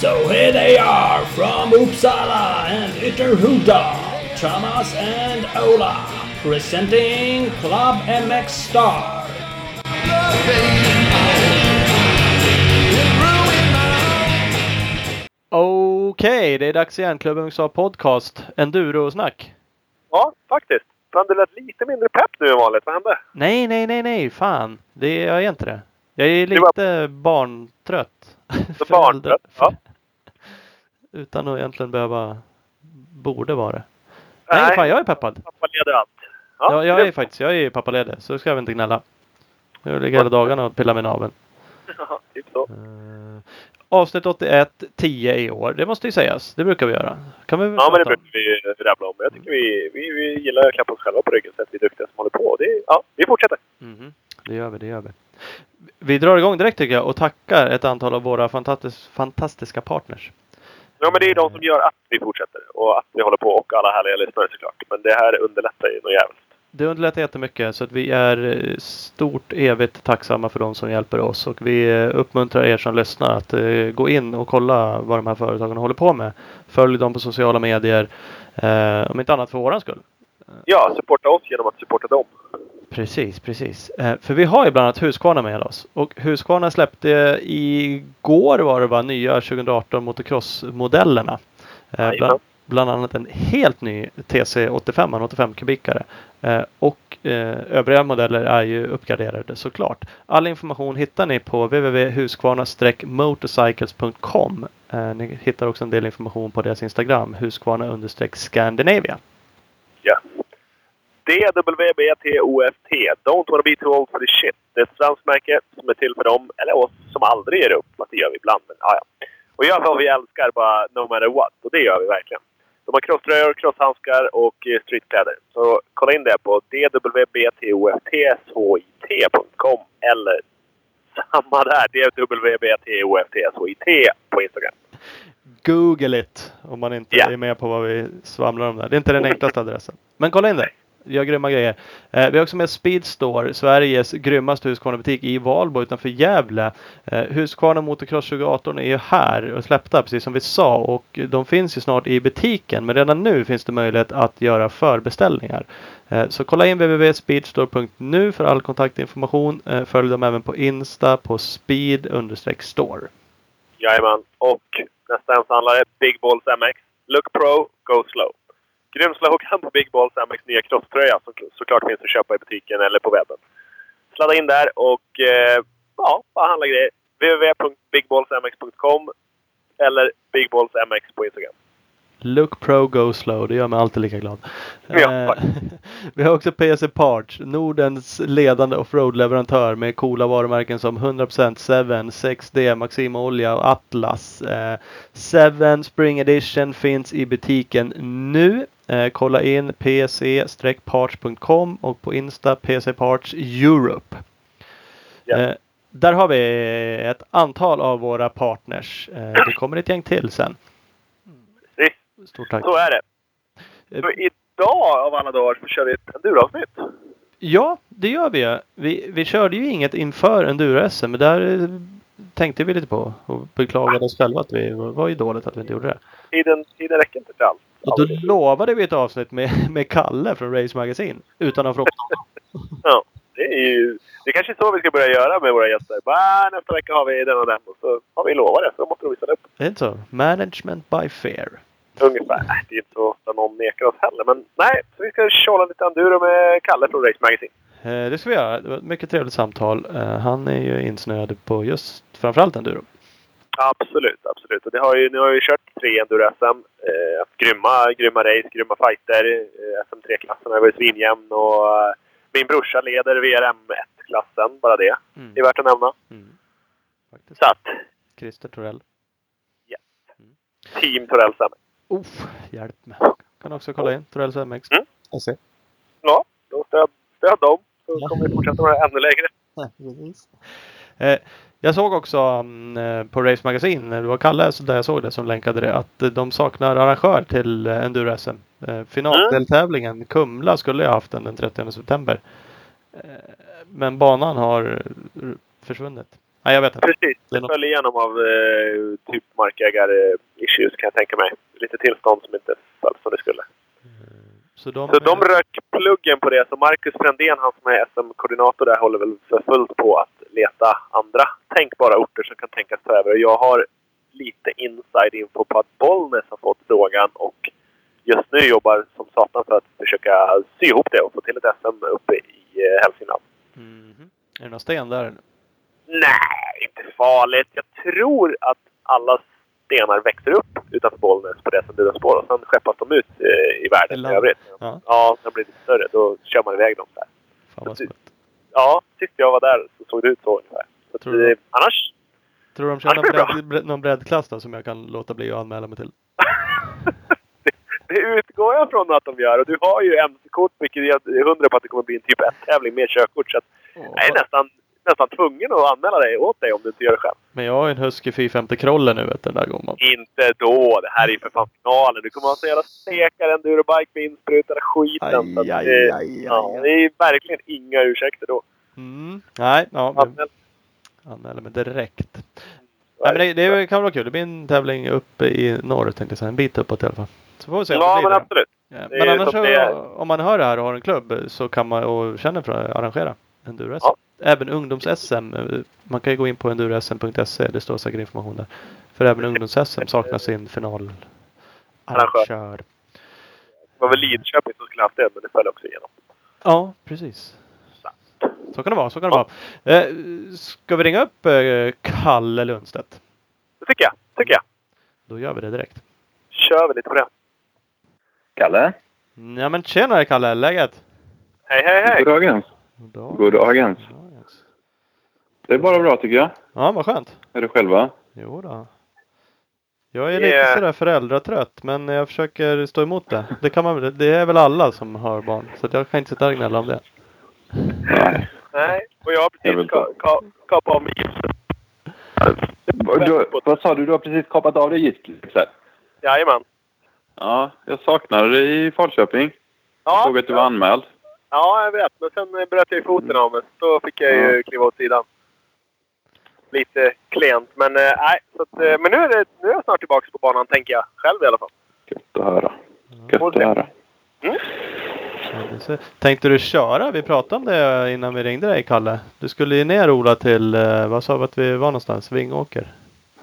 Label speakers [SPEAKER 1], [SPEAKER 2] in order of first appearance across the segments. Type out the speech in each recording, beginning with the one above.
[SPEAKER 1] So here they are from Uppsala and Ytterhuda, Thomas and Ola, presenting Club MX Star.
[SPEAKER 2] Okej, det är dags igen. Klubben USA Podcast. Enduro-snack.
[SPEAKER 3] Ja, faktiskt. Fan, du lät lite mindre pepp nu än vanligt. Vad hände?
[SPEAKER 2] Nej, nej, nej, nej. Fan. Det, jag är inte det. Jag är
[SPEAKER 3] Det var-
[SPEAKER 2] lite barntrött.
[SPEAKER 3] Barntrött? Ja.
[SPEAKER 2] Utan att egentligen behöva... Borde vara det. Nej, fan jag är peppad.
[SPEAKER 3] Pappa leder allt.
[SPEAKER 2] Ja, jag är
[SPEAKER 3] det-
[SPEAKER 2] faktiskt. Jag är pappaledig. Så ska jag inte gnälla. Jag ligger hela dagarna och pillar med naveln.
[SPEAKER 3] Ja, typ så.
[SPEAKER 2] Avsnitt 81, 10 i år. Det måste ju sägas. Det brukar vi göra. Kan vi
[SPEAKER 3] Ja, men det brukar vi rabbla om. Jag tycker vi, vi, vi gillar att klappa oss själva på ryggen så att vi är duktiga som håller på. Det, ja, vi fortsätter.
[SPEAKER 2] Mhm. Det gör vi, det gör vi. Vi drar igång direkt tycker jag och tackar ett antal av våra fantastis fantastiska partners.
[SPEAKER 3] Ja, men det är de som gör att vi fortsätter och att vi håller på och alla härliga lyssnare såklart. Men det här underlättar ju något jävligt.
[SPEAKER 2] Det underlättar jättemycket så att vi är eh, stort evigt tacksamma för de som hjälper oss och vi eh, uppmuntrar er som lyssnar att eh, gå in och kolla vad de här företagen håller på med. Följ dem på sociala medier. Om inte annat för våran skull.
[SPEAKER 3] Ja, supporta oss genom att supporta dem.
[SPEAKER 2] Precis, precis. För vi har ju bland annat Husqvarna med oss. Och Husqvarna släppte igår var det va, nya 2018 motocross-modellerna. Bland, bland annat en helt ny TC85, en 85 kubikare. Eh, och eh, övriga modeller är ju uppgraderade såklart. All information hittar ni på www.husqvarna-motorcycles.com. Eh, ni hittar också en del information på deras Instagram, Husqvarna-Scandinavia.
[SPEAKER 3] Ja. DWBTOFT. Don't wanna be too old for the shit. Det är ett svenskt märke som är till för dem, eller oss, som aldrig ger upp. Fast det gör vi ibland, men ja, ja. Och gör vad vi älskar, bara no matter what. Och det gör vi verkligen. De har crosströjor, crosshandskar och eh, streetkläder. Så kolla in det på dwbtofthit.com eller samma där, dwbtofthit på Instagram.
[SPEAKER 2] Google it om man inte
[SPEAKER 3] Ja.
[SPEAKER 2] är med på vad vi svamlar om där. Det är inte den enklaste adressen. Men kolla in det. Gör grymma grejer. Eh, vi har också med Speedstore, Sveriges grymmaste Husqvarna-butik i Valbo utanför Gävle. Eh, Husqvarna Motocross 2018 är ju här och släppta precis som vi sa och de finns ju snart i butiken. Men redan nu finns det möjlighet att göra förbeställningar. Eh, så kolla in www.speedstore.nu för all kontaktinformation. Eh, följ dem även på Insta på speed-store.
[SPEAKER 3] Jajamän. Och nästa hemshandlare, Big Balls MX. Look Pro, Go Slow. Grym slogan på Big Balls MX nya crosströja som såklart finns att köpa i butiken eller på webben. Sladda in där och eh, ja, bara handla grejer. www.bigballsmx.com eller Big Balls MX på Instagram.
[SPEAKER 2] Look Pro Go Slow, det gör mig alltid lika glad.
[SPEAKER 3] Ja,
[SPEAKER 2] Eh, vi har också PC Parts, Nordens ledande offroad-leverantör med coola varumärken som 100% Seven, 6D, Maxima Olja och Atlas. Eh, Seven Spring Edition finns i butiken nu. Eh, kolla in pc-parts.com och på Insta PC Parts Europe.
[SPEAKER 3] Ja.
[SPEAKER 2] Eh, där har vi ett antal av våra partners. Eh, det kommer ett gäng till sen.
[SPEAKER 3] Precis,
[SPEAKER 2] Stort tack.
[SPEAKER 3] så är det.
[SPEAKER 2] Eh,
[SPEAKER 3] Så idag av alla dagar så kör vi ett enduroavsnitt.
[SPEAKER 2] Ja, det gör vi. ju. Vi, vi körde ju inget inför enduro-SM, men där tänkte vi lite på och beklagade oss själva att vi det var ju dåligt att vi inte gjorde det.
[SPEAKER 3] Tiden, tiden räcker inte till allt.
[SPEAKER 2] Och då lovade vi ett avsnitt med, med Kalle från Race Magazine utan att fråga.
[SPEAKER 3] Ja, det är ju... Det är kanske är så vi ska börja göra med våra gäster. Bara, nästa vecka har vi den och den och så har vi lovat det. Så måste de visa upp.
[SPEAKER 2] Det är inte så? Management by fair.
[SPEAKER 3] Ungefär. Nej, Det är inte så ofta någon nekar oss heller. Men nej, så vi ska tjåla lite enduro med Kalle från Race Magazine.
[SPEAKER 2] Eh, det ska vi göra. Det var ett mycket trevligt samtal. Eh, han är ju insnöad på just framförallt enduro.
[SPEAKER 3] Absolut, absolut. Och det har ju, nu har vi kört tre enduro-SM. Eh, grymma, grymma race, grymma fighter. Eh, SM3-klassen har varit svinjämn och eh, min brorsa leder VRM1-klassen. Bara det
[SPEAKER 2] Mm.
[SPEAKER 3] är värt att nämna.
[SPEAKER 2] Mm. Faktiskt.
[SPEAKER 3] Så att,
[SPEAKER 2] Christer Torell.
[SPEAKER 3] Team Torell Sam.
[SPEAKER 2] Uff, hjälp mig. Kan också kolla in Torells MX.
[SPEAKER 3] Mm.
[SPEAKER 2] Jag ser.
[SPEAKER 3] Ja, då stöd, stöd dem. Så
[SPEAKER 2] Ja.
[SPEAKER 3] kommer vi fortsätta det ännu längre.
[SPEAKER 2] Eh, jag såg också mm, eh, på Race Magazine, det var Kalle så där jag såg det som länkade det, att eh, de saknar arrangör till Enduro SM. Eh, finaldeltävlingen Kumla skulle jag haft den den 30 september. Eh, men banan har försvunnit. Nej, jag vet inte.
[SPEAKER 3] Precis.
[SPEAKER 2] Det något-
[SPEAKER 3] föll igenom av eh, typ markägare-issues kan jag tänka mig. Lite tillstånd som inte föll som det skulle.
[SPEAKER 2] Så de,
[SPEAKER 3] Så de rök pluggen på det. Så Marcus Frändén, han som är SM-koordinator där, håller väl för fullt på att leta andra tänkbara orter som kan tänkas ta över. Jag har lite inside info på att Bollnäs har fått frågan och just nu jobbar som satan för att försöka sy ihop det och få till ett SM uppe i eh, Hälsingland.
[SPEAKER 2] Mhm. Är det någon sten där?
[SPEAKER 3] Farligt. Jag tror att alla stenar växer upp utanför Bollnäs på det som du spår och sen skeppas de ut eh, i världen
[SPEAKER 2] I
[SPEAKER 3] övrigt.
[SPEAKER 2] Ja.
[SPEAKER 3] Ja, när de blir lite större då kör man iväg dem där.
[SPEAKER 2] Fan vad smutt.
[SPEAKER 3] Ja, sist jag var där så såg det ut så ungefär. Så att,
[SPEAKER 2] Tror du-
[SPEAKER 3] eh, annars?
[SPEAKER 2] Tror du de kör någon, bredd, bredd, någon breddklass då som jag kan låta bli att anmäla mig till?
[SPEAKER 3] det, det utgår jag från att de gör. Och du har ju MC-kort vilket jag är hundra på att det kommer bli en typ 1-tävling med körkort. Så att jag är nästan, nästan tvungen att anmäla dig åt dig om du inte gör det själv.
[SPEAKER 2] Men jag har ju en Husky 450 Krolle nu vet du, den där gången.
[SPEAKER 3] Inte då! Det här är ju för fan finalen. Du kommer ha sån jävla stekare endurobike med insprutade skiten. Så
[SPEAKER 2] Aj,
[SPEAKER 3] det-
[SPEAKER 2] aj, aj,
[SPEAKER 3] ja,
[SPEAKER 2] aj.
[SPEAKER 3] det är verkligen inga ursäkter då.
[SPEAKER 2] Mm. Nej, ja,
[SPEAKER 3] Anmäl.
[SPEAKER 2] anmäler mig direkt. Nej, men det, det kan vara kul. Det blir en tävling uppe i norr tänkte jag säga. En bit uppåt i alla fall. Så får vi se om
[SPEAKER 3] Ja,
[SPEAKER 2] det blir
[SPEAKER 3] men absolut.
[SPEAKER 2] Ja, Men annars
[SPEAKER 3] så
[SPEAKER 2] så, om man hör det här och har en klubb så kan man och känner för att arrangera enduro-SM.
[SPEAKER 3] Ja.
[SPEAKER 2] Även ungdoms-SM. eh, Man kan ju gå in på enduro-SM.se. Det står säkert information där. För även ungdoms-SM saknar sin final arrangör.
[SPEAKER 3] Det var väl Lidköping som skulle haft det, men det föll också igenom.
[SPEAKER 2] Ja, precis. Så kan det vara. Så kan det vara. Eh, ska vi ringa upp eh, Kalle Lundstedt?
[SPEAKER 3] Det tycker jag. tycker jag.
[SPEAKER 2] Då gör vi det direkt.
[SPEAKER 3] Kör vi lite på det.
[SPEAKER 4] Kalle?
[SPEAKER 2] Ja men tjenare Kalle, läget?
[SPEAKER 3] Hej, hej, hej!
[SPEAKER 4] God dagens.
[SPEAKER 2] Goddag.
[SPEAKER 4] God dagens. Det är bara bra tycker jag.
[SPEAKER 2] Ja, vad skönt.
[SPEAKER 4] Är det själva?
[SPEAKER 2] Jo då. Jag är
[SPEAKER 3] Det
[SPEAKER 2] lite
[SPEAKER 3] är-
[SPEAKER 2] sådär föräldratrött men jag försöker stå emot det. Det, kan man, det är väl alla som har barn. Så att jag kan inte sitta och gnälla om det.
[SPEAKER 4] Nej.
[SPEAKER 3] Nej, och jag har
[SPEAKER 4] Jag
[SPEAKER 3] precis ka- ka- kapat av mig gipset.
[SPEAKER 4] Du, vad sa du? Du har precis kapat av dig gipset?
[SPEAKER 3] Jajamän.
[SPEAKER 4] Ja, jag saknade dig i Falköping.
[SPEAKER 3] Ja,
[SPEAKER 4] Såg att du var anmäld.
[SPEAKER 3] ja, jag vet. Men sen bröt jag ju foten av mig. Då fick jag ju kliva åt sidan. Lite klent. Men eh, nej, så att, eh, men nu är, det, nu är jag snart tillbaka på banan, tänker jag. Själv i alla fall.
[SPEAKER 4] Gött att höra. Gött att höra.
[SPEAKER 2] Ser- Tänkte du köra? Vi pratade om det innan vi ringde dig Kalle. Du skulle ju ner Ola till, eh, vad sa vi att vi var någonstans? Vingåker?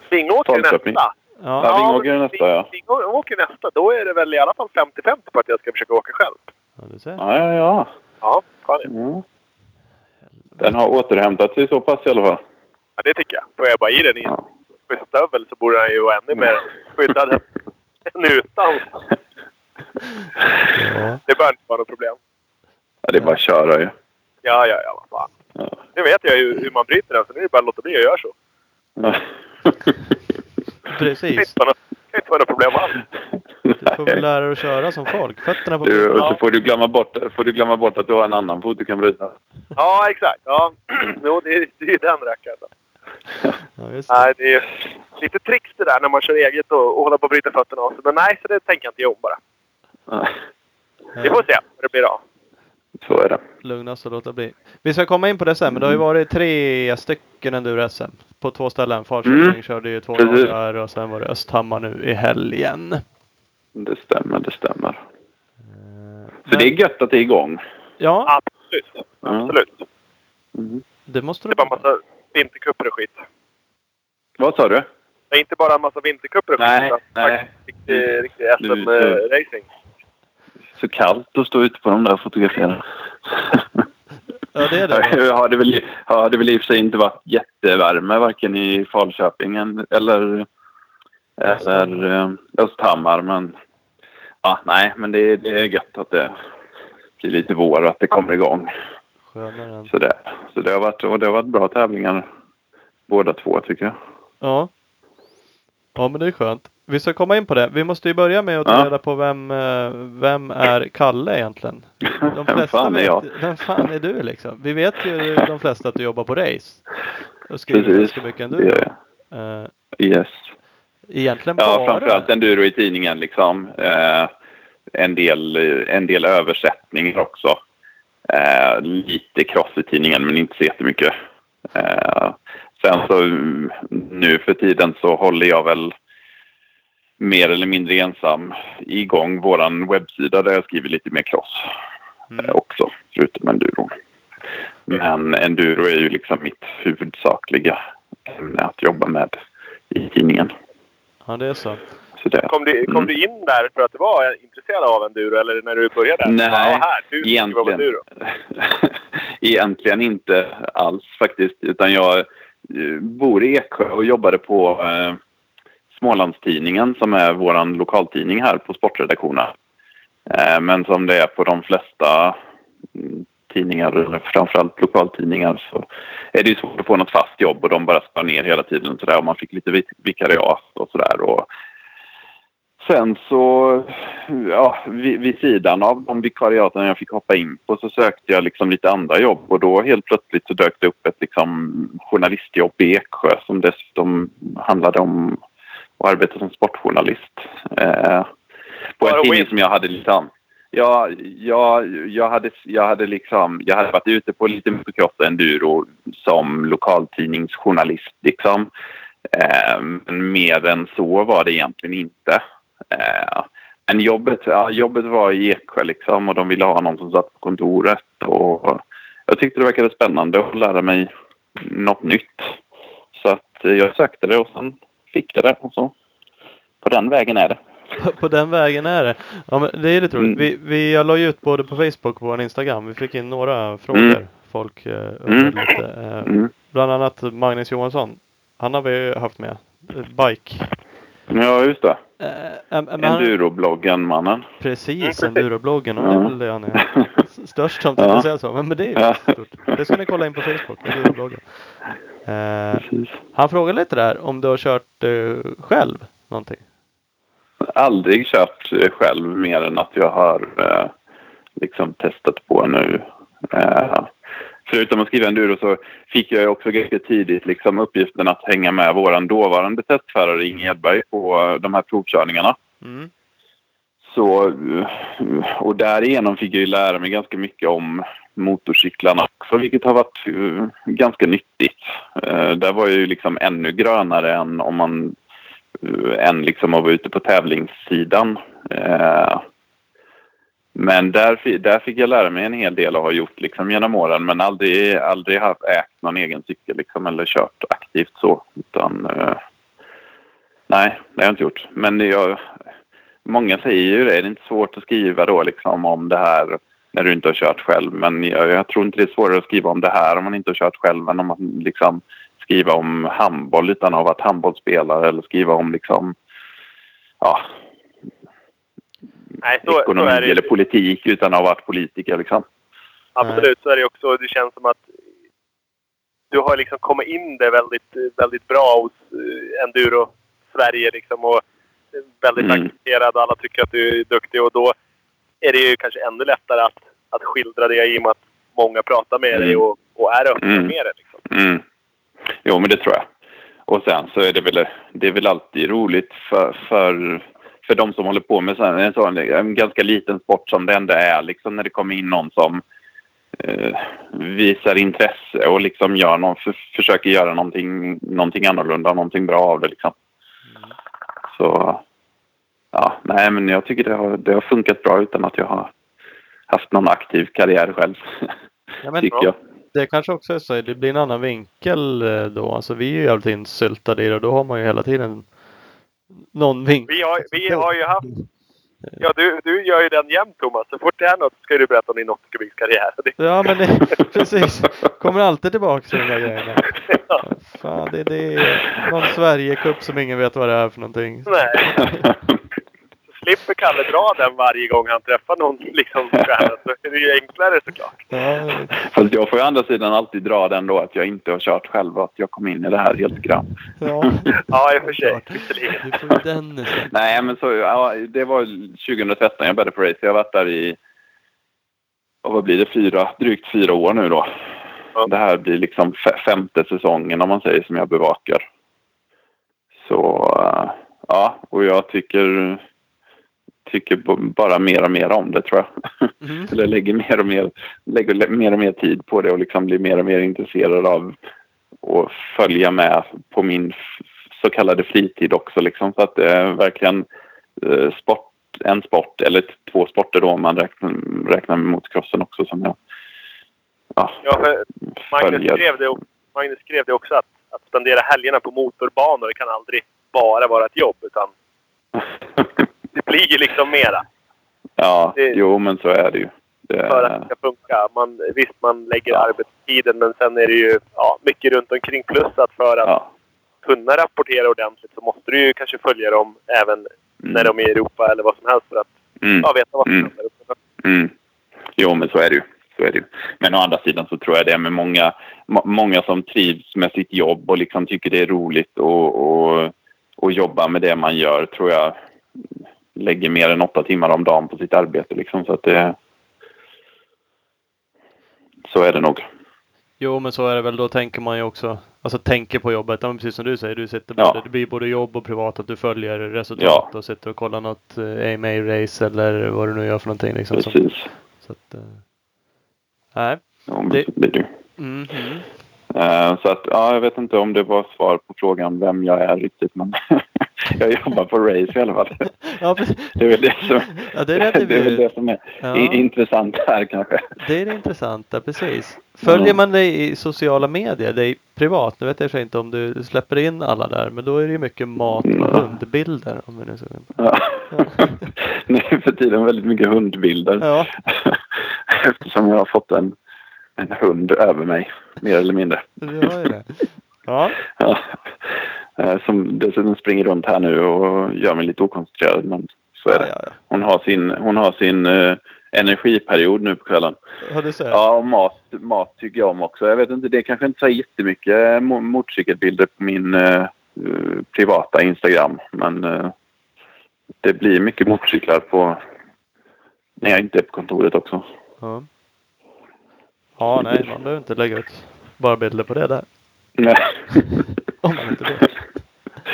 [SPEAKER 3] Vingåker nästa.
[SPEAKER 2] Ja,
[SPEAKER 4] Ja, Vingåker är nästa, ja.
[SPEAKER 3] Vingåker nästa. Då är det väl i alla fall 50-50 på att jag ska försöka åka själv.
[SPEAKER 2] ja du ser.
[SPEAKER 4] Ja, ja, ja.
[SPEAKER 3] Ja, fan ja.
[SPEAKER 4] Mm. Den har återhämtat sig så pass i alla fall.
[SPEAKER 3] Ja det tycker jag. Får jag bara i den i en stövel så borde den ju vara ännu mer skyddad än utan.
[SPEAKER 2] Ja.
[SPEAKER 3] Det bör inte vara något problem.
[SPEAKER 4] ja, det är bara att köra ju.
[SPEAKER 3] Ja, ja, ja. Vad fan.
[SPEAKER 4] Ja.
[SPEAKER 3] Nu vet jag ju hur man bryter den, så nu är det bara att låta bli att göra så.
[SPEAKER 4] Ja.
[SPEAKER 2] Precis.
[SPEAKER 3] det kan inte vara något problem alls.
[SPEAKER 2] Du får väl lära dig att köra som folk. Fötterna på
[SPEAKER 4] Du, och så får du, glömma bort, får du glömma bort att du har en annan fot du kan bryta.
[SPEAKER 3] Ja, exakt. Ja, jo, det är, det är den rackaren.
[SPEAKER 2] Ja, just det.
[SPEAKER 3] Nej, det är lite tricks det där när man kör eget och, och håller på att bryta fötterna av sig. Men nej, så det tänker jag inte göra om bara.
[SPEAKER 4] Ja,
[SPEAKER 3] Vi får se hur det blir då.
[SPEAKER 4] Så är det.
[SPEAKER 2] Lugnast att låta bli. Vi ska komma in på det sen, men det har ju varit tre stycken enduro-SM på två ställen. Falköping
[SPEAKER 4] Mm.
[SPEAKER 2] körde ju två dagar och sen var det Östhammar nu i helgen.
[SPEAKER 4] Det stämmer, det stämmer.
[SPEAKER 2] Eh,
[SPEAKER 4] Så
[SPEAKER 2] men-
[SPEAKER 4] det är gött att det är igång.
[SPEAKER 2] Ja,
[SPEAKER 3] Absolut.
[SPEAKER 4] Ja.
[SPEAKER 3] Absolut.
[SPEAKER 4] Mm.
[SPEAKER 2] det måste
[SPEAKER 3] Det är vintercuper och skit.
[SPEAKER 4] Vad sa du?
[SPEAKER 3] Det är inte bara en massa vintercuper och skit.
[SPEAKER 4] Nej,
[SPEAKER 3] utan
[SPEAKER 4] nej.
[SPEAKER 3] Riktig, riktig SM-racing.
[SPEAKER 4] Så kallt att stå ute på de där och fotografera.
[SPEAKER 2] Ja, det är det.
[SPEAKER 4] Hade väl, hade väl i och för sig inte varit jättevärme varken i Falköping eller, eller eh, Östhammar. Men ja, nej, men det, är- det är gött att det blir lite vår och att det kommer igång.
[SPEAKER 2] Skönare än...
[SPEAKER 4] Så det, så det, har, varit, och det har varit bra tävlingar båda två tycker jag.
[SPEAKER 2] Ja. Ja, men det är skönt. Vi ska komma in på det. Vi måste ju börja med att ta
[SPEAKER 4] Ja.
[SPEAKER 2] reda på vem, eh, vem är Kalle egentligen? De
[SPEAKER 4] Vem fan är
[SPEAKER 2] vet,
[SPEAKER 4] jag?
[SPEAKER 2] Vem fan är du liksom? Vi vet ju de flesta att du jobbar på race. Och skriver
[SPEAKER 4] Precis,
[SPEAKER 2] ganska mycket
[SPEAKER 4] det
[SPEAKER 2] enduro.
[SPEAKER 4] gör jag.
[SPEAKER 2] Eh,
[SPEAKER 4] Yes.
[SPEAKER 2] egentligen
[SPEAKER 4] Ja,
[SPEAKER 2] bara.
[SPEAKER 4] framförallt enduro i tidningen liksom. Eh, en del, en del översättningar också. Eh, lite cross i tidningen men inte så jättemycket. Eh, sen så nu för tiden så håller jag väl mer eller mindre ensam igång våran webbsida där jag skriver lite mer cross
[SPEAKER 2] Mm.
[SPEAKER 4] eh, också, förutom enduro. Men enduro är ju liksom mitt huvudsakliga ämne att jobba med i tidningen.
[SPEAKER 2] Ja, det är så.
[SPEAKER 4] Så det,
[SPEAKER 3] Kom, du, kom
[SPEAKER 4] Mm.
[SPEAKER 3] du in där för att du var intresserad av enduro eller när du började?
[SPEAKER 4] Nej,
[SPEAKER 3] ja, här, du
[SPEAKER 4] egentligen.
[SPEAKER 3] enduro.
[SPEAKER 4] Egentligen inte alls faktiskt. Utan jag eh, bor i Eksjö och jobbade på eh, Smålandstidningen som är vår lokaltidning här på sportredaktionen. Eh, men som det är på de flesta mm, tidningar, framförallt lokaltidningar, så är det ju svårt att få något fast jobb och de bara skar ner hela tiden. Så där, och man fick lite vik- vikariat och sådär. Och Sen så, ja, vid, vid sidan av de vikariaten jag fick hoppa in på så sökte jag liksom lite andra jobb och då helt plötsligt så dök det upp ett liksom journalistjobb i Eksjö som dessutom handlade om att arbeta som sportjournalist. Eh, på en tidning som jag hade lite an. Ja, ja, jag, hade, jag hade liksom, jag hade varit ute på lite motocross och enduro som lokaltidningsjournalist liksom. Eh, men mer än så var det egentligen inte. Eh, men jobbet, ja, jobbet var i Eksjö liksom och de ville ha någon som satt på kontoret. Och jag tyckte det verkade spännande att lära mig något nytt. Så att eh, jag sökte det och sen fick jag det. Och så på den vägen är det.
[SPEAKER 2] På den vägen är det. Ja, men det är lite roligt.
[SPEAKER 4] Mm.
[SPEAKER 2] Vi, vi jag la ut både på Facebook och på vår Instagram. Vi fick in några frågor.
[SPEAKER 4] Mm.
[SPEAKER 2] Folk eh,
[SPEAKER 4] Mm.
[SPEAKER 2] lite. Eh,
[SPEAKER 4] Mm.
[SPEAKER 2] Bland annat Magnus Johansson. Han har vi haft med. Eh, Bike.
[SPEAKER 4] Ja, just det.
[SPEAKER 2] Han-
[SPEAKER 4] Endurobloggen, mannen.
[SPEAKER 2] Precis, endurobloggen. Och det är väl det han är störst som
[SPEAKER 4] Ja.
[SPEAKER 2] ja. säga så. Men, men det är
[SPEAKER 4] Ja.
[SPEAKER 2] ju stort. Det ska ni kolla in på Facebook. Endurobloggen. Eh, han frågade lite där om du har kört eh, själv någonting.
[SPEAKER 4] Aldrig kört eh, själv mer än att jag har eh, liksom testat på nu. Eh, förutom att skriva enduro så fick jag också ganska tidigt liksom uppgiften att hänga med våran dåvarande testförare Inge Edberg på eh, de här provkörningarna.
[SPEAKER 2] Mm.
[SPEAKER 4] Så, eh, och därigenom fick jag ju lära mig ganska mycket om motorcyklarna också, vilket har varit eh, ganska nyttigt. Där var jag ju liksom ännu grönare än om man än liksom att vara ute på tävlingssidan. Men där, där fick jag lära mig en hel del och har gjort liksom genom åren men aldrig, aldrig haft ägt någon egen cykel liksom, eller kört aktivt så. Utan, eh, nej, det har jag inte gjort. Men jag, många säger ju det, det är inte svårt att skriva då liksom om det här när du inte har kört själv. Men jag, jag tror inte det är svårare att skriva om det här om man inte har kört själv än om man liksom skriva om handboll utan att ha varit handbollsspelare eller skriva om liksom ja,
[SPEAKER 3] Nej, så, så
[SPEAKER 4] ekonomi
[SPEAKER 3] det
[SPEAKER 4] eller politik utan att ha varit politiker liksom.
[SPEAKER 3] Absolut, så är det också. Det känns som att du har liksom kommit in det väldigt, väldigt bra hos eh, Enduro Sverige liksom och väldigt
[SPEAKER 4] Mm.
[SPEAKER 3] accepterad. Alla tycker att du är duktig och då är det ju kanske ännu lättare att, att skildra det i och med att många pratar med dig
[SPEAKER 4] Mm.
[SPEAKER 3] och, och är öppna
[SPEAKER 4] Mm.
[SPEAKER 3] med det. Liksom.
[SPEAKER 4] Mm. Jo, men det tror jag. Och sen så är det väl, det är väl alltid roligt för, för, för de som håller på med sån, en sån en ganska liten sport som det ändå är. Liksom när det kommer in någon som eh, visar intresse och liksom gör någon, för, försöker göra någonting, någonting annorlunda, någonting bra av det. Liksom. Så ja, nej, men jag tycker det har, det har funkat bra utan att jag har haft någon aktiv karriär själv.
[SPEAKER 2] Ja, men,
[SPEAKER 4] tycker jag.
[SPEAKER 2] Det kanske också är så. Det blir en annan vinkel eh, då. Alltså vi är ju jävligt insyltade i det och då har man ju hela tiden någon vinkel.
[SPEAKER 3] Vi har, vi har ju haft... Ja, du, du gör ju den jämt Thomas. Så fort det är något ska du berätta om din nautikerbilskarriär. Det,
[SPEAKER 2] Ja men det, precis. Kommer alltid tillbaka till de där grejerna.
[SPEAKER 3] ja,
[SPEAKER 2] Fan, det, det är någon Sverigecup som ingen vet vad det är för någonting.
[SPEAKER 3] nej. Slipper Kalle dra den varje gång han träffar någon liksom stjärna. Så är det ju enklare såklart.
[SPEAKER 4] Fast jag får ju å andra sidan alltid dra den då att jag inte har kört själv och att jag kom in i det här helt grönt.
[SPEAKER 2] ja.
[SPEAKER 3] Ja, i och för sig. Visserligen.
[SPEAKER 2] Istället.
[SPEAKER 4] Nej, men så, ja, det var 2013 jag började på race. Jag har varit där i, och vad blir det, fyra, drygt fyra år nu då.
[SPEAKER 3] Ja.
[SPEAKER 4] Det här blir liksom fe- femte säsongen om man säger som jag bevakar. Så, eh, ja, och jag tycker, tycker bara mer och mer om det tror jag.
[SPEAKER 2] Mm.
[SPEAKER 4] Eller lägger mer och mer, lägger mer och mer tid på det och liksom blir mer och mer intresserad av att följa med på min så kallade fritid också. Liksom. Så att det är verkligen eh, sport, en sport eller två sporter då om man räknar, räknar med motocrossen också som jag ja,
[SPEAKER 3] Ja, Magnus skrev det, Magnus skrev det också att, att spendera helgerna på motorbanor kan aldrig bara vara ett jobb. Utan det blir ju liksom mera
[SPEAKER 4] ja,
[SPEAKER 3] Det-
[SPEAKER 4] jo men så är det ju. Det,
[SPEAKER 3] för att det ska funka. Man, visst, man lägger
[SPEAKER 4] Ja.
[SPEAKER 3] arbetstiden men sen är det ju ja, mycket runt omkring. Plus att för att
[SPEAKER 4] ja.
[SPEAKER 3] kunna rapportera ordentligt så måste du ju kanske följa dem även när de är i Europa eller vad som helst för att
[SPEAKER 4] Mm.
[SPEAKER 3] ja, veta vad som
[SPEAKER 4] Mm.
[SPEAKER 3] händer.
[SPEAKER 4] Mm. Jo, men så är det ju. Så är det ju. Men å andra sidan så tror jag det är med många, må, många som trivs med sitt jobb och liksom tycker det är roligt och, och, och jobba med det man gör tror jag lägger mer än åtta timmar om dagen på sitt arbete. Liksom, så att det... Så är det nog.
[SPEAKER 2] Jo, men så är det väl. Då tänker man ju också, alltså tänker på jobbet. Ja, precis som du säger, du sitter
[SPEAKER 4] Ja.
[SPEAKER 2] både, det blir både jobb och privat. Att du följer resultat och sitter och kollar något eh, AMA-race eller vad du nu gör för någonting. Liksom, som,
[SPEAKER 4] Precis.
[SPEAKER 2] så att, eh, nej.
[SPEAKER 4] Ja, men
[SPEAKER 2] Det-
[SPEAKER 4] så blir det.
[SPEAKER 2] Mm, mm.
[SPEAKER 4] Eh, Så att, ja, jag vet inte om det var svar på frågan vem jag är riktigt, men jag jobbar på race i alla fall.
[SPEAKER 2] Ja.
[SPEAKER 4] Det är väl det som,
[SPEAKER 2] Ja, det är det
[SPEAKER 4] det är, det som är
[SPEAKER 2] Ja.
[SPEAKER 4] intressant här kanske.
[SPEAKER 2] Det är det intressanta, precis. Följer man dig i sociala medier, dig privat, nu vet jag inte om du släpper in alla där, men då är det ju mycket mat och
[SPEAKER 4] Ja.
[SPEAKER 2] hundbilder. Om nu ska...
[SPEAKER 4] Ja. Nu för tiden väldigt mycket hundbilder.
[SPEAKER 2] Ja,
[SPEAKER 4] Eftersom jag har fått en, en hund över mig, mer eller mindre.
[SPEAKER 2] du har ju det. Ja,
[SPEAKER 4] Ja. Eh, Som dessutom springer runt här nu och gör mig lite okoncentrerad. Men så är
[SPEAKER 2] ja,
[SPEAKER 4] det.
[SPEAKER 2] ja.
[SPEAKER 4] Hon har sin, hon har sin eh, energiperiod nu på kvällen.
[SPEAKER 2] ja. du ser.
[SPEAKER 4] Ja, och mat, mat tycker jag om också. Jag vet inte, det kanske inte så jättemycket mo- motorcykelbilder på min eh, eh, privata Instagram. Men eh, det blir mycket motorcyklar på när jag inte är på kontoret också.
[SPEAKER 2] Ja. ja, nej, man behöver inte lägga ut bara bilder på det där.
[SPEAKER 4] Nej.
[SPEAKER 2] Om man inte vill.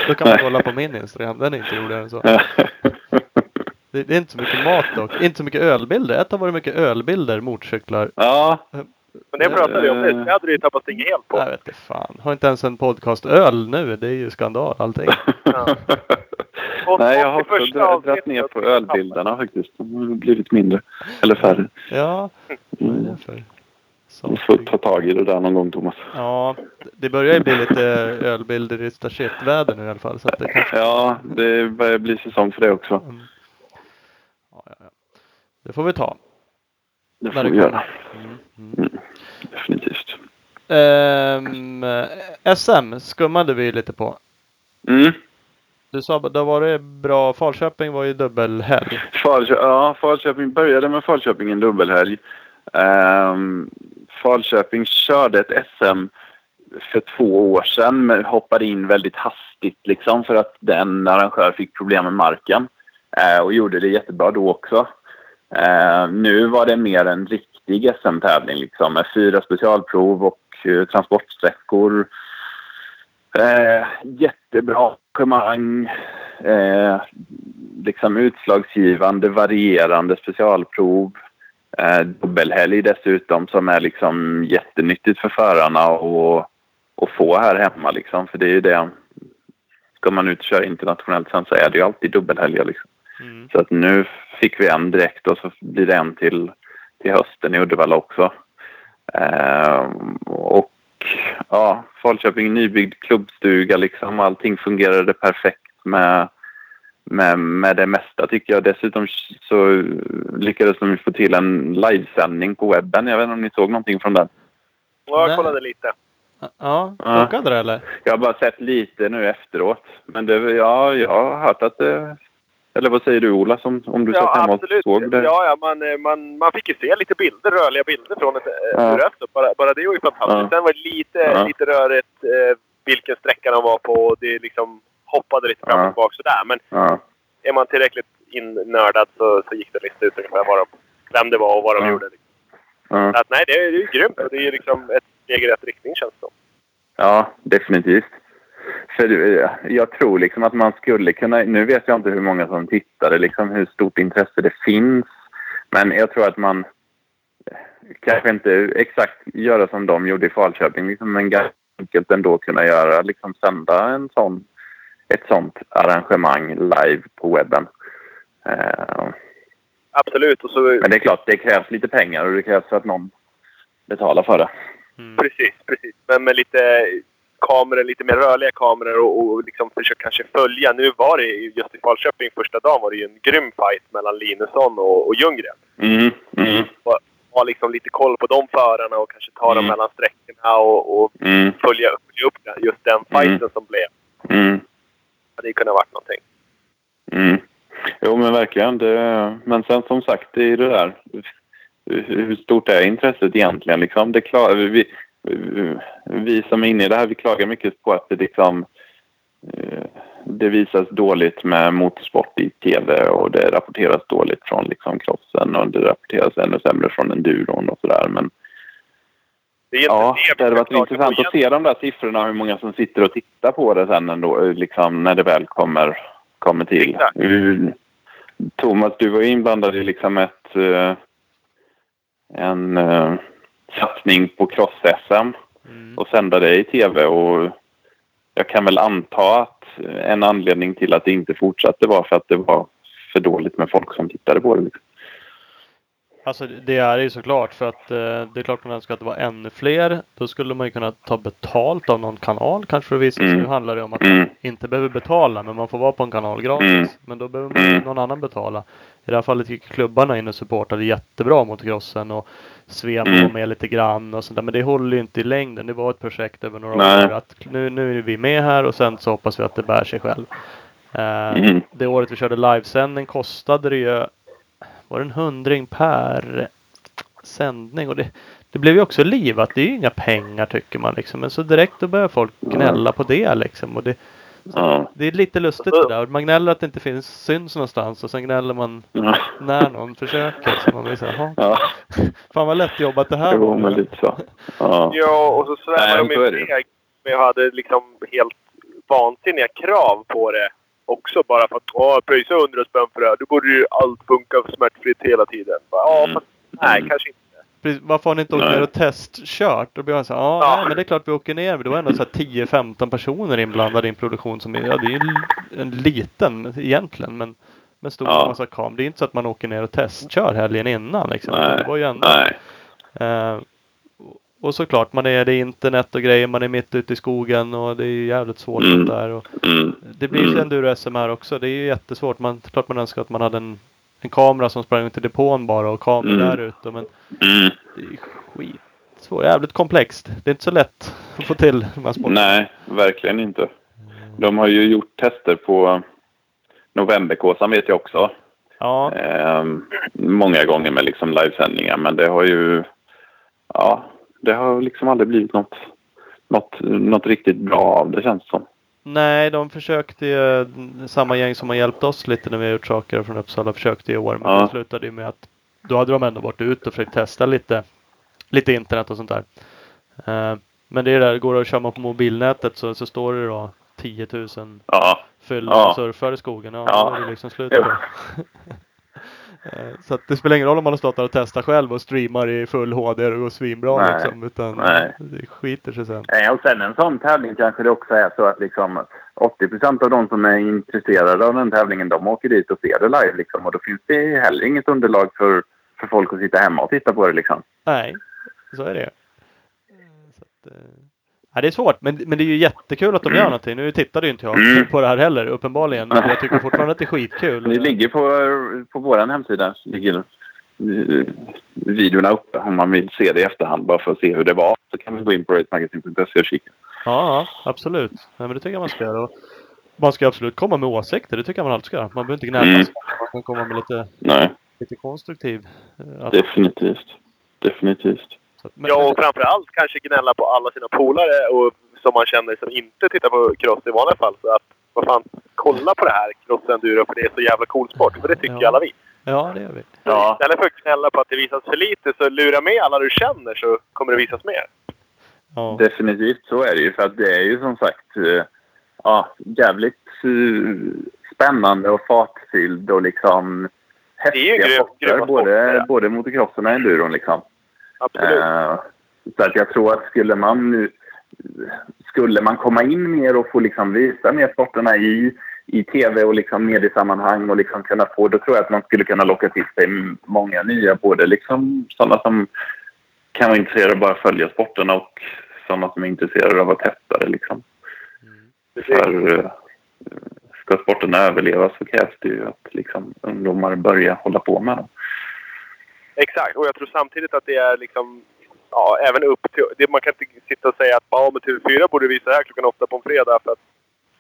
[SPEAKER 2] Då kan man kolla på min Instagram, den är inte roligare än så. Det, det är inte så mycket mat dock. Inte så mycket ölbilder. Ett har varit mycket ölbilder, motorcyklar.
[SPEAKER 4] ja,
[SPEAKER 3] Men det pratade vi om nu. Det hade du ju tappat stinget helt på.
[SPEAKER 2] Jag vet inte fan. Har inte ens en podcast öl nu. Det är ju skandal allting.
[SPEAKER 3] Ja. Och-
[SPEAKER 4] Nej, jag har också dragit ner på ölbilderna faktiskt. De har blivit mindre. Eller färre.
[SPEAKER 2] Ja, vad för?
[SPEAKER 4] Du får ta tag i det där någon gång, Thomas.
[SPEAKER 2] Ja, det börjar ju bli lite ölbilder i shit-väder nu i alla fall. Så det kanske...
[SPEAKER 4] Ja, det börjar bli säsong för det också.
[SPEAKER 2] Mm. Ja, ja, ja. Det får vi ta.
[SPEAKER 4] Det får vi göra.
[SPEAKER 2] kommer. Mm, mm.
[SPEAKER 4] Definitivt.
[SPEAKER 2] Ehm, SM skummade vi lite på.
[SPEAKER 4] Mm.
[SPEAKER 2] Du sa att det var det bra. Falköping var ju dubbelhelg.
[SPEAKER 4] Falkö ja, Falköping började med Falköping en dubbelhelg. Um, Falköping körde ett SM för två år sedan men hoppade in väldigt hastigt liksom för att den arrangör fick problem med marken. Eh, och gjorde det jättebra då också. Eh, nu var det mer en riktig SM-tävling liksom med fyra specialprov och eh, transportsträckor. Eh, jättebra arrangemang. Eh, liksom utslagsgivande, varierande specialprov. Eh, dubbelhelg dessutom som är liksom jättenyttigt för förarna att få här hemma liksom. För det är ju det. Ska man ut och köra internationellt sen så är det ju alltid dubbelhelger liksom.
[SPEAKER 2] Mm.
[SPEAKER 4] Så att nu fick vi en direkt och så blir det en till, till hösten i Uddevalla också. Ehm, och ja, Falköping nybyggd klubbstuga liksom. Allting fungerade perfekt med, med, med det mesta tycker jag. Dessutom så lyckades de få till en livesändning på webben. Jag vet inte om ni såg någonting från den?
[SPEAKER 3] Ja, jag kollade lite.
[SPEAKER 2] Ja, funkade det eller?
[SPEAKER 4] Jag har bara sett lite nu efteråt. Men det, ja, jag har hört att det... Eller vad säger du Ola, som, om du satt
[SPEAKER 3] Ja,
[SPEAKER 4] hemma och
[SPEAKER 3] absolut.
[SPEAKER 4] såg det?
[SPEAKER 3] Ja, ja man, eh, man, man fick ju se lite bilder, rörliga bilder från ett
[SPEAKER 4] Ja.
[SPEAKER 3] ja. röst. Bara, bara det var ju fantastiskt.
[SPEAKER 4] Ja.
[SPEAKER 3] Sen var det lite,
[SPEAKER 4] Ja.
[SPEAKER 3] lite rörigt eh, vilken sträcka de var på. och Det liksom hoppade lite fram och tillbaka sådär. Men är man tillräckligt innördad så, så gick det lista ut ungefär vad de, vem det var och vad de gjorde. Så att, nej, det är, det är ju grymt. Och det är ju liksom ett steg i rätt riktning känns det som.
[SPEAKER 4] Ja, definitivt. för eh, jag tror liksom att man skulle kunna... Nu vet jag inte hur många som tittade, liksom hur stort intresse det finns. Men jag tror att man eh, kanske inte exakt göra som de gjorde i Falköping, liksom, men ganska enkelt ändå kunna göra, liksom sända en sån, ett sånt arrangemang live på webben. Eh,
[SPEAKER 3] Absolut. Och så,
[SPEAKER 4] men det är klart, det krävs lite pengar och det krävs att någon betalar för det.
[SPEAKER 2] Mm.
[SPEAKER 3] Precis, precis. Men med lite kameror, lite mer rörliga kameror och, och liksom försöka kanske följa. Nu var det ju- just i Falköping första dagen var det ju en grym fight mellan Linusson och, och Ljunggren.
[SPEAKER 4] Mm, mm,
[SPEAKER 3] Ha liksom lite koll på de förarna och kanske ta dem
[SPEAKER 4] Mm.
[SPEAKER 3] mellan sträckorna och, och
[SPEAKER 4] mm,
[SPEAKER 3] följa upp, följa upp just den fighten
[SPEAKER 4] Mm.
[SPEAKER 3] som blev. Det kunde ha varit någonting.
[SPEAKER 4] mm. Jo, men verkligen. Det, men sen som sagt, det är det där. Hur stort är intresset egentligen? Liksom? Det klar, vi, vi som är inne i det här, vi klagar mycket på att det liksom eh, det visas dåligt med motorsport i tv och det rapporteras dåligt från liksom crossen och det rapporteras ännu sämre från enduron och sådär. Men
[SPEAKER 3] det är
[SPEAKER 4] ja, det hade varit intressant att se de där siffrorna, hur många som sitter och tittar på det sen ändå, liksom när det väl kommer, kommer till.
[SPEAKER 3] Exakt.
[SPEAKER 4] Mm. Thomas, du var ju inblandad i liksom ett, eh, en eh, satsning på cross-SM
[SPEAKER 2] Mm.
[SPEAKER 4] och sända det i tv och jag kan väl anta att en anledning till att det inte fortsatte var för att det var för dåligt med folk som tittade på det. Liksom.
[SPEAKER 2] Alltså det är ju såklart för att eh, det är klart man önskar att det var ännu fler. Då skulle man ju kunna ta betalt av någon kanal kanske för att visa.
[SPEAKER 4] Mm.
[SPEAKER 2] Nu handlar det om att
[SPEAKER 4] Mm.
[SPEAKER 2] man inte behöver betala men man får vara på en kanal gratis.
[SPEAKER 4] Mm.
[SPEAKER 2] Men då behöver man
[SPEAKER 4] Mm.
[SPEAKER 2] någon annan betala. I det här fallet gick klubbarna in och supportade jättebra mot crossen och Svemo
[SPEAKER 4] Mm.
[SPEAKER 2] var med lite grann och sånt där. Men det håller ju inte i längden. Det var ett projekt över några
[SPEAKER 4] Nej.
[SPEAKER 2] år. Att nu, nu är vi med här och sen så hoppas vi att det bär sig själv. Eh,
[SPEAKER 4] Mm.
[SPEAKER 2] Det året vi körde livesändning kostade det ju var det en hundring per sändning och det, det blev ju också livat. Det är ju inga pengar tycker man liksom. Men så direkt då börjar folk gnälla på det liksom. Och det,
[SPEAKER 4] Ja.
[SPEAKER 2] det är lite lustigt det där. Man gnäller att det inte finns syns någonstans och sen gnäller man
[SPEAKER 4] Ja.
[SPEAKER 2] när någon försöker. Så man blir så här, "Jaha,
[SPEAKER 4] Ja.
[SPEAKER 2] fan vad lätt jobbat det här
[SPEAKER 4] Jo, men lite så. Ja.
[SPEAKER 3] Ja, och så svävar de iväg. Men jag hade liksom helt vansinniga krav på det också. Bara för att åh, pröjsa 100 spänn för det här. Då borde ju allt funka smärtfritt hela tiden. Bara, Ja,
[SPEAKER 4] Mm.
[SPEAKER 3] nej,
[SPEAKER 4] Mm.
[SPEAKER 3] kanske inte.
[SPEAKER 2] Precis, Varför har ni inte åkt ner och testkört? Då blir man så här, ja,
[SPEAKER 3] Ja.
[SPEAKER 2] nej, men det är klart vi åker ner. Det var ändå så här 10-15 personer inblandade i en produktion som är, ja, det är ju en liten egentligen. Men med stor
[SPEAKER 4] Ja.
[SPEAKER 2] massa kam. Det är inte så att man åker ner och testkör helgen innan liksom.
[SPEAKER 4] Nej.
[SPEAKER 2] Det var ju ändå,
[SPEAKER 4] Nej.
[SPEAKER 2] eh, och såklart, man är det internet och grejer. Man är mitt ute i skogen och det är jävligt svårt
[SPEAKER 4] Mm.
[SPEAKER 2] där. Och
[SPEAKER 4] Mm.
[SPEAKER 2] det blir ju
[SPEAKER 4] Mm.
[SPEAKER 2] enduro-SM här också. Det är ju jättesvårt. Man, klart man önskar att man hade en, en kamera som sprang till depån bara och kameror
[SPEAKER 4] Mm.
[SPEAKER 2] där ute. Men
[SPEAKER 4] Mm.
[SPEAKER 2] det är skitsvårt. Jävligt komplext. Det är inte så lätt att få till de här sporterna.
[SPEAKER 4] Nej, verkligen inte. De har ju gjort tester på Novemberkåsan vet jag också.
[SPEAKER 2] Ja,
[SPEAKER 4] Ehm, många gånger med liksom livesändningar men det har ju... Ja, det har liksom aldrig blivit något, något, något riktigt bra av det känns som.
[SPEAKER 2] nej, de försökte ju, samma gäng som har hjälpt oss lite när vi har gjort saker från Uppsala försökte i år. Men
[SPEAKER 4] Ja.
[SPEAKER 2] det slutade ju med att då hade de ändå varit ute och försökt testa lite, lite internet och sånt där. Eh, men det är där, går det att köra på mobilnätet så, så står det då 10 000
[SPEAKER 4] Ja,
[SPEAKER 2] fylla
[SPEAKER 4] Ja.
[SPEAKER 2] och surfar i skogen. Ja,
[SPEAKER 4] Ja.
[SPEAKER 2] då är det liksom slut på. Eh, Så det spelar ingen roll om man har stått där och testat själv och streamar i full HD och går svinbra
[SPEAKER 4] Nej.
[SPEAKER 2] liksom. Utan
[SPEAKER 4] Nej.
[SPEAKER 2] det skiter sig sen.
[SPEAKER 4] Eh, Och sen en sån tävling kanske det också är så att liksom 80 procent av de som är intresserade av den tävlingen de åker dit och ser det live liksom. Och då finns det heller inget underlag för, för folk att sitta hemma och titta på det liksom.
[SPEAKER 2] Nej, så är det. Så att, eh, ja, det är svårt, men, men det är ju jättekul att de gör någonting. Nu tittade ju inte jag
[SPEAKER 4] Mm.
[SPEAKER 2] på det här heller, uppenbarligen. Men jag tycker fortfarande att det är skitkul.
[SPEAKER 4] Det ligger på, på vår hemsida. Ligger eh, videorna uppe om man vill se det i efterhand bara för att se hur det var. Så kan vi gå in på racemagazine.se och kika.
[SPEAKER 2] Ja, absolut. Ja, men det tycker jag man ska göra. Man ska absolut komma med åsikter. Det tycker jag man alltid ska göra. Man behöver inte gnälla.
[SPEAKER 4] Mm.
[SPEAKER 2] Man kan komma med lite,
[SPEAKER 4] Nej,
[SPEAKER 2] lite konstruktiv. eh, att-
[SPEAKER 4] definitivt. Definitivt.
[SPEAKER 2] Att- men-
[SPEAKER 3] Ja, och framförallt kanske gnälla på alla sina polare och som man känner som inte tittar på cross i vanliga fall. Så att, vad fan, kolla på det här cross-enduro för det är så jävla cool sport. För det tycker
[SPEAKER 2] Ja.
[SPEAKER 3] alla vi.
[SPEAKER 2] Ja, det gör vi.
[SPEAKER 4] Ja.
[SPEAKER 3] Istället för att gnälla på att det visas för lite så lura med alla du känner så kommer det visas mer.
[SPEAKER 2] Ja.
[SPEAKER 4] Definitivt så är det ju. För att det är ju som sagt... eh, ja, jävligt uh, spännande och fartfylld och liksom häftiga sporter. Både, både motocrossen och enduron liksom.
[SPEAKER 3] Absolut.
[SPEAKER 4] Eh, så att jag tror att skulle man nu skulle man komma in mer och få liksom visa mer sporterna i, i tv och liksom mediesammanhang och liksom kunna få, då tror jag att man skulle kunna locka till sig många nya, både liksom sådana som kan vara intresserade av bara följa sporterna och sådana som är intresserade av att testa det liksom.
[SPEAKER 3] Precis.
[SPEAKER 4] För eh, ska sporterna överleva så krävs det ju att liksom ungdomar börjar hålla på med dem.
[SPEAKER 3] Exakt. Och jag tror samtidigt att det är liksom... Ja, även upp till... Det, man kan inte sitta och säga att ja, men TV4 borde visa här klockan åtta på en fredag för att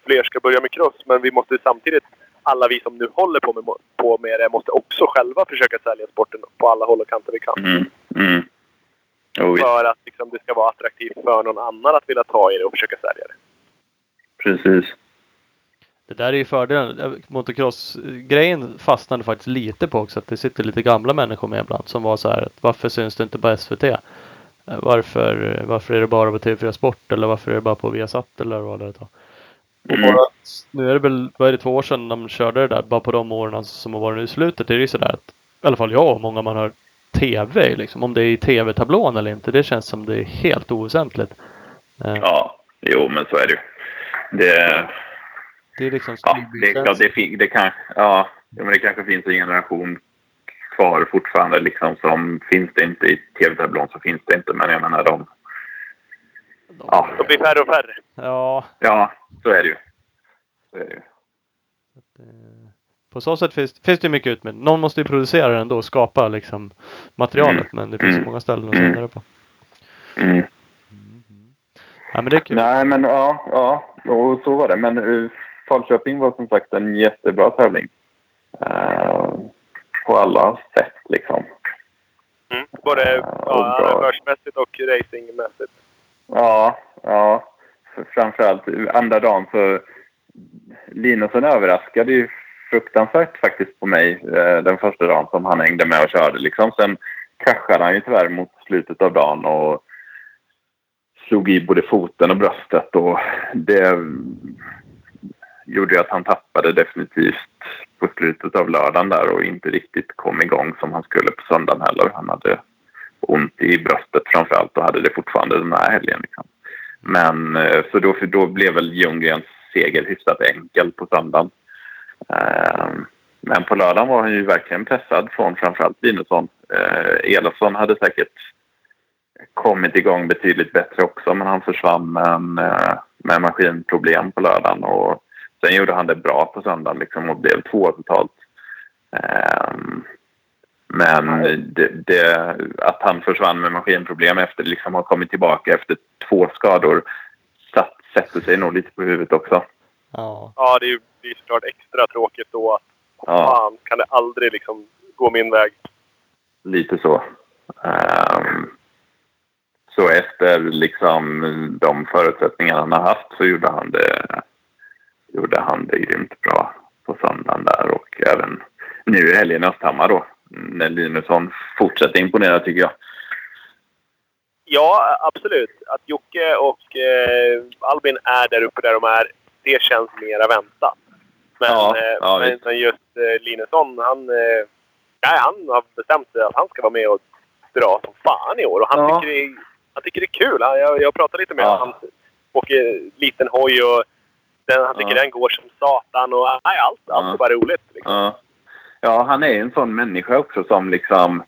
[SPEAKER 3] fler ska börja med cross. Men vi måste samtidigt, alla vi som nu håller på med, på med det, måste också själva försöka sälja sporten på alla håll och kanter vi kan.
[SPEAKER 4] Mm. Mm. Oh.
[SPEAKER 3] För att liksom, det ska vara attraktivt för någon annan att vilja ta i det och försöka sälja det.
[SPEAKER 4] Precis.
[SPEAKER 2] Det där är ju fördelen. Motocross-grejen fastnade faktiskt lite på också. Att det sitter lite gamla människor med ibland som var så här. Att varför syns det inte på SVT? Eh, Varför, varför är det bara på TV4 Sport? Eller varför är det bara på Viasat? Eller vad det är.
[SPEAKER 4] Mm.
[SPEAKER 2] nu är det väl, vad är det, två år sedan de körde det där. Bara på de åren som har varit nu i slutet. är det ju sådär att i alla fall jag och många man har TV liksom. Om det är i TV-tablån eller inte. Det känns som det är helt oväsentligt. Eh,
[SPEAKER 4] Ja, jo men så är det ju. Det,
[SPEAKER 2] Det är liksom
[SPEAKER 4] ja, det, ja, det, fin- det, kan, ja, ja, men det kanske finns en generation kvar fortfarande liksom som finns det inte i tv-tablån så finns det inte. Men jag menar de, ja,
[SPEAKER 3] De blir färre och färre.
[SPEAKER 2] Ja,
[SPEAKER 4] ja så är det ju. Så är det ju.
[SPEAKER 2] På så sätt finns, finns det ju mycket utbud. Någon måste ju producera den ändå och skapa liksom materialet.
[SPEAKER 4] Mm.
[SPEAKER 2] Men det finns
[SPEAKER 4] Mm.
[SPEAKER 2] många ställen att
[SPEAKER 4] Mm.
[SPEAKER 2] sända det på.
[SPEAKER 4] Mm.
[SPEAKER 2] Ja men det är kul.
[SPEAKER 4] Nej men ja, ja, och så var det. Men uh, Falköping var som sagt en jättebra tävling. Eh, på alla sätt liksom.
[SPEAKER 3] Mm. Både
[SPEAKER 4] och
[SPEAKER 3] ja,
[SPEAKER 4] bra.
[SPEAKER 3] arrangörsmässigt och racingmässigt.
[SPEAKER 4] Ja, ja. Framförallt andra dagen så Linusson överraskade ju fruktansvärt faktiskt på mig eh, den första dagen som han hängde med och körde. Liksom. Sen kraschade han ju tyvärr mot slutet av dagen och slog i både foten och bröstet och det gjorde ju att han tappade definitivt på slutet av lördagen där och inte riktigt kom igång som han skulle på söndagen heller. Han hade ont i bröstet framförallt och hade det fortfarande den här helgen. Liksom. Men eh, så då, då blev väl Ljunggrens seger hyfsat enkel på söndagen. Eh, men på lördagen var han ju verkligen pressad från framförallt Linusson. Eh, Elofsson hade säkert kommit igång betydligt bättre också men han försvann med, en, eh, med maskinproblem på lördagen och sen gjorde han det bra på söndagen liksom och blev två totalt. Eh, Men det, det, att han försvann med maskinproblem efter liksom har kommit tillbaka efter två skador satt, sätter sig nog lite på huvudet också.
[SPEAKER 2] Ja.
[SPEAKER 3] Ja, det är ju det är såklart extra tråkigt då att
[SPEAKER 4] Ja.
[SPEAKER 3] fan kan det aldrig liksom gå min väg.
[SPEAKER 4] Lite så. Ehm, så efter liksom de förutsättningar han har haft så gjorde han det, gjorde han det grymt bra på söndagen där och även nu i helgen i Östhammar då. När Linusson fortsätter imponera tycker jag.
[SPEAKER 3] Ja, absolut. Att Jocke och eh, Albin är där uppe där de är, det känns mera väntat. Men,
[SPEAKER 4] Ja,
[SPEAKER 3] eh,
[SPEAKER 4] ja,
[SPEAKER 3] men, men just eh, Linusson, han, eh, nej, han har bestämt sig att han ska vara med och dra som fan i år. Och han,
[SPEAKER 4] Ja.
[SPEAKER 3] tycker, det han tycker det är kul. Han, jag, jag pratade lite med honom. Han åker liten hoj och den, han tycker
[SPEAKER 4] Ja.
[SPEAKER 3] den går som satan. Och, nej, allt, allt
[SPEAKER 4] Ja.
[SPEAKER 3] är bara roligt. Liksom.
[SPEAKER 4] Ja. ja, han är en sån människa också som liksom...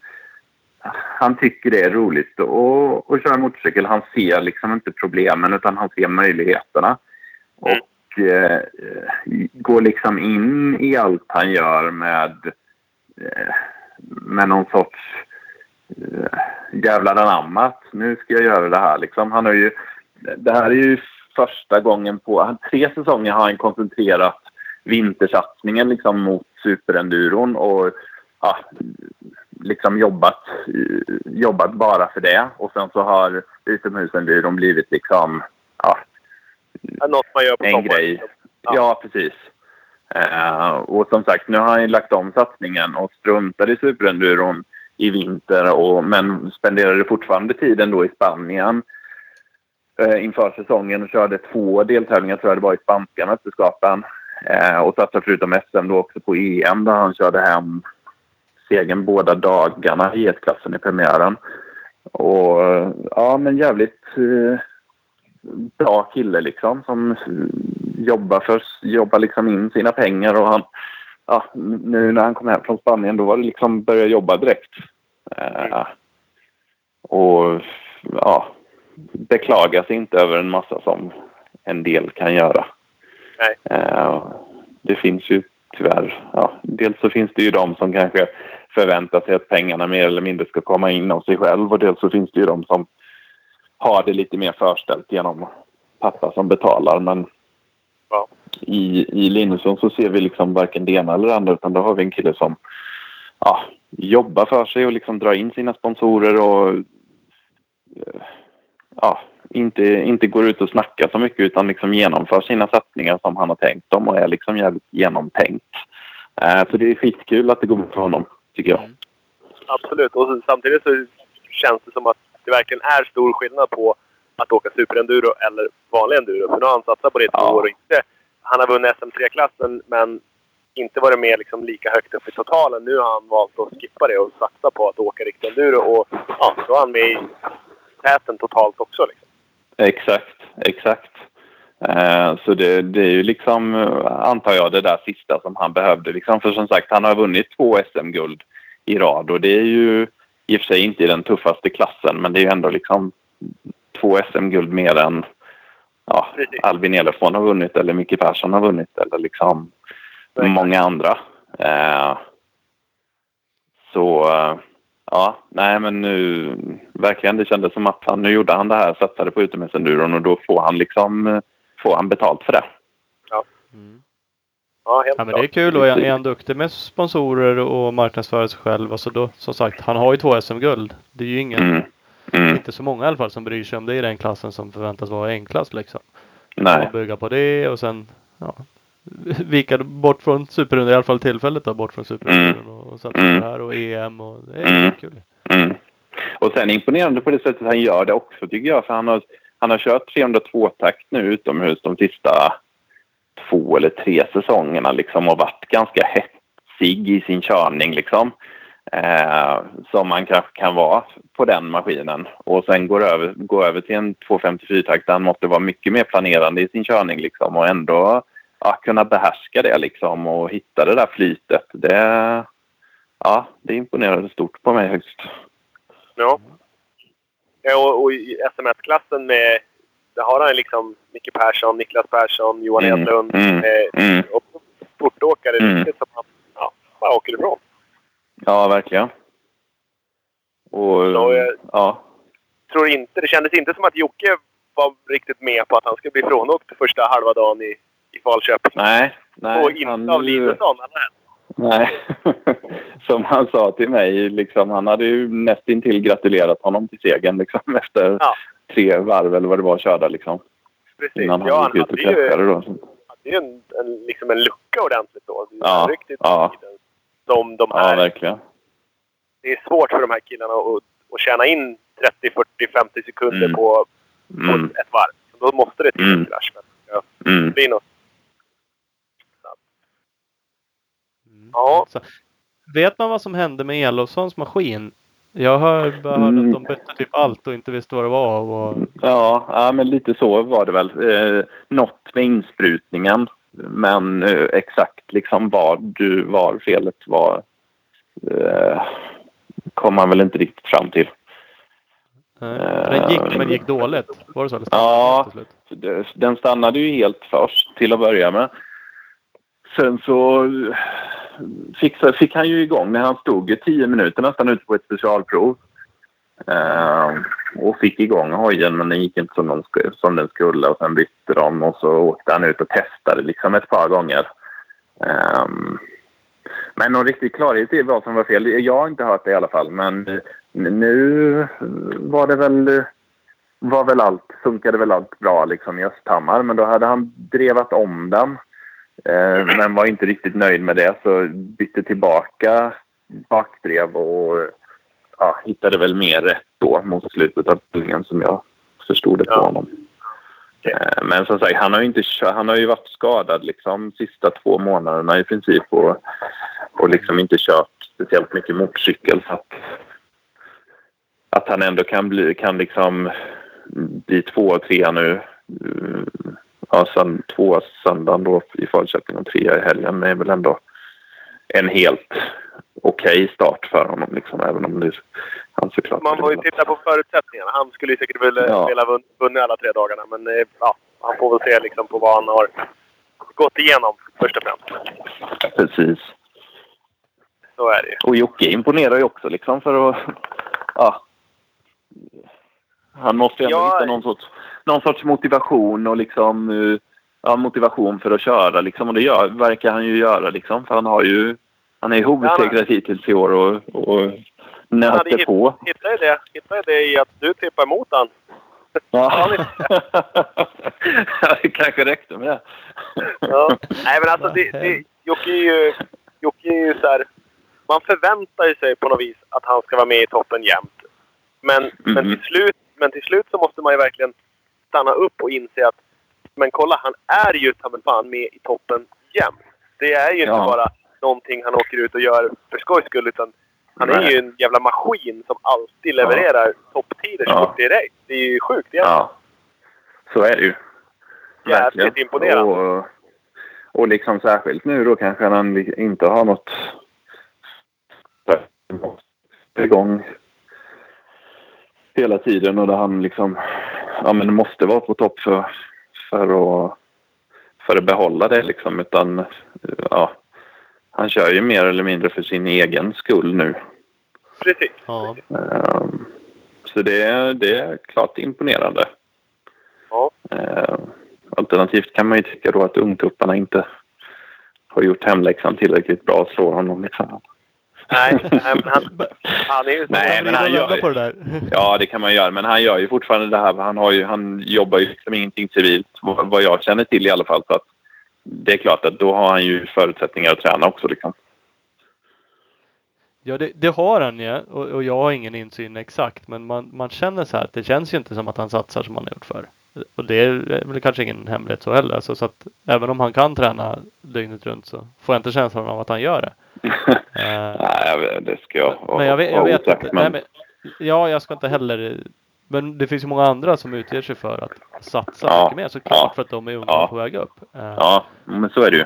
[SPEAKER 4] Han tycker det är roligt att, att köra motorcykel. Han ser liksom inte problemen utan han ser möjligheterna.
[SPEAKER 3] Mm.
[SPEAKER 4] Och eh, går liksom in i allt han gör med, eh, med någon sorts eh, jävlar anamma. Nu ska jag göra det här liksom. Han har ju, det här är ju första gången på... Tre säsonger har han koncentrerat vintersatsningen liksom mot superenduron och ja, liksom jobbat, jobbat bara för det. Och sen så har utomhusenduron blivit liksom ja,
[SPEAKER 3] Något man gör på
[SPEAKER 4] en
[SPEAKER 3] sommaren.
[SPEAKER 4] grej. Ja, precis. Eh, och som sagt, nu har han lagt om satsningen och struntar i superenduron i vinter och, men spenderade fortfarande tiden då i Spanien eh, inför säsongen och körde två deltävlingar tror jag det var i spanska mästerskapen. Eh, och satsade förutom SM då också på EM där han körde hem segern båda dagarna i klassen i premiären. Och ja, men jävligt eh, bra kille liksom som jobbar, för, jobbar liksom in sina pengar och han, ja, nu när han kom hem från Spanien då var det liksom börja jobba direkt. Eh, och ja, beklagar sig inte över en massa som en del kan göra.
[SPEAKER 3] Nej.
[SPEAKER 4] Eh, det finns ju tyvärr, ja, dels så finns det ju de som kanske förväntar sig att pengarna mer eller mindre ska komma in av sig själv och dels så finns det ju de som har det lite mer förställt genom pappa som betalar men
[SPEAKER 3] Ja.
[SPEAKER 4] i, i Linusson så ser vi liksom varken det ena eller det andra utan då har vi en kille som ja, jobbar för sig och liksom drar in sina sponsorer och eh, ja, inte, inte går ut och snackar så mycket utan liksom genomför sina satsningar som han har tänkt dem och är liksom jävligt genomtänkt. Eh, så det är skitkul att det går bra för honom, tycker jag.
[SPEAKER 3] Absolut. Och samtidigt så känns det som att det verkligen är stor skillnad på att åka superenduro eller vanlig enduro. För nu har han satsat på det i två
[SPEAKER 4] Ja.
[SPEAKER 3] år och inte... Han har vunnit SM3-klassen men inte varit med liksom lika högt upp i totalen. Nu har han valt att skippa det och satsa på att åka riktig enduro. Och ja, då är han med i täten totalt också. Liksom.
[SPEAKER 4] Exakt, exakt. Eh, så det, det är ju liksom, eh, antar jag, det där sista som han behövde. Liksom. För som sagt, han har vunnit två SM-guld i rad och det är ju i och för sig inte i den tuffaste klassen men det är ju ändå liksom två SM-guld mer än ja,
[SPEAKER 3] Precis.
[SPEAKER 4] Albin Elofsson har vunnit eller Micke Persson har vunnit eller liksom
[SPEAKER 3] Verkligen.
[SPEAKER 4] många andra. Eh, så eh, ja, nej men nu verkligen det kändes som att han, nu gjorde han det här, satsade på utomhusenduron och då får han liksom får han betalt för det.
[SPEAKER 3] Ja, helt
[SPEAKER 2] Ja men det är
[SPEAKER 3] klart.
[SPEAKER 2] kul och är, är han duktig med sponsorer och marknadsföra sig själv. Alltså då, som sagt, han har ju två SM-guld. Det är ju ingen,
[SPEAKER 4] Mm. Mm.
[SPEAKER 2] inte så många i alla fall som bryr sig om det i den klassen som förväntas vara enklast liksom.
[SPEAKER 4] Nej.
[SPEAKER 2] Och bygga på det och sen ja, vika bort från superrundan, i alla fall tillfället då, bort från superrundan och, och satsa på
[SPEAKER 4] Mm.
[SPEAKER 2] det här och EM och det är
[SPEAKER 4] Mm.
[SPEAKER 2] kul.
[SPEAKER 4] Mm. Och sen imponerande på det sättet han gör det också tycker jag. För han har, han har kört 302-takt nu utomhus de sista två eller tre säsongerna liksom och varit ganska hetsig i sin körning liksom. Eh, som man kanske kan vara på den maskinen. Och sen går över, gå över till en 254-takt där han måste vara mycket mer planerande i sin körning liksom och ändå ja, kunna behärska det liksom och hitta det där flytet. Det, ja, det imponerade stort på mig högst.
[SPEAKER 3] Ja. ja och, och i SMS-klassen med... Där har han liksom Micke Persson, Niklas Persson, Johan
[SPEAKER 4] Mm,
[SPEAKER 3] Edlund.
[SPEAKER 4] mm,
[SPEAKER 3] eh,
[SPEAKER 4] mm.
[SPEAKER 3] Och sportåkare
[SPEAKER 4] Mm.
[SPEAKER 3] riktigt som han ja, bara åker ifrån.
[SPEAKER 4] Ja, verkligen. Och,
[SPEAKER 3] Så, eh,
[SPEAKER 4] ja.
[SPEAKER 3] Tror inte, det kändes inte som att Jocke var riktigt med på att han skulle bli frånåkt första halva dagen i, i Falköping.
[SPEAKER 4] Nej, nej.
[SPEAKER 3] och inte
[SPEAKER 4] han-
[SPEAKER 3] av eller?
[SPEAKER 4] Nej. Som han sa till mig, liksom, han hade ju nästintill gratulerat honom till segern liksom, efter
[SPEAKER 3] Ja.
[SPEAKER 4] tre varv eller vad det var körda. Liksom,
[SPEAKER 3] Precis.
[SPEAKER 4] innan han
[SPEAKER 3] Ja, han
[SPEAKER 4] gick ut och kraschade. Då.
[SPEAKER 3] hade ju en, en, liksom en lucka ordentligt då.
[SPEAKER 4] Ja,
[SPEAKER 3] Riktigt
[SPEAKER 4] ja.
[SPEAKER 3] tiden. Som de
[SPEAKER 4] Ja,
[SPEAKER 3] här.
[SPEAKER 4] verkligen.
[SPEAKER 3] det är svårt för de här killarna att, att tjäna in 30, 40, 50 sekunder
[SPEAKER 4] Mm.
[SPEAKER 3] på, på
[SPEAKER 4] Mm,
[SPEAKER 3] ett varv. Så då måste det till en
[SPEAKER 4] Mm.
[SPEAKER 3] krasch. Ja,
[SPEAKER 4] mm.
[SPEAKER 3] det blir något. Ja.
[SPEAKER 2] Så, vet man vad som hände med Elofssons maskin? Jag har bara hört
[SPEAKER 4] Mm.
[SPEAKER 2] att de bytte typ allt och inte visste vad det var. Och,
[SPEAKER 4] Ja, ja, men lite så var det väl. Eh, något med insprutningen. Men eh, exakt liksom vad du var felet var eh, kom man väl inte riktigt fram till.
[SPEAKER 2] nej, den gick men gick dåligt. Var det så?
[SPEAKER 4] Ja. Den stannade ju helt först till att börja med. Sen så eh, fick, fick han ju igång när han stod i tio minuter nästan ute på ett specialprov. Uh, och fick igång hojen men den gick inte som, de, som den skulle och sen bytte de och så åkte han ut och testade liksom ett par gånger. Um, men någon riktig klarhet i vad som var fel, jag har inte hört det i alla fall men eh, nu var det väl var väl allt, funkade väl allt bra liksom i Östhammar men då hade han drevat om den. Eh, men var inte riktigt nöjd med det så bytte tillbaka bakdrev och ja, hittade väl mer rätt då mot slutet av tävlingen som jag förstod det på
[SPEAKER 3] Ja.
[SPEAKER 4] honom. Eh, Men som sagt, han har ju, inte, han har ju varit skadad liksom sista två månaderna i princip och, och liksom inte kört speciellt mycket motorcykel. Så att, att han ändå kan bli, kan liksom bli två och trea nu. Ja, sen, två söndagen då i Falköping och trea i helgen är väl ändå en helt okej start för honom. Liksom, även om det, han såklart
[SPEAKER 3] Man får ju titta på förutsättningarna. Han skulle ju säkert vilja
[SPEAKER 4] Ja.
[SPEAKER 3] vilja vunn- vunnit alla tre dagarna. Men eh, ja, han får väl se liksom på vad han har gått igenom först och främst.
[SPEAKER 4] Precis.
[SPEAKER 3] Så är det ju.
[SPEAKER 4] Och Jocke imponerar ju också liksom för att... Ja. Han måste ju ändå
[SPEAKER 3] Ja.
[SPEAKER 4] hitta någon sorts, någon sorts motivation och liksom... eh, Ja, motivation för att köra liksom. Och det gör, verkar han ju göra liksom. För han har ju... Han är ju obesegrad hittills i år och, och nöter
[SPEAKER 3] hitt-
[SPEAKER 4] på.
[SPEAKER 3] Hittade det, hittade det i att du tippar emot han.
[SPEAKER 4] Ja. det kanske räckte med det.
[SPEAKER 3] Ja. Nej men alltså det, det, Jocke är ju, Jocke är ju så här, Man förväntar sig på något vis att han ska vara med i toppen jämt. Men, men,
[SPEAKER 4] Mhm.
[SPEAKER 3] till slut, men till slut så måste man ju verkligen stanna upp och inse att men kolla, han är ju ta fan med i toppen jämt. Det är ju inte
[SPEAKER 4] Ja.
[SPEAKER 3] bara någonting han åker ut och gör för skojs skull utan han är
[SPEAKER 4] Nej.
[SPEAKER 3] ju en jävla maskin som alltid levererar topptider så
[SPEAKER 4] Ja.
[SPEAKER 3] fort det är direkt. Det är ju sjukt egentligen.
[SPEAKER 4] Ja, så är det ju.
[SPEAKER 3] Jävligt
[SPEAKER 4] Verkligen.
[SPEAKER 3] imponerande.
[SPEAKER 4] Och, och liksom särskilt nu då kanske han inte har något igång hela tiden och där han liksom ja, men måste vara på topp för, för, att, för att behålla det liksom. Utan ja, han kör ju mer eller mindre för sin egen skull nu.
[SPEAKER 3] Precis.
[SPEAKER 2] Ja.
[SPEAKER 4] Ehm, Så det, är- det är klart imponerande.
[SPEAKER 3] Ja.
[SPEAKER 4] Ehm, Alternativt kan man ju tycka då att ungtupparna inte har gjort hemläxan tillräckligt bra att slå honom. Liksom.
[SPEAKER 3] Nej, nej, men han, han är ju.
[SPEAKER 4] Nej, men han gör-
[SPEAKER 2] på det där.
[SPEAKER 4] Ja, det kan man göra. Men han gör ju fortfarande det här. Han, har ju, han jobbar ju liksom ingenting civilt, vad jag känner till i alla fall. Så att det är klart att då har han ju förutsättningar att träna också. Liksom.
[SPEAKER 2] Ja, det, det har han ju. Och, och jag har ingen insyn exakt. Men man, man känner så här att det känns ju inte som att han satsar som han har gjort förr. Och det är väl kanske ingen hemlighet så heller. Alltså, så att även om han kan träna dygnet runt så får jag inte känslan av att han gör det. Eh,
[SPEAKER 4] Nej, det ska jag vara
[SPEAKER 2] men jag vet, jag vet
[SPEAKER 4] osagt,
[SPEAKER 2] inte.
[SPEAKER 4] men-
[SPEAKER 2] Nej, men, ja, jag ska inte heller. Men det finns ju många andra som utger sig för att satsa
[SPEAKER 4] Ja,
[SPEAKER 2] mycket mer såklart
[SPEAKER 4] ja,
[SPEAKER 2] för att de är unga
[SPEAKER 4] ja.
[SPEAKER 2] på väg upp. Eh,
[SPEAKER 4] Ja, men så är det ju.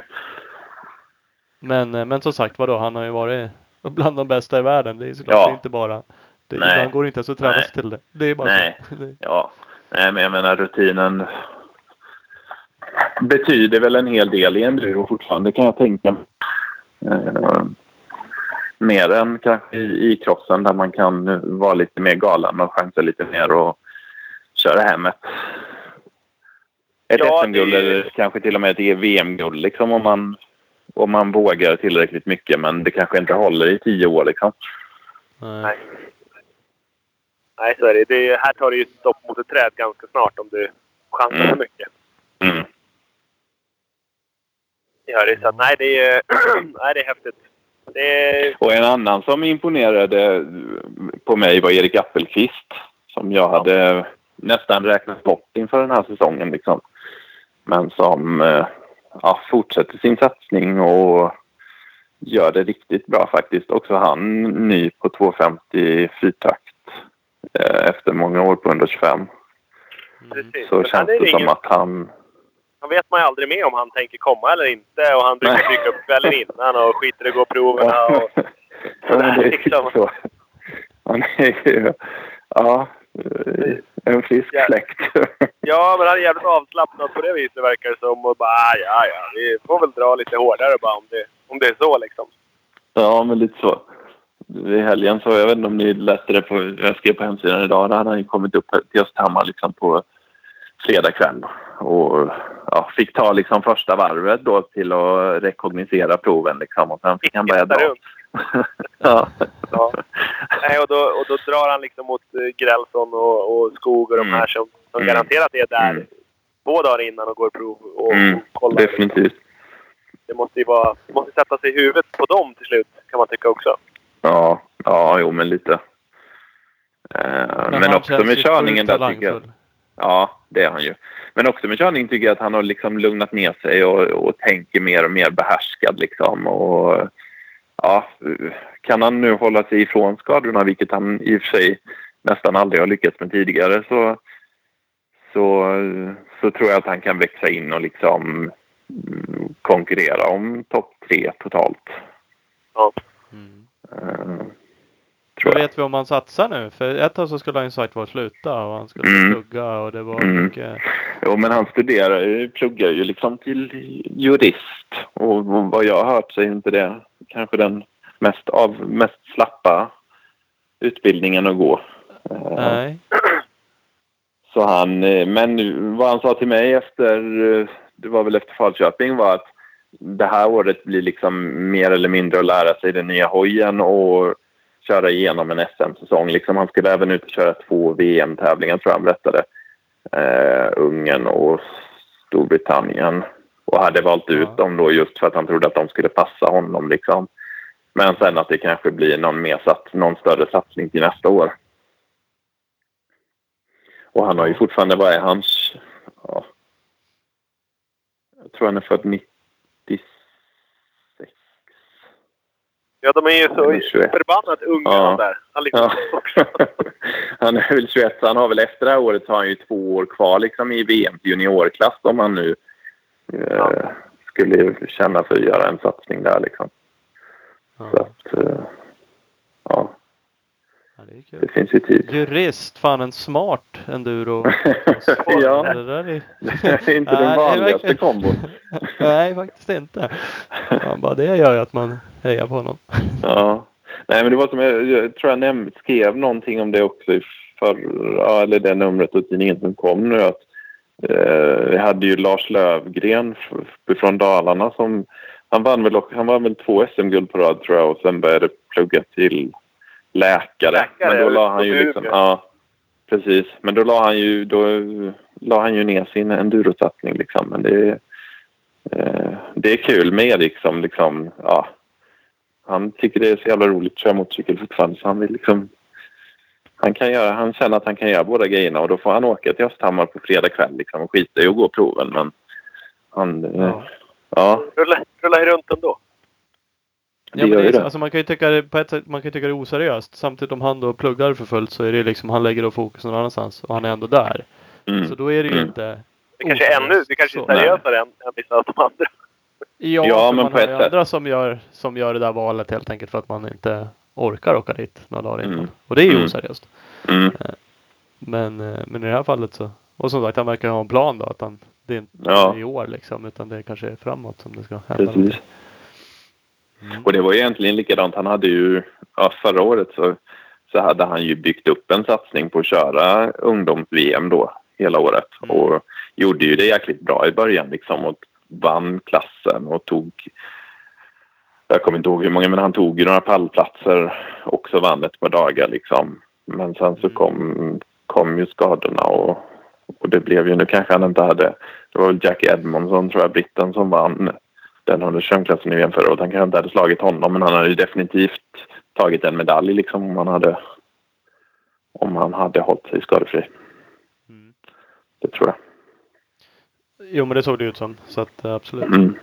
[SPEAKER 2] Men, eh, men som sagt vadå, han har ju varit bland de bästa i världen. Det är såklart
[SPEAKER 4] Ja.
[SPEAKER 2] det är inte bara. Det,
[SPEAKER 4] Nej.
[SPEAKER 2] ibland går inte ens att träna sig till det. Det är bara
[SPEAKER 4] Nej. Ja, nej, men jag menar rutinen betyder väl en hel del i enduro fortfarande kan jag tänka mig. Eh, mer än kanske i, i crossen där man kan vara lite mer galen och chansa lite mer och köra hem ett, ett
[SPEAKER 3] Ja,
[SPEAKER 4] SM-guld
[SPEAKER 3] det-
[SPEAKER 4] eller kanske till och med ett VM-guld liksom om man, om man vågar tillräckligt mycket men det kanske inte håller i tio år liksom.
[SPEAKER 2] Nej.
[SPEAKER 3] Nej. Så är det. det. Här tar det ju stopp mot ett träd ganska snart om du chansar för
[SPEAKER 4] Mm.
[SPEAKER 3] mycket.
[SPEAKER 4] Mm.
[SPEAKER 3] Gör det. Så att, nej, det är, nej, det är häftigt. Det är,
[SPEAKER 4] Och en annan som imponerade på mig var Erik Appelqvist. Som jag hade nästan räknat bort inför den här säsongen. Liksom. Men som eh, ja, fortsätter sin satsning och gör det riktigt bra faktiskt. Också han ny på 250 fritakt eh, efter många år på 125.
[SPEAKER 3] precis.
[SPEAKER 4] Så känns
[SPEAKER 3] är
[SPEAKER 4] det som
[SPEAKER 3] ingen,
[SPEAKER 4] att han...
[SPEAKER 3] han vet man ju aldrig med om han tänker komma eller inte. Och han brukar dyka upp kvällen innan och skiter i att gå proverna. Och,
[SPEAKER 4] Ja, men det är
[SPEAKER 3] liksom.
[SPEAKER 4] så. Han är ju... Ja, eh, en frisk
[SPEAKER 3] Ja.
[SPEAKER 4] fläkt.
[SPEAKER 3] ja, men han är jävligt avslappnad på det viset verkar det som. Och bara, "Ah, ja, ja, vi får väl dra lite hårdare bara om det, om det är så liksom.
[SPEAKER 4] Ja, men lite så. I helgen så, jag vet inte om ni läste det på, jag skrev på hemsidan idag, där hade han ju kommit upp till Östhammar liksom på fredag kväll. Och ja, fick ta liksom första varvet då till att rekognosera proven liksom. Och sen fick han börja dra. ja.
[SPEAKER 3] Ja. Nej, och, då, och då drar han liksom mot eh, Grälsson och, och Skog och de
[SPEAKER 4] Mm.
[SPEAKER 3] här som, som
[SPEAKER 4] Mm.
[SPEAKER 3] garanterat är där
[SPEAKER 4] Mm.
[SPEAKER 3] två dagar innan och går prov och,
[SPEAKER 4] Mm,
[SPEAKER 3] och kollar.
[SPEAKER 4] Definitivt.
[SPEAKER 3] Det måste ju vara, måste sätta sig i huvudet på dem till slut, kan man tycka också.
[SPEAKER 4] Ja, ja, jo men lite. Eh, men
[SPEAKER 2] han
[SPEAKER 4] också med körningen där tycker jag. Ja, det är han ju. Men också med körning tycker jag att han har liksom lugnat ner sig och, och tänker mer och mer behärskad liksom. Och, ja, kan han nu hålla sig ifrån skadorna, vilket han i och för sig nästan aldrig har lyckats med tidigare, så, så, så tror jag att han kan växa in och liksom konkurrera om topp tre totalt.
[SPEAKER 3] Ja.
[SPEAKER 2] Mm.
[SPEAKER 4] Uh,
[SPEAKER 2] Vad vet vi om han satsar nu? För ett tag så skulle han ju sagt var sluta och han skulle
[SPEAKER 4] Mm.
[SPEAKER 2] plugga och det var
[SPEAKER 4] Mm.
[SPEAKER 2] mycket...
[SPEAKER 4] Jo, men han studerar ju, pluggar ju liksom till jurist. Och vad jag har hört så är inte det kanske den mest, av, mest slappa utbildningen att gå. Eh,
[SPEAKER 2] Nej.
[SPEAKER 4] Så han, eh, men vad han sa till mig efter, eh, det var väl efter Falköping, var att det här året blir liksom mer eller mindre att lära sig den nya hojen och köra igenom en SM-säsong. Liksom han skulle även ut och köra två VM-tävlingar tror jag han berättade. Eh, Ungern och Storbritannien. Och hade valt ut
[SPEAKER 2] Ja.
[SPEAKER 4] dem då just för att han trodde att de skulle passa honom liksom. Men sen att det kanske blir någon, mer sats, någon större satsning till nästa år. Och han har ju fortfarande, vad är hans... Ja, jag tror han är född 96.
[SPEAKER 3] Ja, de är ju så
[SPEAKER 4] Ja, 21.
[SPEAKER 3] förbannat unga
[SPEAKER 4] Ja.
[SPEAKER 3] de där. Han liksom
[SPEAKER 4] Ja. han är väl 21, så han har väl efter det här året så har han ju två år kvar liksom i VM juniorklass om han nu eh, skulle känna för att göra en satsning där liksom. Så
[SPEAKER 2] Ja.
[SPEAKER 4] att, eh, ja,
[SPEAKER 2] ja, det är kul.
[SPEAKER 4] det finns ju tid.
[SPEAKER 2] Jurist, fan en smart enduro.
[SPEAKER 4] ja,
[SPEAKER 2] Det där är...
[SPEAKER 4] det är inte den vanligaste kombon.
[SPEAKER 2] Nej, faktiskt inte. Ja, bara det gör ju att man hejar på honom.
[SPEAKER 4] Ja. Nej, men det var som jag, jag tror jag näm- skrev någonting om det också i förra, eller det numret av tidningen som kom nu. Att, eh, vi hade ju Lars Lövgren från Dalarna som han vann väl, han vann väl två SM-guld på rad tror jag och sen började plugga till läkare.
[SPEAKER 3] Läkare,
[SPEAKER 4] men då la han ju
[SPEAKER 3] och
[SPEAKER 4] liksom, ja, precis. Men då la han ju, då la han ju ner sin endurosatsning liksom. Men det, det är kul med Erik som liksom, ja, han tycker det är så jävla roligt att köra motorcykel fortfarande så han vill liksom han, kan göra, han känner att han kan göra båda grejerna och då får han åka till Östhammar på fredag kväll liksom och skita i att gå proven men han, ja,
[SPEAKER 2] Ja.
[SPEAKER 4] ja
[SPEAKER 3] rullar, rullar runt ändå.
[SPEAKER 4] det
[SPEAKER 2] Ja, men det är,
[SPEAKER 4] det.
[SPEAKER 2] alltså man kan ju tycka det, på ett sätt, man kan tycka det är oseriöst. Samtidigt om han då pluggar för fullt så är det liksom, han lägger då fokus någon annanstans och han är ändå där.
[SPEAKER 4] Mm.
[SPEAKER 2] Så då är det ju
[SPEAKER 4] Mm.
[SPEAKER 2] inte
[SPEAKER 3] Det kanske är ännu, det kanske är
[SPEAKER 2] Så-
[SPEAKER 3] seriösare än, än vissa av de andra.
[SPEAKER 2] Ja,
[SPEAKER 4] Ja, men
[SPEAKER 2] man
[SPEAKER 4] på
[SPEAKER 2] har
[SPEAKER 4] ett
[SPEAKER 2] andra som gör, som gör det där valet helt enkelt för att man inte orkar åka dit några dagar innan.
[SPEAKER 4] Mm.
[SPEAKER 2] Och det är ju
[SPEAKER 4] Mm.
[SPEAKER 2] oseriöst.
[SPEAKER 4] Mm.
[SPEAKER 2] Men, eh, men i det här fallet så. Och som sagt han verkar ha en plan då att han, det är inte
[SPEAKER 4] Ja.
[SPEAKER 2] i år liksom utan det kanske är framåt som det ska hända.
[SPEAKER 4] Precis.
[SPEAKER 2] Mm.
[SPEAKER 4] Och det var ju egentligen likadant. Han hade ju, ja, förra året så, så hade han ju byggt upp en satsning på att köra ungdoms-VM då hela året.
[SPEAKER 2] Mm.
[SPEAKER 4] Och gjorde ju det jäkligt bra i början liksom och vann klassen och tog jag kommer inte ihåg hur många, men han tog ju några pallplatser också vann ett par dagar liksom. Men sen så
[SPEAKER 2] Mm.
[SPEAKER 4] kom, kom ju skadorna och, och det blev ju, nu kanske han inte hade, det var väl Jack Edmondson tror jag, britten som vann den 100 klassen i VM förra året. Han kanske inte hade slagit honom men han hade ju definitivt tagit en medalj liksom om han hade om han hade hållit sig skadefri. Det tror jag.
[SPEAKER 2] Jo men det såg det ut som. Så att eh, absolut.
[SPEAKER 4] Mm.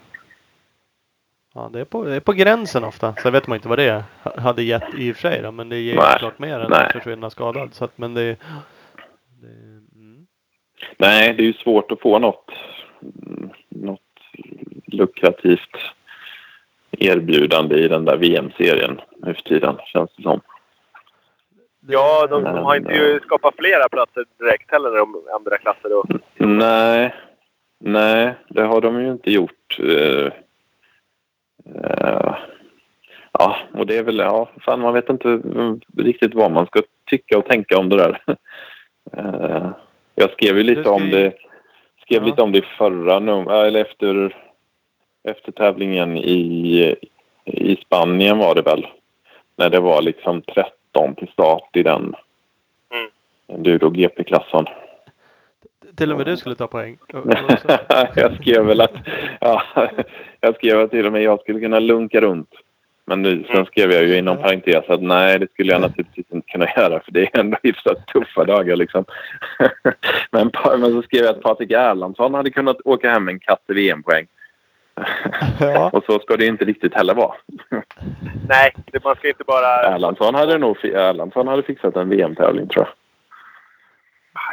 [SPEAKER 2] Ja, det, är på, det är på gränsen ofta. Sen vet man inte vad det är. ha- hade gett i och för sig då, men det ger ju
[SPEAKER 4] Nej.
[SPEAKER 2] klart mer än att försvinna skadad. Så att, men det, det mm.
[SPEAKER 4] Nej, det är ju svårt att få något, något lukrativt erbjudande i den där VM-serien nu för tiden, känns det som.
[SPEAKER 3] Ja, de, de har inte ju
[SPEAKER 4] eh,
[SPEAKER 3] skapat flera platser direkt heller när de andra klasser. Och,
[SPEAKER 4] Nej, nej, det har de ju inte gjort. Eh, eh, ja, och det är väl, ja, fan man vet inte riktigt vad man ska tycka och tänka om det där. Eh, jag skrev ju lite om det, skrev
[SPEAKER 2] Ja.
[SPEAKER 4] lite om det i förra num- eller efter, efter tävlingen i, i Spanien var det väl. När det var liksom 13 till start i den
[SPEAKER 3] Mm.
[SPEAKER 4] enduro GP-klassen.
[SPEAKER 2] Till och med du skulle ta poäng.
[SPEAKER 4] Jag skrev väl att ja, jag skrev att till och med jag skulle kunna lunka runt. Men nu, sen skrev jag ju inom parentes att nej, det skulle jag naturligtvis inte kunna göra för det är ändå hyfsat tuffa dagar liksom. Men, men så skrev jag att Patrik Erlandsson hade kunnat åka hem en katt i VM-poäng.
[SPEAKER 2] Ja.
[SPEAKER 4] Och så ska det inte riktigt heller vara.
[SPEAKER 3] Nej, det, man ska inte bara...
[SPEAKER 4] Erlandsson hade nog Erlandsson hade fixat en VM-tävling tror jag.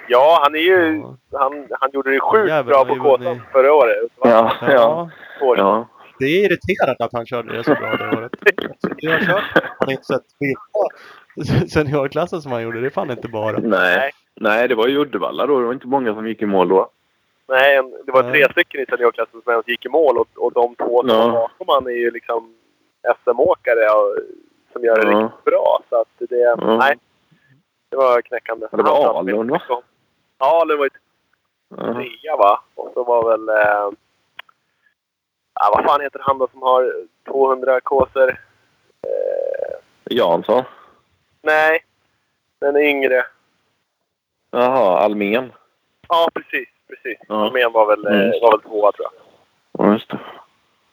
[SPEAKER 3] Ja, han är ju...
[SPEAKER 2] Ja.
[SPEAKER 3] Han, han gjorde det sjukt
[SPEAKER 2] Jävlar,
[SPEAKER 3] bra på Kåsan
[SPEAKER 2] vunnit.
[SPEAKER 3] förra året.
[SPEAKER 4] Ja, ja.
[SPEAKER 2] Ja. Det är irriterande att han körde det så bra det året. Jag har kört han har inte sett seniorklassen som han gjorde. Det är fan inte bara.
[SPEAKER 4] Nej. Nej, det var ju Uddevalla då. Det var inte många som gick i mål då.
[SPEAKER 3] Nej, en, det var
[SPEAKER 2] Nej.
[SPEAKER 3] tre stycken i seniorklassen som ens gick i mål och, och de två som
[SPEAKER 4] Ja.
[SPEAKER 3] var bakom han är ju liksom SM-åkare och- som gör det
[SPEAKER 4] Ja.
[SPEAKER 3] riktigt bra. Så att det...
[SPEAKER 4] Ja.
[SPEAKER 3] Nej. Det var knäckande.
[SPEAKER 4] Ja, det var Alun, va?
[SPEAKER 3] Ja, Alun var ju trea va? Och så var väl... Eh, ja, vad fan heter han då som har 200 kåsor? Eh,
[SPEAKER 4] Jansson.
[SPEAKER 3] nej, den är yngre.
[SPEAKER 4] Jaha, Almen.
[SPEAKER 3] Ja, precis. Precis.
[SPEAKER 4] Ja.
[SPEAKER 3] Armén var väl, eh,
[SPEAKER 4] Mm.
[SPEAKER 3] var väl tvåa tror jag.
[SPEAKER 4] Ja, just det.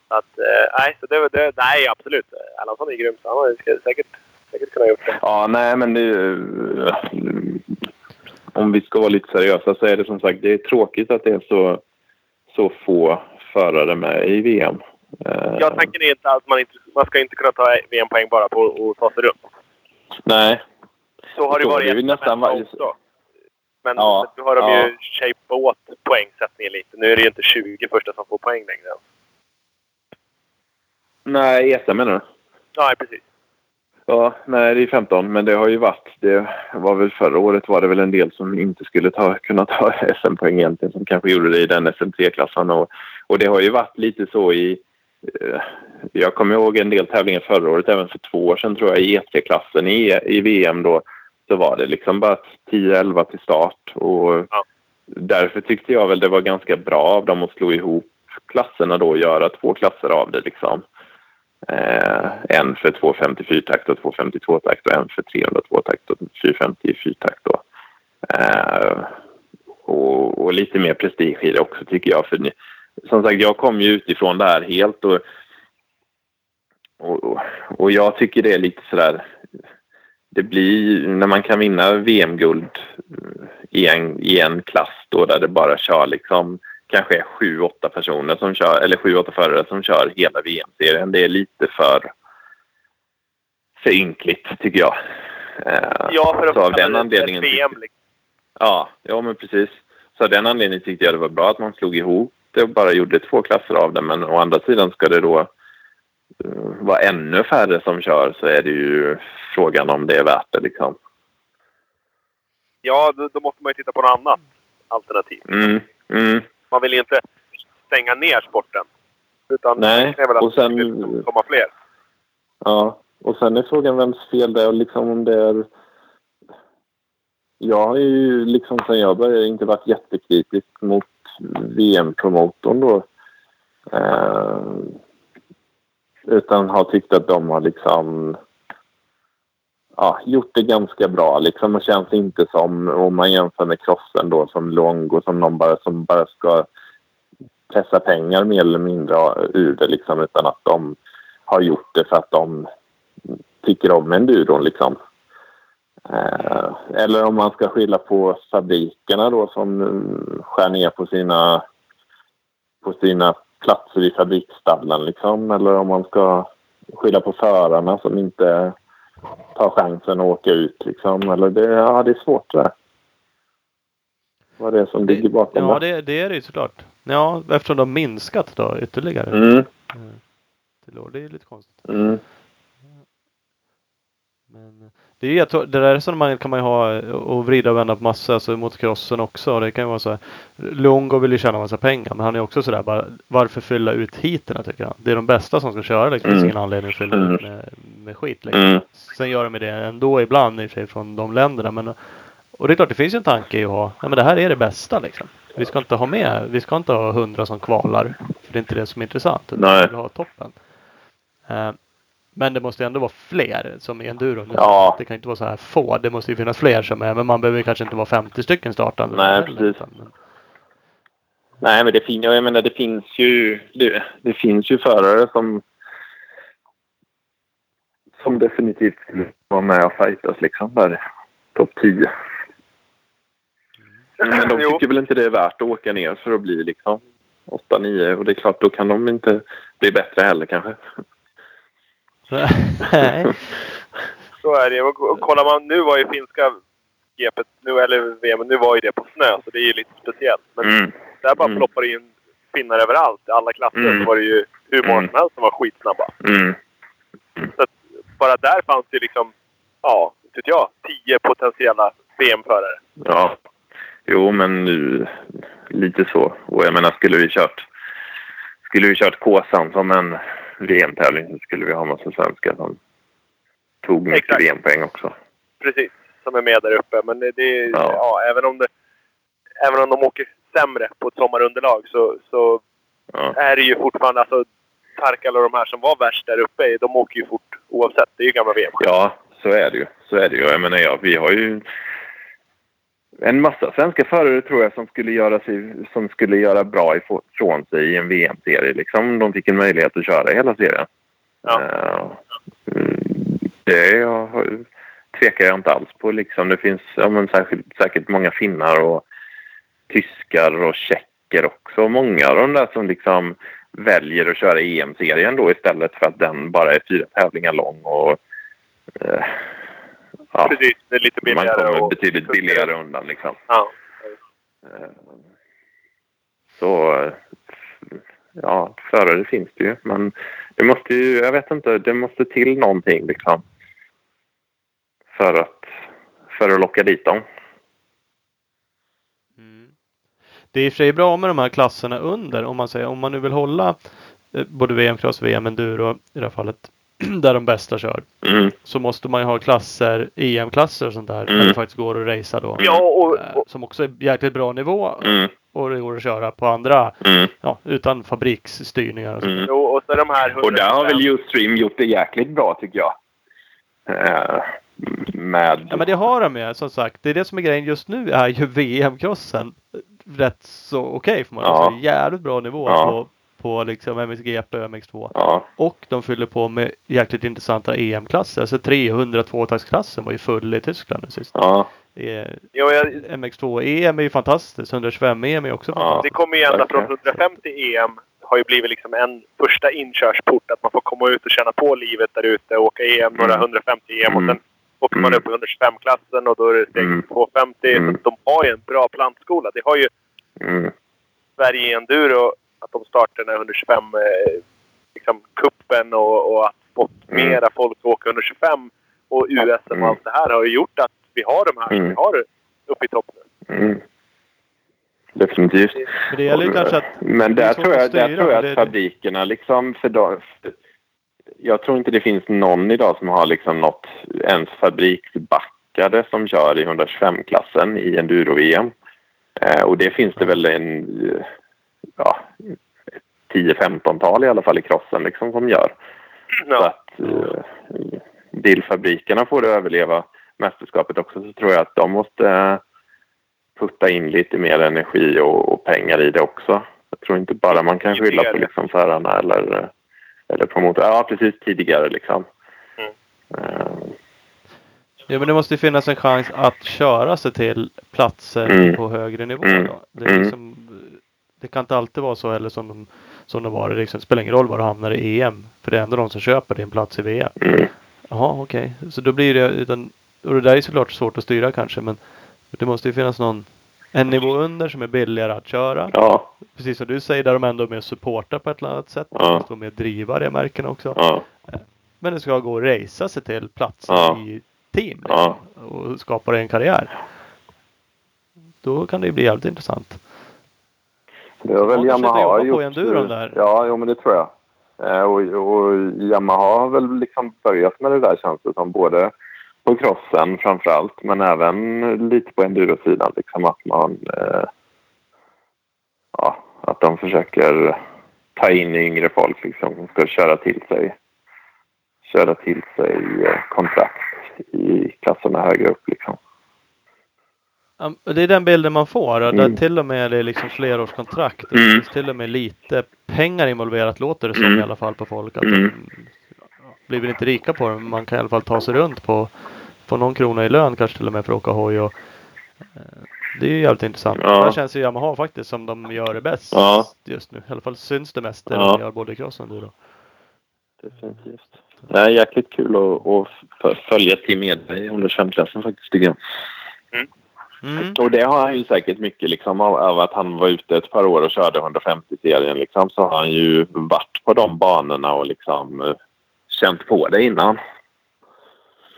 [SPEAKER 3] Att, eh, nej, så det, det, nej, absolut. Erlandsson är grym. Så han ju säkert, säkert kunnat gjort det.
[SPEAKER 4] Ja, nej men det... ju- Om vi ska vara lite seriösa så är det som sagt det är tråkigt att det är så, så få förare med i VM. Eh,
[SPEAKER 3] Jag tanken är inte att man, inte, man ska inte kunna ta VM-poäng bara på att ta sig runt.
[SPEAKER 4] Nej.
[SPEAKER 3] Så har det
[SPEAKER 4] Så
[SPEAKER 3] varit
[SPEAKER 4] det ju nästan
[SPEAKER 3] också. Men
[SPEAKER 4] Ja,
[SPEAKER 3] nu har de
[SPEAKER 4] ja.
[SPEAKER 3] ju shapat åt poängsättningen lite. Nu är det ju inte 20 första som får poäng längre.
[SPEAKER 4] Nej, ESA menar du?
[SPEAKER 3] Ja, precis.
[SPEAKER 4] Ja, nej det är 15 men det har ju varit, det var väl förra året var det väl en del som inte skulle ta, kunna ta SM-poäng egentligen som kanske gjorde det i den SM3-klassen och, och det har ju varit lite så i eh, jag kommer ihåg en del tävlingar förra året, även för två år sedan tror jag, i E3-klassen i, i VM då så var det liksom bara 10-11 till start och
[SPEAKER 3] Ja.
[SPEAKER 4] därför tyckte jag väl det var ganska bra av dem att slå ihop klasserna då och göra två klasser av det liksom. Eh, en för 250 takt och 252 takt och en för 302 takt och 450 fyrtakt då. Eh, och, och lite mer prestige i det också tycker jag. För ni, som sagt, jag kom ju utifrån det här helt och, och, och, och jag tycker det är lite sådär det blir när man kan vinna VM-guld i en, i en klass då där det bara kör liksom kanske är sju, åtta personer som kör, eller sju, åtta förare som kör hela VM-serien. Det är lite för, för ynkligt tycker jag. Eh,
[SPEAKER 3] Ja, för att
[SPEAKER 4] så av den anledningen...
[SPEAKER 3] VM. Liksom.
[SPEAKER 4] Ja, ja men precis. Så av den anledningen tyckte jag det var bra att man slog ihop det och bara gjorde två klasser av det. Men å andra sidan ska det då eh, vara ännu färre som kör så är det ju frågan om det är värt det liksom.
[SPEAKER 3] Ja, då, måste man ju titta på något annat alternativ.
[SPEAKER 4] Mm, mm.
[SPEAKER 3] Man vill ju inte stänga ner sporten. Utan
[SPEAKER 4] Nej,
[SPEAKER 3] det är väl att
[SPEAKER 4] och sen-
[SPEAKER 3] det komma fler.
[SPEAKER 4] Ja, och sen är frågan vems fel det är liksom om det är... Jag har ju liksom sen jag började inte varit jättekritisk mot VM-promotorn då. Eh, utan har tyckt att de har liksom ja, gjort det ganska bra liksom och känns inte som om man jämför med crossen då som Longo som någon bara, som bara ska pressa pengar mer eller mindre ur det liksom utan att de har gjort det för att de tycker om enduron liksom. Eh, eller om man ska skylla på fabrikerna då som skär ner på sina, på sina platser i fabriksstallen liksom. Eller om man ska skylla på förarna som inte tar chansen att åka ut liksom. Eller det, ja, det är svårt det där. Vad det är som ligger bakom
[SPEAKER 2] Ja,
[SPEAKER 4] det.
[SPEAKER 2] det, det är det ju såklart. Ja, eftersom de har minskat då ytterligare.
[SPEAKER 4] Mm,
[SPEAKER 2] år. Det är lite konstigt.
[SPEAKER 4] mm,
[SPEAKER 2] Men eh, det, är det där resonemanget kan man ju ha eh, och vrida och vända på massa, alltså mot crossen också. Det kan ju vara så här. Longo vill ju tjäna massa pengar men han är också sådär bara varför fylla ut heaterna tycker jag. Det är de bästa som ska köra liksom.
[SPEAKER 4] Mm.
[SPEAKER 2] ingen anledning att fylla
[SPEAKER 4] Mm.
[SPEAKER 2] ut med, med skit liksom.
[SPEAKER 4] mm.
[SPEAKER 2] Sen gör de det ändå ibland i och för sig från de länderna. Men, och det är klart det finns ju en tanke i att ha, ja men det här är det bästa liksom. Vi ska inte ha med, vi ska inte ha hundra som kvalar. För det är inte det som är intressant. Utan
[SPEAKER 4] Nej.
[SPEAKER 2] vi vill ha toppen. Eh, men det måste ju ändå vara fler som är enduro. nu.
[SPEAKER 4] Ja.
[SPEAKER 2] Det kan inte vara så här få. Det måste ju finnas fler som är. Men man behöver kanske inte vara 50 stycken startande.
[SPEAKER 4] Nej, precis.
[SPEAKER 2] utan- men-
[SPEAKER 4] Nej, men det, fin jag menar, det finns ju det, det finns ju förare som som definitivt skulle vara med och fightas liksom där topp 10. Men de
[SPEAKER 3] Jo.
[SPEAKER 4] tycker väl inte det är värt att åka ner för att bli liksom 8-9 och det är klart då kan de inte bli bättre heller kanske.
[SPEAKER 3] Så är det. Och, och kollar man, nu var ju finska GP, nu, eller VM, nu var ju det på snö så det är ju lite speciellt. Men
[SPEAKER 4] Mm.
[SPEAKER 3] där bara
[SPEAKER 4] Mm.
[SPEAKER 3] ploppar det in finnar överallt. I alla klasser
[SPEAKER 4] Mm.
[SPEAKER 3] så var det ju hur många
[SPEAKER 4] Mm.
[SPEAKER 3] som helst som var skitsnabba.
[SPEAKER 4] Mm.
[SPEAKER 3] Så att bara där fanns det liksom, ja, inte vet jag, tio potentiella VM-förare.
[SPEAKER 4] Ja. Jo, men nu lite så. Och jag menar, skulle vi kört skulle vi kört Kåsan som en VM-tävling så skulle vi ha massa svenskar som tog mycket. VM-poäng också.
[SPEAKER 3] Precis. Som är med där uppe. Men det, det
[SPEAKER 4] Ja.
[SPEAKER 3] ja. även om det, även om de åker sämre på ett sommarunderlag så, så
[SPEAKER 4] Ja.
[SPEAKER 3] är det ju fortfarande, alltså Tarkala och de här som var värst där uppe, de åker ju fort oavsett. Det är ju gamla vm
[SPEAKER 4] ja, så är det ju. Så är det ju. Jag menar, ja, vi har ju en massa svenska förare tror jag som skulle göra, sig, som skulle göra bra ifrån sig i en VM-serie. Liksom, om de fick en möjlighet att köra hela serien.
[SPEAKER 3] Ja.
[SPEAKER 4] Mm, det jag, tvekar jag inte alls på. Liksom. Det finns ja, men särskilt, säkert många finnar och tyskar och tjecker också. Många av de där som liksom väljer att köra EM-serien då istället för att den bara är fyra tävlingar lång och eh, ja,
[SPEAKER 3] Precis, det är lite
[SPEAKER 4] man
[SPEAKER 3] billigare.
[SPEAKER 4] kommer
[SPEAKER 3] och-
[SPEAKER 4] betydligt billigare undan liksom.
[SPEAKER 3] Ja.
[SPEAKER 4] Eh, Så ja, förare finns det ju. Men det måste ju, jag vet inte, det måste till någonting liksom. För att, för att locka dit dem.
[SPEAKER 2] Mm. Det är i och för sig bra med de här klasserna under om man säger om man nu vill hålla eh, både VM-cross, VM enduro i det här fallet där de bästa kör.
[SPEAKER 4] Mm.
[SPEAKER 2] Så måste man ju ha klasser, EM-klasser och sånt där
[SPEAKER 4] Mm.
[SPEAKER 2] där det faktiskt går att racea då.
[SPEAKER 3] Ja, och,
[SPEAKER 2] Eh,
[SPEAKER 3] och,
[SPEAKER 2] Som också är jäkligt bra nivå
[SPEAKER 4] Mm.
[SPEAKER 2] och det går att köra på andra,
[SPEAKER 4] Mm.
[SPEAKER 2] ja, utan fabriksstyrningar och så.
[SPEAKER 4] Mm.
[SPEAKER 3] jo, och så de här
[SPEAKER 4] Och där har väl
[SPEAKER 3] 100%.
[SPEAKER 4] Ustream gjort det jäkligt bra tycker jag. Eh, med...
[SPEAKER 2] Ja men det har de ju som sagt. Det är det som är grejen just nu är ju VM-crossen rätt så okej får man
[SPEAKER 4] Ja.
[SPEAKER 2] säga. Jävligt bra nivå
[SPEAKER 4] Ja.
[SPEAKER 2] på, på liksom MXGP och MX2.
[SPEAKER 4] Ja,
[SPEAKER 2] Och de fyller på med jäkligt intressanta EM-klasser. Alltså 300 tvåtaktsklassen var ju full i Tyskland nu sist.
[SPEAKER 4] ja,
[SPEAKER 3] Jo, jag,
[SPEAKER 2] MX2 EM är ju fantastiskt. 125 EM är också
[SPEAKER 4] Ja.
[SPEAKER 3] det
[SPEAKER 2] fantastiskt.
[SPEAKER 3] kommer ju ända från
[SPEAKER 4] verkligen.
[SPEAKER 3] 150 EM har ju blivit liksom en första inkörsport. Att man får komma ut och känna på livet där ute. Åka EM, några
[SPEAKER 4] Mm.
[SPEAKER 3] 150 EM och
[SPEAKER 4] Mm.
[SPEAKER 3] sen åker man
[SPEAKER 4] Mm.
[SPEAKER 3] upp i 125-klassen och då är det steg
[SPEAKER 4] Mm.
[SPEAKER 3] 250.
[SPEAKER 4] Mm.
[SPEAKER 3] Så de har ju en bra plantskola. Det har ju
[SPEAKER 4] mm,
[SPEAKER 3] Sverige i enduro att de startar den här 125 eh, liksom, kuppen och, och att fått
[SPEAKER 4] Mm.
[SPEAKER 3] mera folk att åka 125 och USM
[SPEAKER 4] Mm.
[SPEAKER 3] och allt det här har ju gjort att vi har de här som
[SPEAKER 4] Mm.
[SPEAKER 3] vi har uppe i toppen.
[SPEAKER 4] mm. Definitivt.
[SPEAKER 2] Men det gäller ju kanske att
[SPEAKER 4] Men där tror jag, där tror jag att fabrikerna liksom för dag, Jag tror inte det finns någon idag som har liksom något ens fabriksbackade som kör i 125-klassen i enduro-VM. Eh, och det finns det väl en eh, ja, 10-15-tal i alla fall i crossen liksom som gör. Så
[SPEAKER 3] Ja.
[SPEAKER 4] att eh, bilfabrikerna får det överleva mästerskapet också så tror jag att de måste eh, putta in lite mer energi och, och pengar i det också. Jag tror inte bara man kan skylla på liksom förarna eller, eller promotor. Ja, precis tidigare liksom.
[SPEAKER 3] Mm.
[SPEAKER 4] Eh,
[SPEAKER 2] Ja men det måste ju finnas en chans att köra sig till platser
[SPEAKER 4] Mm.
[SPEAKER 2] på högre nivå.
[SPEAKER 4] Mm.
[SPEAKER 2] Då. Det, är
[SPEAKER 4] Mm.
[SPEAKER 2] liksom, det kan inte alltid vara så heller som de, som de var. Det liksom, spelar ingen roll var du hamnar i EM. För det är ändå de som köper din plats i VM.
[SPEAKER 4] mm,
[SPEAKER 2] Jaha okej. Så då blir det utan, och det där är såklart svårt att styra kanske men det måste ju finnas någon en nivå under som är billigare att köra.
[SPEAKER 4] ja,
[SPEAKER 2] Precis som du säger där de ändå är med och supportar på ett eller annat sätt.
[SPEAKER 4] Ja.
[SPEAKER 2] De vara med och driva det märken också.
[SPEAKER 4] ja,
[SPEAKER 2] Men det ska gå att racea sig till platser
[SPEAKER 4] Ja.
[SPEAKER 2] i team. Liksom, och skapa en karriär. Då kan det ju bli jävligt intressant.
[SPEAKER 4] Det har väl Yamaha
[SPEAKER 2] jobba på
[SPEAKER 4] gjort.
[SPEAKER 2] enduron där.
[SPEAKER 4] Ja, jo, men det tror jag. Eh, och, och Yamaha har väl liksom börjat med det där känns det som. Både på crossen framför allt men även lite på endurosidan. Liksom att man eh, ja, att de försöker ta in yngre folk liksom som ska köra till sig köra till sig eh, kontrakt i klasserna högre upp liksom.
[SPEAKER 2] Det är den bilden man får. Där
[SPEAKER 4] Mm.
[SPEAKER 2] till och med det är liksom flerårskontrakt. Det
[SPEAKER 4] Mm.
[SPEAKER 2] finns till och med lite pengar involverat låter det som
[SPEAKER 4] Mm.
[SPEAKER 2] i alla fall på folk. Att
[SPEAKER 4] Mm.
[SPEAKER 2] de blir väl inte rika på det men man kan i alla fall ta sig runt på, på någon krona i lön kanske till och med för att åka hoj. Och, eh, Det är ju jävligt intressant.
[SPEAKER 4] Ja.
[SPEAKER 2] Där känns ju Yamaha faktiskt som de gör det bäst
[SPEAKER 4] Ja.
[SPEAKER 2] just nu. I alla fall syns det mest där
[SPEAKER 4] Ja.
[SPEAKER 2] de gör både cross och enduro.
[SPEAKER 4] Definitivt. Det är jäkligt kul att, att följa Team Edberg i 125-klassen faktiskt tycker jag.
[SPEAKER 2] Mm.
[SPEAKER 4] Och det har han ju säkert mycket liksom av, av att han var ute ett par år och körde 150-serien liksom. Så har han ju varit på de banorna och liksom känt på det innan.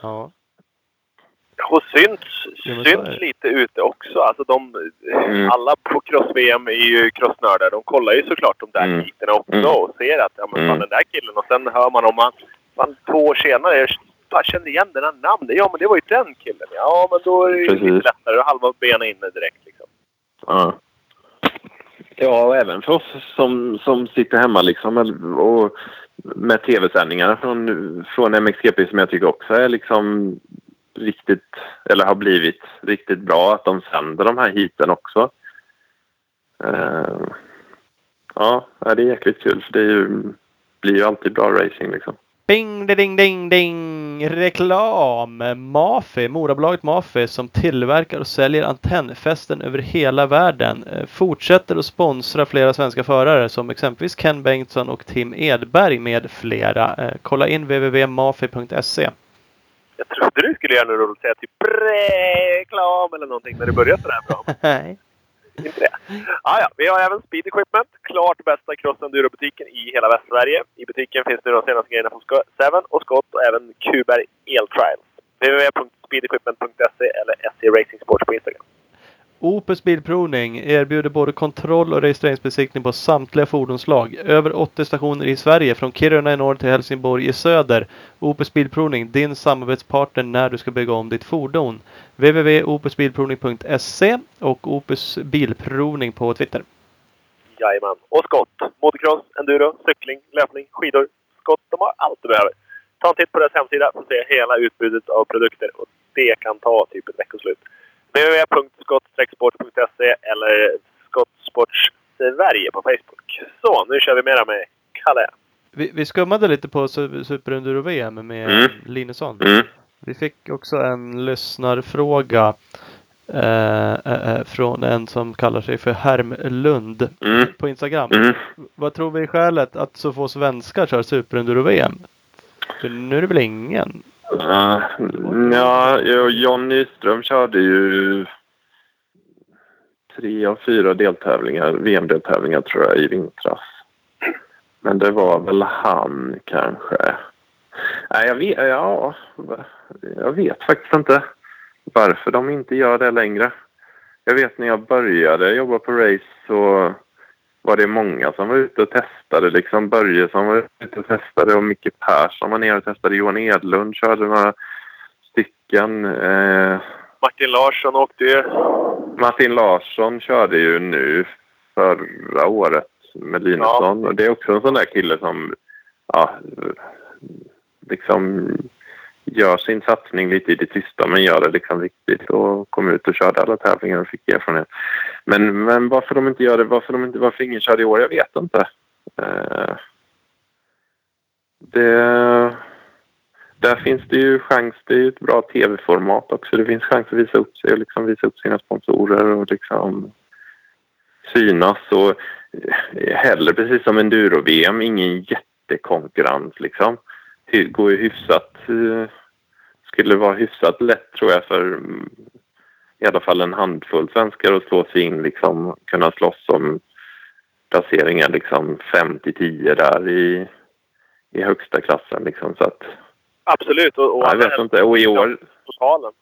[SPEAKER 2] Ja.
[SPEAKER 3] Och syns,
[SPEAKER 2] Ja,
[SPEAKER 3] syns lite ute också. Alltså de,
[SPEAKER 4] Mm.
[SPEAKER 3] Alla på cross-VM är ju crossnördar. De kollar ju såklart de där
[SPEAKER 4] Mm.
[SPEAKER 3] heaten också
[SPEAKER 4] Mm.
[SPEAKER 3] och ser att ja, men fan,
[SPEAKER 4] Mm.
[SPEAKER 3] den där killen. Och sen hör man om han... Fan, två år senare. Bara kände igen den här namnet. Ja, men det var ju den killen. Ja, men då är det
[SPEAKER 4] Precis.
[SPEAKER 3] lite lättare. Då halva benen inne direkt liksom.
[SPEAKER 4] Ja. Ja, och även för oss som, som sitter hemma liksom och med tv-sändningar från, från MXGP som jag tycker också är liksom riktigt, eller har blivit riktigt bra att de sänder de här heaten också. Eh, ja, det är jäkligt kul för det ju, blir ju alltid bra racing liksom.
[SPEAKER 2] Bing, ding, ding, ding! Reklam! Mafi, Morabolaget Mafi som tillverkar och säljer antennfästen över hela världen eh, fortsätter att sponsra flera svenska förare som exempelvis Ken Bengtsson och Tim Edberg med flera. Eh, Kolla in www.mafi.se.
[SPEAKER 3] Jag trodde du skulle göra något roligt säga typ reklam eller någonting när det började sådär bra.
[SPEAKER 2] Nej.
[SPEAKER 3] Inte det. Ah, ja. Vi har även Speed Equipment. Klart bästa cross butiken i hela Västsverige. I butiken finns nu de senaste grejerna från Seven och Scott och även Kuberg Eltrials. www.speedequipment.se eller SC Racing Sports på Instagram.
[SPEAKER 2] Opus Bilprovning erbjuder både kontroll och registreringsbesiktning på samtliga fordonslag. Över 80 stationer i Sverige från Kiruna i norr till Helsingborg i söder. Opus Bilprovning, din samarbetspartner när du ska bygga om ditt fordon. www.opusbilprovning.se och Opus Bilprovning på Twitter.
[SPEAKER 3] Jajamän. Och Scott. Motocross, enduro, cykling, löpning, skidor. Scott, de har allt du behöver. Ta en titt på deras hemsida för att se hela utbudet av produkter. Och det kan ta typ ett veckoslut www.skott-sport.se eller Skottsports Sverige på Facebook. Så, nu kör vi mera med Kalle.
[SPEAKER 2] Vi, vi skummade lite på Su- Super Enduro VM med
[SPEAKER 4] Mm.
[SPEAKER 2] Linusson.
[SPEAKER 4] Mm.
[SPEAKER 2] Vi fick också en lyssnarfråga eh, eh, eh, från en som kallar sig för Herm Lund
[SPEAKER 4] Mm.
[SPEAKER 2] på Instagram.
[SPEAKER 4] Mm.
[SPEAKER 2] Vad tror vi är skälet att så få svenskar kör Super Enduro VM? För nu är det väl ingen?
[SPEAKER 4] Uh, ja, John Nyström körde ju tre av fyra deltävlingar, VM-deltävlingar tror jag i vintras. Men det var väl han kanske. Nej, jag vet, ja, jag vet faktiskt inte varför de inte gör det längre. Jag vet när jag började jobba på race så var det många som var ute och testade. Liksom Börje som var ute och testade och Micke Persson var nere och testade. Johan Edlund körde några stycken. Eh,
[SPEAKER 3] Martin Larsson åkte ju.
[SPEAKER 4] Martin Larsson körde ju nu förra året med Linusson. Och det är också en sån där kille som ja, liksom gör sin satsning lite i det tysta men gör det liksom riktigt och kom ut och körde alla tävlingar och fick erfarenhet. Men, men varför de inte gör det, varför, de inte, varför ingen kör i år, jag vet inte. Eh, det, där finns det ju chans, det är ju ett bra tv-format också. Det finns chans att visa upp sig och liksom visa upp sina sponsorer och liksom synas och eh, heller precis som enduro-VM, ingen jättekonkurrens liksom. Det går ju hyfsat, eh, skulle vara hyfsat lätt tror jag för mm, i alla fall en handfull svenskar att slå sig in liksom, kunna slåss om placeringar liksom 5 till 10 där i, i högsta klassen liksom så att
[SPEAKER 3] Absolut. Och, och
[SPEAKER 4] ja, jag vet inte. Och i år,
[SPEAKER 3] Totalen.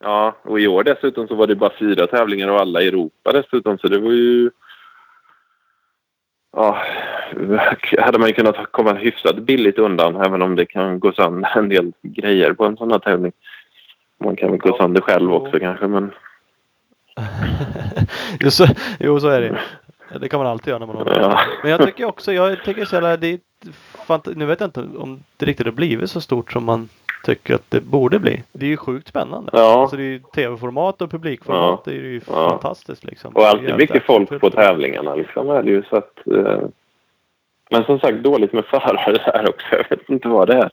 [SPEAKER 4] ja, och i år dessutom så var det bara fyra tävlingar och alla i Europa dessutom så det var ju Ja, hade man ju kunnat komma hyfsat billigt undan även om det kan gå sönder en del grejer på en sån här tävling. Man kan väl gå sönder själv också kanske men
[SPEAKER 2] jo, så, jo, så är det. Det kan man alltid göra när man håller
[SPEAKER 4] ja.
[SPEAKER 2] Men jag tycker också, jag tycker så här, det fant- Nu vet jag inte om det riktigt har blivit så stort som man tycker att det borde bli. Det är ju sjukt spännande.
[SPEAKER 4] Ja.
[SPEAKER 2] Alltså det är ju tv-format och publikformat.
[SPEAKER 4] Ja.
[SPEAKER 2] Det är ju
[SPEAKER 4] Ja.
[SPEAKER 2] fantastiskt liksom.
[SPEAKER 4] Och alltid mycket folk på tävlingarna liksom är det ju så att... Eh, men som sagt dåligt med förare där också. Jag vet inte vad det är.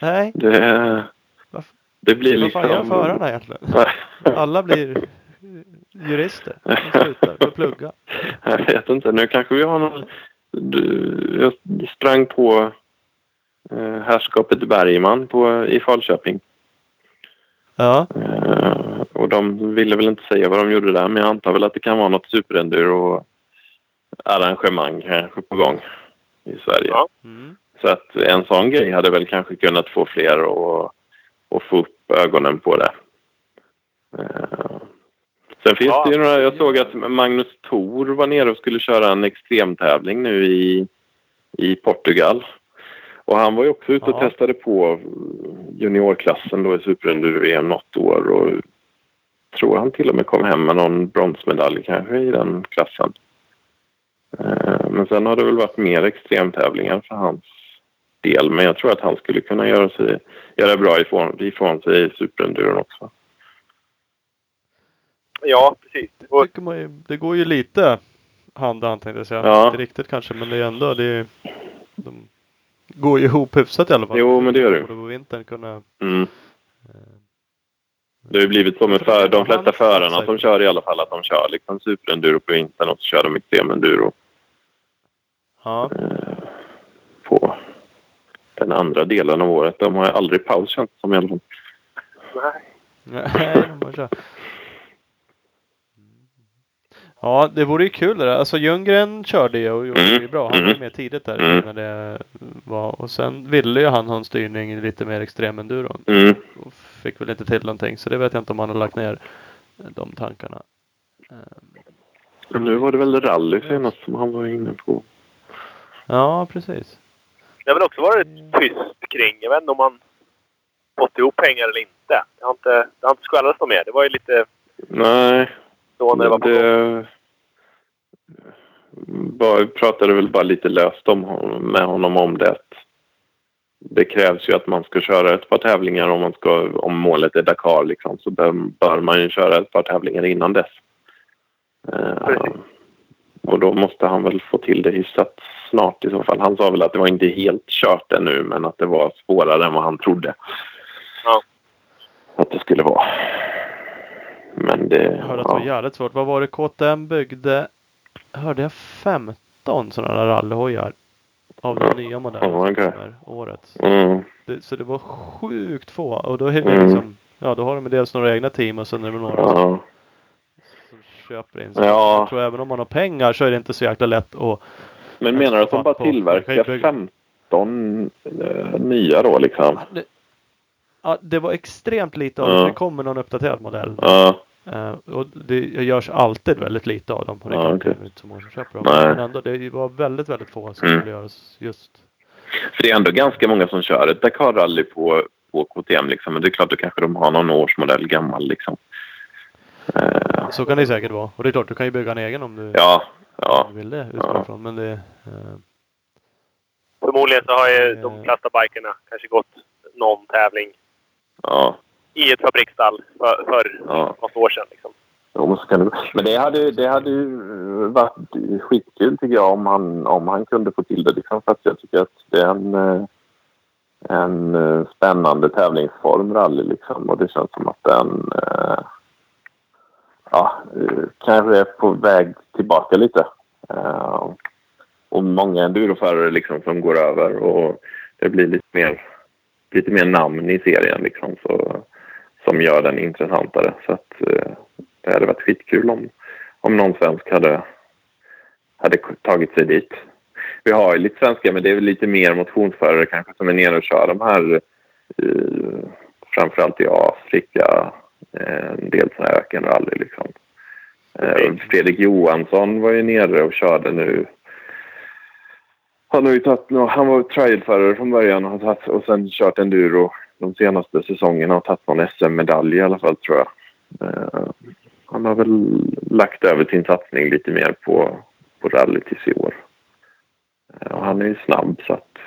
[SPEAKER 2] Nej,
[SPEAKER 4] Det, Det blir
[SPEAKER 2] Vad fan gör
[SPEAKER 4] liksom...
[SPEAKER 2] förarna egentligen? Alla blir jurister. De slutar och plugga.
[SPEAKER 4] Jag vet inte. Nu kanske vi har någon... Jag sprang på eh, herrskapet Bergman på, i Falköping.
[SPEAKER 2] Ja,
[SPEAKER 4] Eh, och de ville väl inte säga vad de gjorde där, men jag antar väl att det kan vara något superenduro arrangemang kanske på gång i Sverige.
[SPEAKER 3] Ja.
[SPEAKER 2] mm.
[SPEAKER 4] Så att en sån grej hade väl kanske kunnat få fler att, att få upp ögonen på det. Eh, Sen finns
[SPEAKER 3] Ja.
[SPEAKER 4] det ju några, jag såg att Magnus Thor var nere och skulle köra en extremtävling nu i, i Portugal. Och han var ju också ute och
[SPEAKER 2] Ja.
[SPEAKER 4] testade på juniorklassen då i superenduro-VM något år och tror han till och med kom hem med någon bronsmedalj kanske i den klassen. Eh, Men sen har det väl varit mer extremtävlingar för hans del. Men jag tror att han skulle kunna göra, sig, göra bra ifrån, ifrån sig i superenduron också.
[SPEAKER 3] Ja, precis.
[SPEAKER 2] Man ju, det går ju lite hand i hand tänkte jag säga.
[SPEAKER 4] Ja.
[SPEAKER 2] Inte riktigt kanske men det är ändå det är, de går ju ihop hyfsat i alla fall.
[SPEAKER 4] Jo, men det gör det.
[SPEAKER 2] Både på vintern kunna
[SPEAKER 4] Mm. Det har ju blivit så med för, de flesta förarna som kör i alla fall att de kör liksom superenduro på vintern och så kör de extremenduro
[SPEAKER 2] Ja,
[SPEAKER 4] eh, på den andra delen av året. De har aldrig paus känns det som i alla fall.
[SPEAKER 3] nej.
[SPEAKER 2] nej. Ja, det vore ju kul det där. Alltså Ljunggren körde ju och gjorde det ju bra. Han var
[SPEAKER 4] Mm.
[SPEAKER 2] med tidigt där
[SPEAKER 4] Mm.
[SPEAKER 2] när det var. Och sen ville ju han ha en styrning i lite mer extremenduro.
[SPEAKER 4] Mm.
[SPEAKER 2] Fick väl inte till någonting. Så det vet jag inte om han har lagt ner de tankarna. Ehm,
[SPEAKER 4] Men nu var det väl rally senast som han var inne på.
[SPEAKER 2] Ja, precis.
[SPEAKER 3] Det har väl också varit tyst kring, jag vet inte om man fått ihop pengar eller inte. Det har inte, det har inte skvallrats något mer. Det var ju lite
[SPEAKER 4] Nej,
[SPEAKER 3] då när det var på
[SPEAKER 4] det... Bara, pratade väl bara lite löst om, med honom om det. Det krävs ju att man ska köra ett par tävlingar om, man ska, om målet är Dakar. Liksom, så bör, bör man ju köra ett par tävlingar innan dess.
[SPEAKER 3] Precis.
[SPEAKER 4] och då måste han väl få till det hyfsat snart i så fall. Han sa väl att det var inte helt kört ännu men att det var svårare än vad han trodde.
[SPEAKER 3] Ja.
[SPEAKER 4] Att det skulle vara. Men det...
[SPEAKER 2] Jag hörde att det var jävligt svårt. Vad var det KTM byggde? Hörde jag 15 sådana där rallyhojar? Av de
[SPEAKER 4] Ja.
[SPEAKER 2] nya modellerna
[SPEAKER 4] Ja, okej.
[SPEAKER 2] kommer årets.
[SPEAKER 4] Mm.
[SPEAKER 2] Det, så det var sjukt få. Och då är det
[SPEAKER 4] Mm.
[SPEAKER 2] liksom, ja då har de dels några egna team och sen är det några
[SPEAKER 4] Ja.
[SPEAKER 2] som köper in. Så
[SPEAKER 4] Ja.
[SPEAKER 2] Jag tror även om man har pengar så är det inte så jäkla lätt att
[SPEAKER 4] Men menar du att de bara tillverkar
[SPEAKER 2] ju bygga-
[SPEAKER 4] 15 eh, nya då liksom?
[SPEAKER 2] det, ja, det var extremt lite av
[SPEAKER 4] Ja.
[SPEAKER 2] det. Det kommer någon uppdaterad modell.
[SPEAKER 4] Ja,
[SPEAKER 2] Eh, och det görs alltid väldigt lite av dem. Det är
[SPEAKER 4] Ja,
[SPEAKER 2] klart, det är inte så många som köper dem.
[SPEAKER 4] Nej.
[SPEAKER 2] Men ändå, det var väldigt, väldigt få som
[SPEAKER 4] Mm.
[SPEAKER 2] skulle göras just.
[SPEAKER 4] för det är ändå ganska många som kör ett Dakar-rally på, på KTM liksom. Men det är klart, då kanske de har någon årsmodell gammal liksom. Eh,
[SPEAKER 2] Så kan det säkert vara. Och det är klart, du kan ju bygga en egen om du
[SPEAKER 4] ja, ja.
[SPEAKER 2] vill det
[SPEAKER 4] Ja.
[SPEAKER 2] ifrån. Men det, eh,
[SPEAKER 3] Förmodligen så har ju de flesta bikerna kanske gått någon tävling
[SPEAKER 4] Ja,
[SPEAKER 3] i ett fabriksstall för, för
[SPEAKER 4] ja.
[SPEAKER 3] något år sedan. Liksom.
[SPEAKER 4] Jo, det, men det hade, det hade ju varit skitkul tycker jag om han, om han kunde få till det. Liksom, för att jag tycker att det är en, eh, en eh, spännande tävlingsform, rally. Liksom, och det känns som att den eh, ja, eh, kanske är på väg tillbaka lite. Eh, och många enduroförare liksom, som går över och det blir lite mer, lite mer namn i serien liksom, så, som gör den intressantare. Så att, eh, det hade varit skitkul om, om någon svensk hade, hade tagit sig dit. Vi har ju lite svenska, men det är väl lite mer motionsförare kanske som är nere och kör de här eh, framförallt i Afrika, eh, en del sådana här ökenrally liksom. Eh, Fredrik Johansson var ju nere och körde nu. Han har ju tagit, han var trialförare från början och, tagit, och sen kört enduro de senaste säsongerna och tagit någon SM-medalj i alla fall tror jag. Eh, han har väl lagt över sin satsning lite mer på, på rally tills i år. Eh, och han är ju snabb så att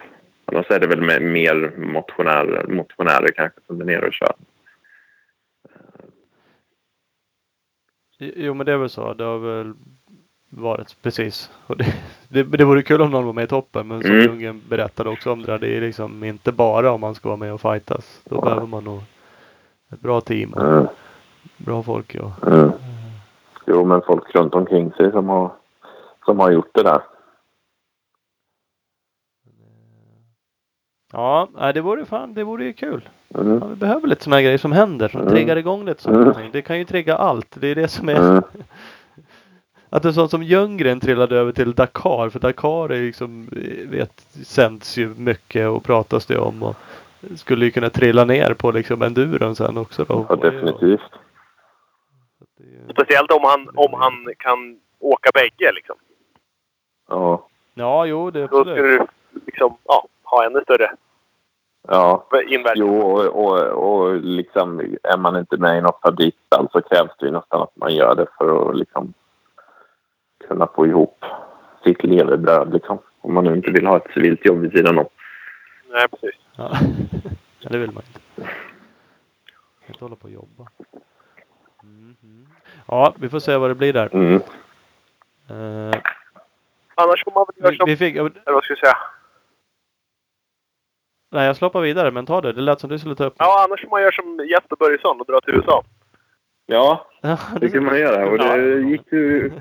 [SPEAKER 4] annars är det väl med mer motionärer, motionärer kanske som är nere och kör. Eh.
[SPEAKER 2] jo men det är väl så. Det har väl varit precis. Och det, det, det vore kul om någon var med i toppen. Men som
[SPEAKER 4] Mm.
[SPEAKER 2] Ljunggren berättade också om det där. Det är liksom inte bara om man ska vara med och fightas. Då
[SPEAKER 4] Ja.
[SPEAKER 2] behöver man nog Ett bra team och
[SPEAKER 4] Mm.
[SPEAKER 2] bra folk. Och,
[SPEAKER 4] Mm. Jo, men folk runt omkring sig som har, som har gjort det där.
[SPEAKER 2] ja, det vore fan, det vore ju kul.
[SPEAKER 4] Mm.
[SPEAKER 2] Ja, vi behöver lite sådana här grejer som händer, som
[SPEAKER 4] Mm.
[SPEAKER 2] triggar igång lite ting. Det kan ju trigga allt. Det är det som är
[SPEAKER 4] Mm.
[SPEAKER 2] Att en sån som Ljunggren trillade över till Dakar, för Dakar är ju liksom, vet, sänds ju mycket och pratas det om och skulle ju kunna trilla ner på liksom enduron sen också då.
[SPEAKER 4] Ja, definitivt.
[SPEAKER 3] Speciellt om han, om han kan åka bägge liksom.
[SPEAKER 4] Ja.
[SPEAKER 2] Ja, jo, det är
[SPEAKER 3] Då skulle
[SPEAKER 2] absolut.
[SPEAKER 3] du liksom, ja, ha ännu större
[SPEAKER 4] Ja.
[SPEAKER 3] inverkan.
[SPEAKER 4] Jo, och, och, och liksom är man inte med i något favoritstall så krävs det ju nästan att man gör det för att liksom kunna få ihop sitt levebröd liksom. Om man nu inte vill ha ett civilt jobb vid sidan om.
[SPEAKER 3] Nej, precis.
[SPEAKER 2] Ja. det vill man inte. Man inte hålla på och jobba. Mhm. Ja, vi får se vad det blir där.
[SPEAKER 4] Mm.
[SPEAKER 2] Eh,
[SPEAKER 3] Annars får man väl göra
[SPEAKER 2] vi,
[SPEAKER 3] som...
[SPEAKER 2] vi fick,
[SPEAKER 3] Eller vad ska jag säga?
[SPEAKER 2] nej, jag sloppar vidare, men ta det. Det lät som du skulle ta upp.
[SPEAKER 3] Ja, annars får man göra som Jesper Börjesson och dra till USA.
[SPEAKER 4] Ja,
[SPEAKER 2] Ja,
[SPEAKER 4] det kan man göra. Och det gick ju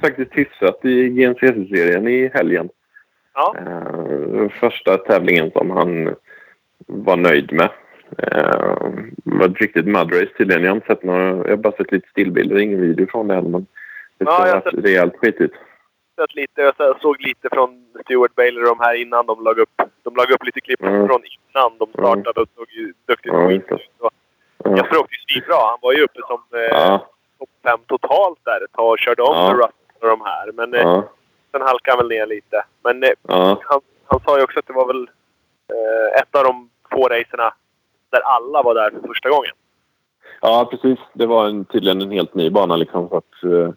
[SPEAKER 4] faktiskt hyfsat i GNCC-serien i helgen.
[SPEAKER 3] Ja.
[SPEAKER 4] Eh, första tävlingen som han var nöjd med. Eh, var ett riktigt mudrace tydligen. Jag har sett några, jag har bara sett lite stillbilder, ingen video från det heller. Men det
[SPEAKER 3] Ja, jag har
[SPEAKER 4] rejält skitigt.
[SPEAKER 3] Sett lite, jag så- såg lite från Stuart Baylor och de här innan de lag upp. De lag upp lite klipp
[SPEAKER 4] Mm.
[SPEAKER 3] från innan de startade och såg ju duktigt
[SPEAKER 4] Ja,
[SPEAKER 3] ut.
[SPEAKER 4] Ja.
[SPEAKER 3] Jesper åkte ju svinbra. Han var ju uppe som eh,
[SPEAKER 4] Ja,
[SPEAKER 3] topp fem totalt där ett tag och körde om
[SPEAKER 4] Ja.
[SPEAKER 3] Russell och de här. Men eh,
[SPEAKER 4] ja,
[SPEAKER 3] sen halkade han väl ner lite. Men eh,
[SPEAKER 4] ja,
[SPEAKER 3] han, han sa ju också att det var väl eh, ett av de få racerna där alla var där för första gången.
[SPEAKER 4] ja, precis. Det var en, tydligen en helt ny bana liksom. Så att, eh,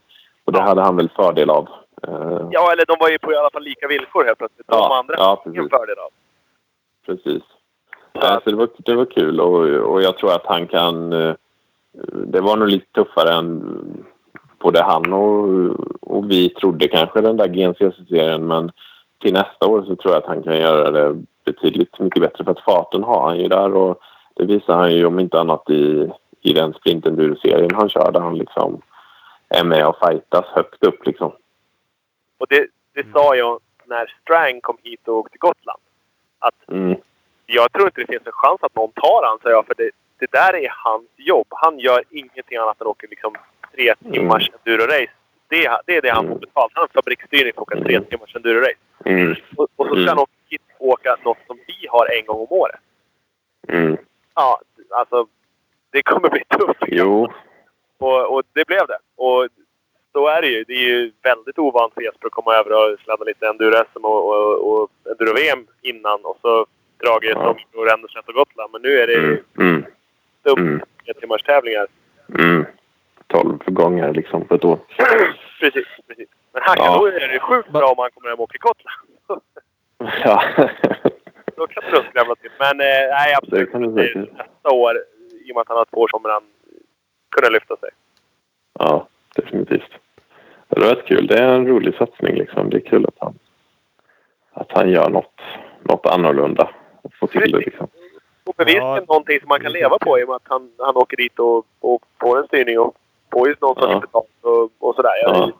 [SPEAKER 4] och det hade han väl fördel av. Eh,
[SPEAKER 3] Ja, eller de var ju på i alla fall lika villkor helt plötsligt. De
[SPEAKER 4] Ja,
[SPEAKER 3] andra
[SPEAKER 4] ja,
[SPEAKER 3] hade ingen fördel av.
[SPEAKER 4] Precis.
[SPEAKER 3] Så
[SPEAKER 4] Ja,
[SPEAKER 3] att-
[SPEAKER 4] så det, var, det var kul och, och jag tror att han kan... eh, Det var nog lite tuffare än både han och, och vi trodde kanske den där GNCC-serien men till nästa år så tror jag att han kan göra det betydligt mycket bättre för att farten har han ju där och det visar han ju om inte annat i, i den sprintenduro-serien han kör där han liksom är med och fightas högt upp liksom.
[SPEAKER 3] Och det, det sa jag när Strang kom hit och åkte till Gotland. Att
[SPEAKER 4] Mm,
[SPEAKER 3] jag tror inte det finns en chans att någon tar han, sa jag. För det, det där är hans jobb. Han gör ingenting annat än åker liksom tre timmars enduro-race. Det, det är det han får
[SPEAKER 4] Mm.
[SPEAKER 3] betalt. Han har fabriksstyrning för att åka tre
[SPEAKER 4] Mm.
[SPEAKER 3] timmars enduro-race.
[SPEAKER 4] mm,
[SPEAKER 3] Och, och så ska
[SPEAKER 4] Mm.
[SPEAKER 3] han åka åka något som vi har en gång om året.
[SPEAKER 4] mm.
[SPEAKER 3] Ja, alltså. Det kommer bli tufft.
[SPEAKER 4] Jo,
[SPEAKER 3] Och, och det blev det. Och så är det ju. Det är ju väldigt ovant för Jesper att komma över och sladda lite enduro-SM och, och, och enduro-VM innan. Och så dragit
[SPEAKER 4] Ja.
[SPEAKER 3] som ja. Ränneslätt och Gotland. Men nu är det
[SPEAKER 4] mm, mm,
[SPEAKER 3] upp
[SPEAKER 4] mm.
[SPEAKER 3] timmars tävlingar.
[SPEAKER 4] Mm. 12 gånger liksom på ett år.
[SPEAKER 3] precis, precis. Men han kan
[SPEAKER 4] Ja.
[SPEAKER 3] nog göra det sjukt bra om han kommer hem och åker Gotland.
[SPEAKER 4] Ja.
[SPEAKER 3] Då kan nog skrämma till. Men eh, nej, absolut.
[SPEAKER 4] Det kan det
[SPEAKER 3] är nästa år, i och med att han har två år, kommer han kunna lyfta sig.
[SPEAKER 4] ja, definitivt. Det var rätt kul. Det är en rolig satsning liksom. Det är kul att han, att han gör något, något annorlunda. Får till det liksom.
[SPEAKER 3] Och bevisligen
[SPEAKER 2] Ja.
[SPEAKER 3] någonting som man kan leva på i och med att han, han åker dit och, och får en styrning och får just någon sorts
[SPEAKER 4] Ja.
[SPEAKER 3] betalt och, och sådär. Jag
[SPEAKER 4] Ja.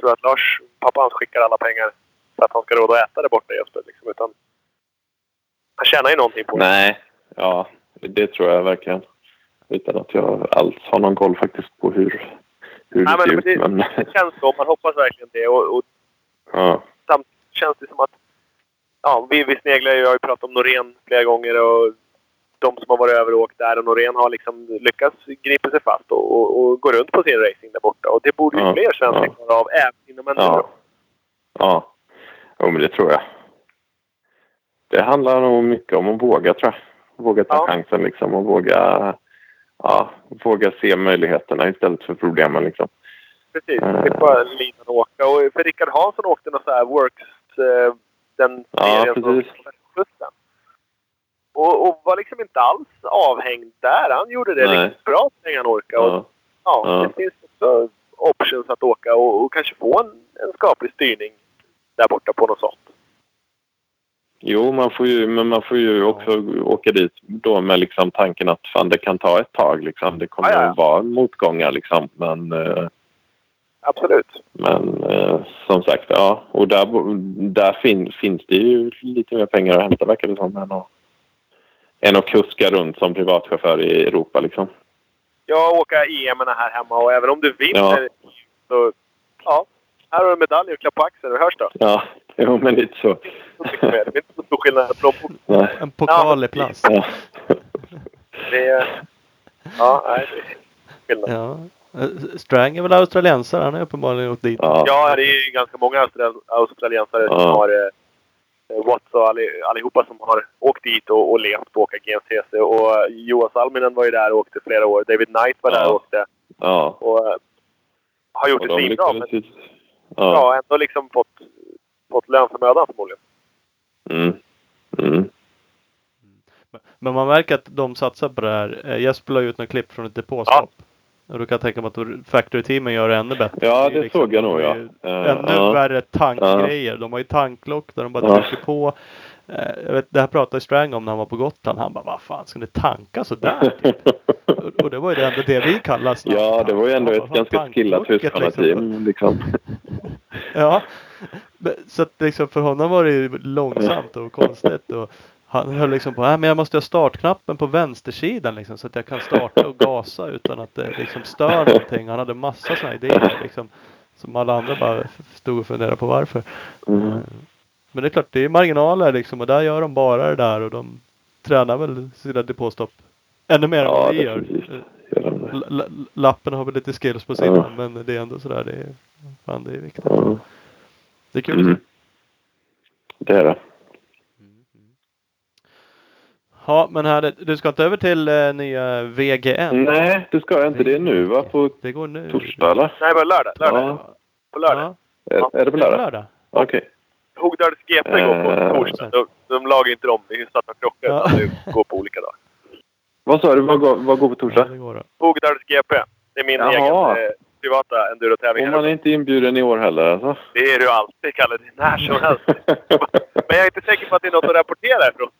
[SPEAKER 3] tror att Lars, pappa hans, skickar alla pengar för att han ska ha råd att äta där borta i Jesper. Liksom. Utan han tjänar ju någonting på det.
[SPEAKER 4] Nej, ja, det tror jag verkligen. Utan att jag alls har någon koll faktiskt på hur, hur det
[SPEAKER 3] Nej, men
[SPEAKER 4] ser ut.
[SPEAKER 3] det-
[SPEAKER 4] Men,
[SPEAKER 3] Det känns så. Man hoppas verkligen det. Och, och
[SPEAKER 4] ja,
[SPEAKER 3] samt känns det som att... Ja, vi, vi sneglar ju. Jag har ju pratat om Norén flera gånger och de som har varit över och åkt där. Och Norén har liksom lyckats gripa sig fast och, och, och gå runt på sin racing där borta. Och det borde ju
[SPEAKER 4] Ja,
[SPEAKER 3] fler svenskar
[SPEAKER 4] ja.
[SPEAKER 3] klara av, även inom enduro.
[SPEAKER 4] ja. Ja, jo, men det tror jag. Det handlar nog mycket om att våga tror jag. Våga ta
[SPEAKER 3] Ja.
[SPEAKER 4] chansen liksom och våga, ja, våga se möjligheterna istället för problemen liksom.
[SPEAKER 3] Precis.
[SPEAKER 4] Eh.
[SPEAKER 3] Det är bara linan åka. Och för Rickard Hansson åkte någon så här Works... Eh, den
[SPEAKER 4] Ja,
[SPEAKER 3] serien
[SPEAKER 4] precis.
[SPEAKER 3] Slussen. Och, och var liksom inte alls avhängd där. Han gjorde det
[SPEAKER 4] Nej.
[SPEAKER 3] riktigt bra så länge han orkade. Och
[SPEAKER 4] Ja,
[SPEAKER 3] Ja,
[SPEAKER 4] Ja.
[SPEAKER 3] det finns också options att åka och, och kanske få en, en skaplig styrning där borta på något sånt.
[SPEAKER 4] Jo, man får ju, men man får ju också åka dit då med liksom tanken att fan, det kan ta ett tag. Liksom. Det kommer
[SPEAKER 3] Ja, ja.
[SPEAKER 4] att vara motgångar. Liksom. Men, eh,
[SPEAKER 3] Absolut.
[SPEAKER 4] men eh, som sagt, ja. Och där, där fin, finns det ju lite mer pengar att hämta verkar det som. Än att, än att kuska runt som privatchaufför i Europa. Liksom.
[SPEAKER 3] Jag åker EM här hemma och även om du vinner så... Ja. Här har du en medalj och klapp på axeln. Vi hörs då.
[SPEAKER 4] Ja, jo, men lite så.
[SPEAKER 3] Det är inte så stor skillnad.
[SPEAKER 2] En pokal i plast.
[SPEAKER 4] Ja.
[SPEAKER 3] Det är... Ja, nej. Det är skillnad.
[SPEAKER 2] Ja. Eh, Strang är väl australiensare? Han har uppenbarligen åkt dit.
[SPEAKER 4] Ja.
[SPEAKER 3] Ja, det är ju ganska många australi- australiensare som
[SPEAKER 4] Ja.
[SPEAKER 3] har eh, Watts och alli, allihopa som har åkt dit och, och levt på åka GNCC. Och eh, Joas Salminen var ju där och åkte flera år. David Knight var där
[SPEAKER 4] Ja.
[SPEAKER 3] och åkte.
[SPEAKER 4] Ja.
[SPEAKER 3] Och eh, har gjort
[SPEAKER 4] Och
[SPEAKER 3] det
[SPEAKER 4] de
[SPEAKER 3] svinbra. Men.
[SPEAKER 4] Ja.
[SPEAKER 3] ja, ändå liksom fått, fått lön för mödan förmodligen.
[SPEAKER 4] Mm. Mm.
[SPEAKER 2] Men man märker att de satsar på det här. Jesper la ut några klipp från ett depåstopp. Och då kan jag tänka mig att Factory-teamen gör det ännu bättre.
[SPEAKER 4] Ja,
[SPEAKER 2] är
[SPEAKER 4] det såg jag nog, ja. Eh,
[SPEAKER 2] Ännu
[SPEAKER 4] ja.
[SPEAKER 2] värre tankgrejer. De har ju tanklock där de bara
[SPEAKER 4] Ja.
[SPEAKER 2] trycker på. Eh, Jag vet, det här pratade Strang om när han var på Gotland. Han bara, vad fan ska ni tanka sådär? Typ. och, och det var ju det ändå det vi kallar snabbt
[SPEAKER 4] Ja, det var ju ändå
[SPEAKER 2] Ja,
[SPEAKER 4] ett ganska skillat Husqvarna-team. Liksom.
[SPEAKER 2] Ja. Men- Så att liksom för honom var det ju långsamt och konstigt. Och han höll liksom på, äh, men jag måste ha startknappen på vänstersidan liksom, så att jag kan starta och gasa utan att det liksom stör någonting. Han hade massa sådana idéer liksom. Som alla andra bara stod och funderade på varför.
[SPEAKER 4] Mm.
[SPEAKER 2] Men det är klart, det är marginaler liksom och där gör de bara det där och de tränar väl sina depåstopp ännu mer än vad vi gör. l- lappen har väl lite skills på sidan
[SPEAKER 4] Ja.
[SPEAKER 2] men det är ändå sådär, det är, fan, det är viktigt.
[SPEAKER 4] Ja.
[SPEAKER 2] Det är kul.
[SPEAKER 4] Mm. Det är det.
[SPEAKER 2] Ja, men här, du ska inte över till eh, nya VGN?
[SPEAKER 4] Nej, det ska jag inte. Det är nu va? På
[SPEAKER 2] Det går nu.
[SPEAKER 4] torsdag eller?
[SPEAKER 3] Nej, bara lördag. lördag.
[SPEAKER 4] Ja.
[SPEAKER 3] På lördag.
[SPEAKER 2] Ja,
[SPEAKER 4] Är, är det på
[SPEAKER 2] det är på
[SPEAKER 4] lördag?
[SPEAKER 2] lördag.
[SPEAKER 4] Okej.
[SPEAKER 3] Hogdals GP går på
[SPEAKER 4] Eh,
[SPEAKER 3] torsdag. De, de lagar inte om hyfsat med krockar
[SPEAKER 2] Ja.
[SPEAKER 3] utan det går på olika dagar.
[SPEAKER 4] Vad sa du? Vad går, vad går på
[SPEAKER 2] Ja,
[SPEAKER 4] torsdag?
[SPEAKER 2] det då.
[SPEAKER 3] Hogdals GP. Det är min
[SPEAKER 4] Jaha.
[SPEAKER 3] egen eh, privata endurotävling.
[SPEAKER 4] Och man är inte inbjuden i år heller alltså?
[SPEAKER 3] Det är du alltid, Kalle. Det är när som helst. Men jag är inte säker på att det är något att rapportera ifrån.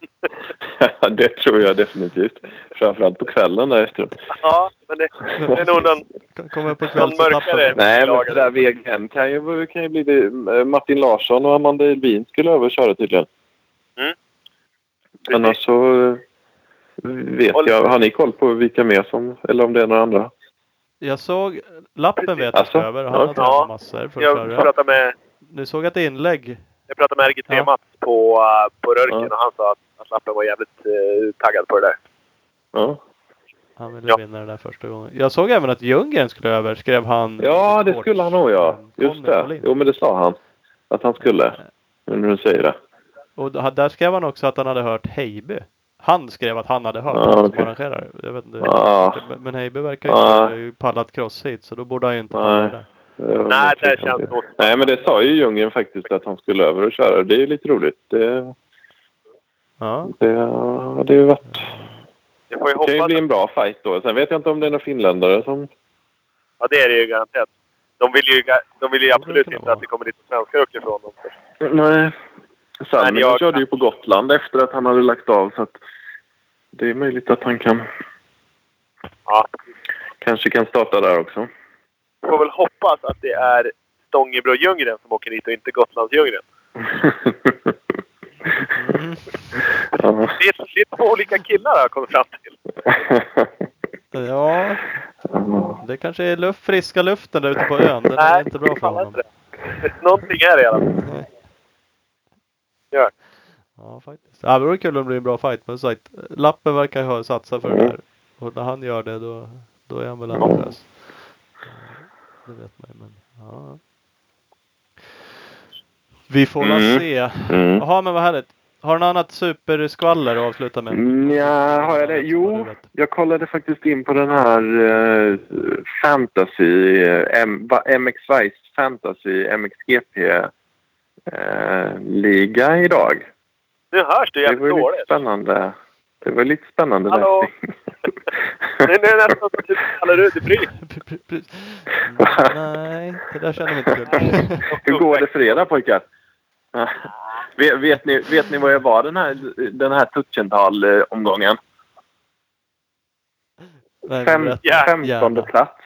[SPEAKER 4] det tror jag definitivt. Framförallt på kvällen där efteråt.
[SPEAKER 3] Ja, men det, det är nog någon...
[SPEAKER 2] Upp på
[SPEAKER 3] Någon mörkare-.
[SPEAKER 4] Nej, men där VGN kan ju, kan ju bli det. Martin Larsson och Amanda Elvin skulle över köra tydligen. Annars så vet jag. Har ni koll på vilka mer som, eller om det är några andra?
[SPEAKER 2] Jag såg, lappen vet jag
[SPEAKER 4] Alltså,
[SPEAKER 2] över och han
[SPEAKER 4] ja.
[SPEAKER 2] tränat
[SPEAKER 3] Ja.
[SPEAKER 2] massor för att
[SPEAKER 3] Jag
[SPEAKER 2] köra.
[SPEAKER 3] pratade med,
[SPEAKER 2] Nu såg jag ett inlägg.
[SPEAKER 3] jag pratade med RG3
[SPEAKER 2] Ja.
[SPEAKER 3] Mats på, uh, på Rörken
[SPEAKER 4] Ja.
[SPEAKER 3] och han sa att, att Lappen var jävligt uh, taggad på det där.
[SPEAKER 4] Ja,
[SPEAKER 2] Han ville
[SPEAKER 3] Ja.
[SPEAKER 2] vinna det där första gången. Jag såg även att Ljunggren skulle över, skrev han.
[SPEAKER 4] ja det skulle han nog ja. Just det.
[SPEAKER 2] Molin.
[SPEAKER 4] Jo men det sa han. Att han skulle. Nu när du säger det.
[SPEAKER 2] Och där skrev han också att han hade hört Heiby. Han skrev att han hade hört,
[SPEAKER 4] Ja,
[SPEAKER 2] han som arrangerar. Jag vet inte.
[SPEAKER 4] Ja.
[SPEAKER 2] Men- Heiby verkar ju
[SPEAKER 4] Ja.
[SPEAKER 2] inte ha pallat cross hit så då borde han ju inte det där.
[SPEAKER 3] Nej, det känns
[SPEAKER 4] inte.
[SPEAKER 3] nog...
[SPEAKER 4] Nej men det sa ju Ljunggren faktiskt att han skulle över och köra. Det är ju lite roligt. Det,
[SPEAKER 2] Ja.
[SPEAKER 4] det, det är ju varit...
[SPEAKER 3] Jag får ju
[SPEAKER 4] Det kan ju bli en bra fight då. Sen vet jag inte om det är några finländare som...
[SPEAKER 3] Ja, det är det ju garanterat. De vill ju, de vill ju absolut inte
[SPEAKER 2] vara.
[SPEAKER 3] att det kommer dit svenskar uppifrån dem.
[SPEAKER 4] Nej. Salminen
[SPEAKER 3] jag-
[SPEAKER 4] körde ju på Gotland efter att han hade lagt av så att det är möjligt att han kan
[SPEAKER 3] Ja.
[SPEAKER 4] kanske kan starta där också.
[SPEAKER 3] Får väl hoppas att det är Stångebro Ljunggren som åker dit och inte Gotlands Ljunggren.
[SPEAKER 2] Mm.
[SPEAKER 4] ja.
[SPEAKER 3] Det är, det är två olika killar jag kommit fram till.
[SPEAKER 2] ja, det kanske är luft, friska luften där ute på ön. Den är inte bra för honom.
[SPEAKER 3] inte det. Någonting är det i alla fall.
[SPEAKER 2] Nej. Ja, faktiskt. Ja, det vore kul om det blir en bra fight. Men som sagt, Lappen verkar ha satsat för det där. Och när han gör det då, då är han väl ambitiös. Det vet man ju, men ja. Vi får väl
[SPEAKER 4] Mm.
[SPEAKER 2] se.
[SPEAKER 4] Mm.
[SPEAKER 2] Jaha, men vad härligt. Har du något annat superskvaller att avsluta med?
[SPEAKER 4] Ja, har jag det? Jo, jag kollade faktiskt in på den här eh, Fantasy, eh, M, MX Vice Fantasy MXGP eh, liga idag.
[SPEAKER 3] Nu hörs du
[SPEAKER 4] Det var
[SPEAKER 3] jävligt
[SPEAKER 4] ju lite
[SPEAKER 3] dåligt.
[SPEAKER 4] spännande. Det var lite spännande
[SPEAKER 3] Hallå? Nu är det nästan som typ Kalle Rudebry.
[SPEAKER 2] Nej, det där känner vi inte till.
[SPEAKER 4] Hur går det för er då pojkar? vet, vet, ni, vet ni vad jag var den här, den här Tuchenthal-omgången?
[SPEAKER 2] Nej,
[SPEAKER 4] Fem, femtonde plats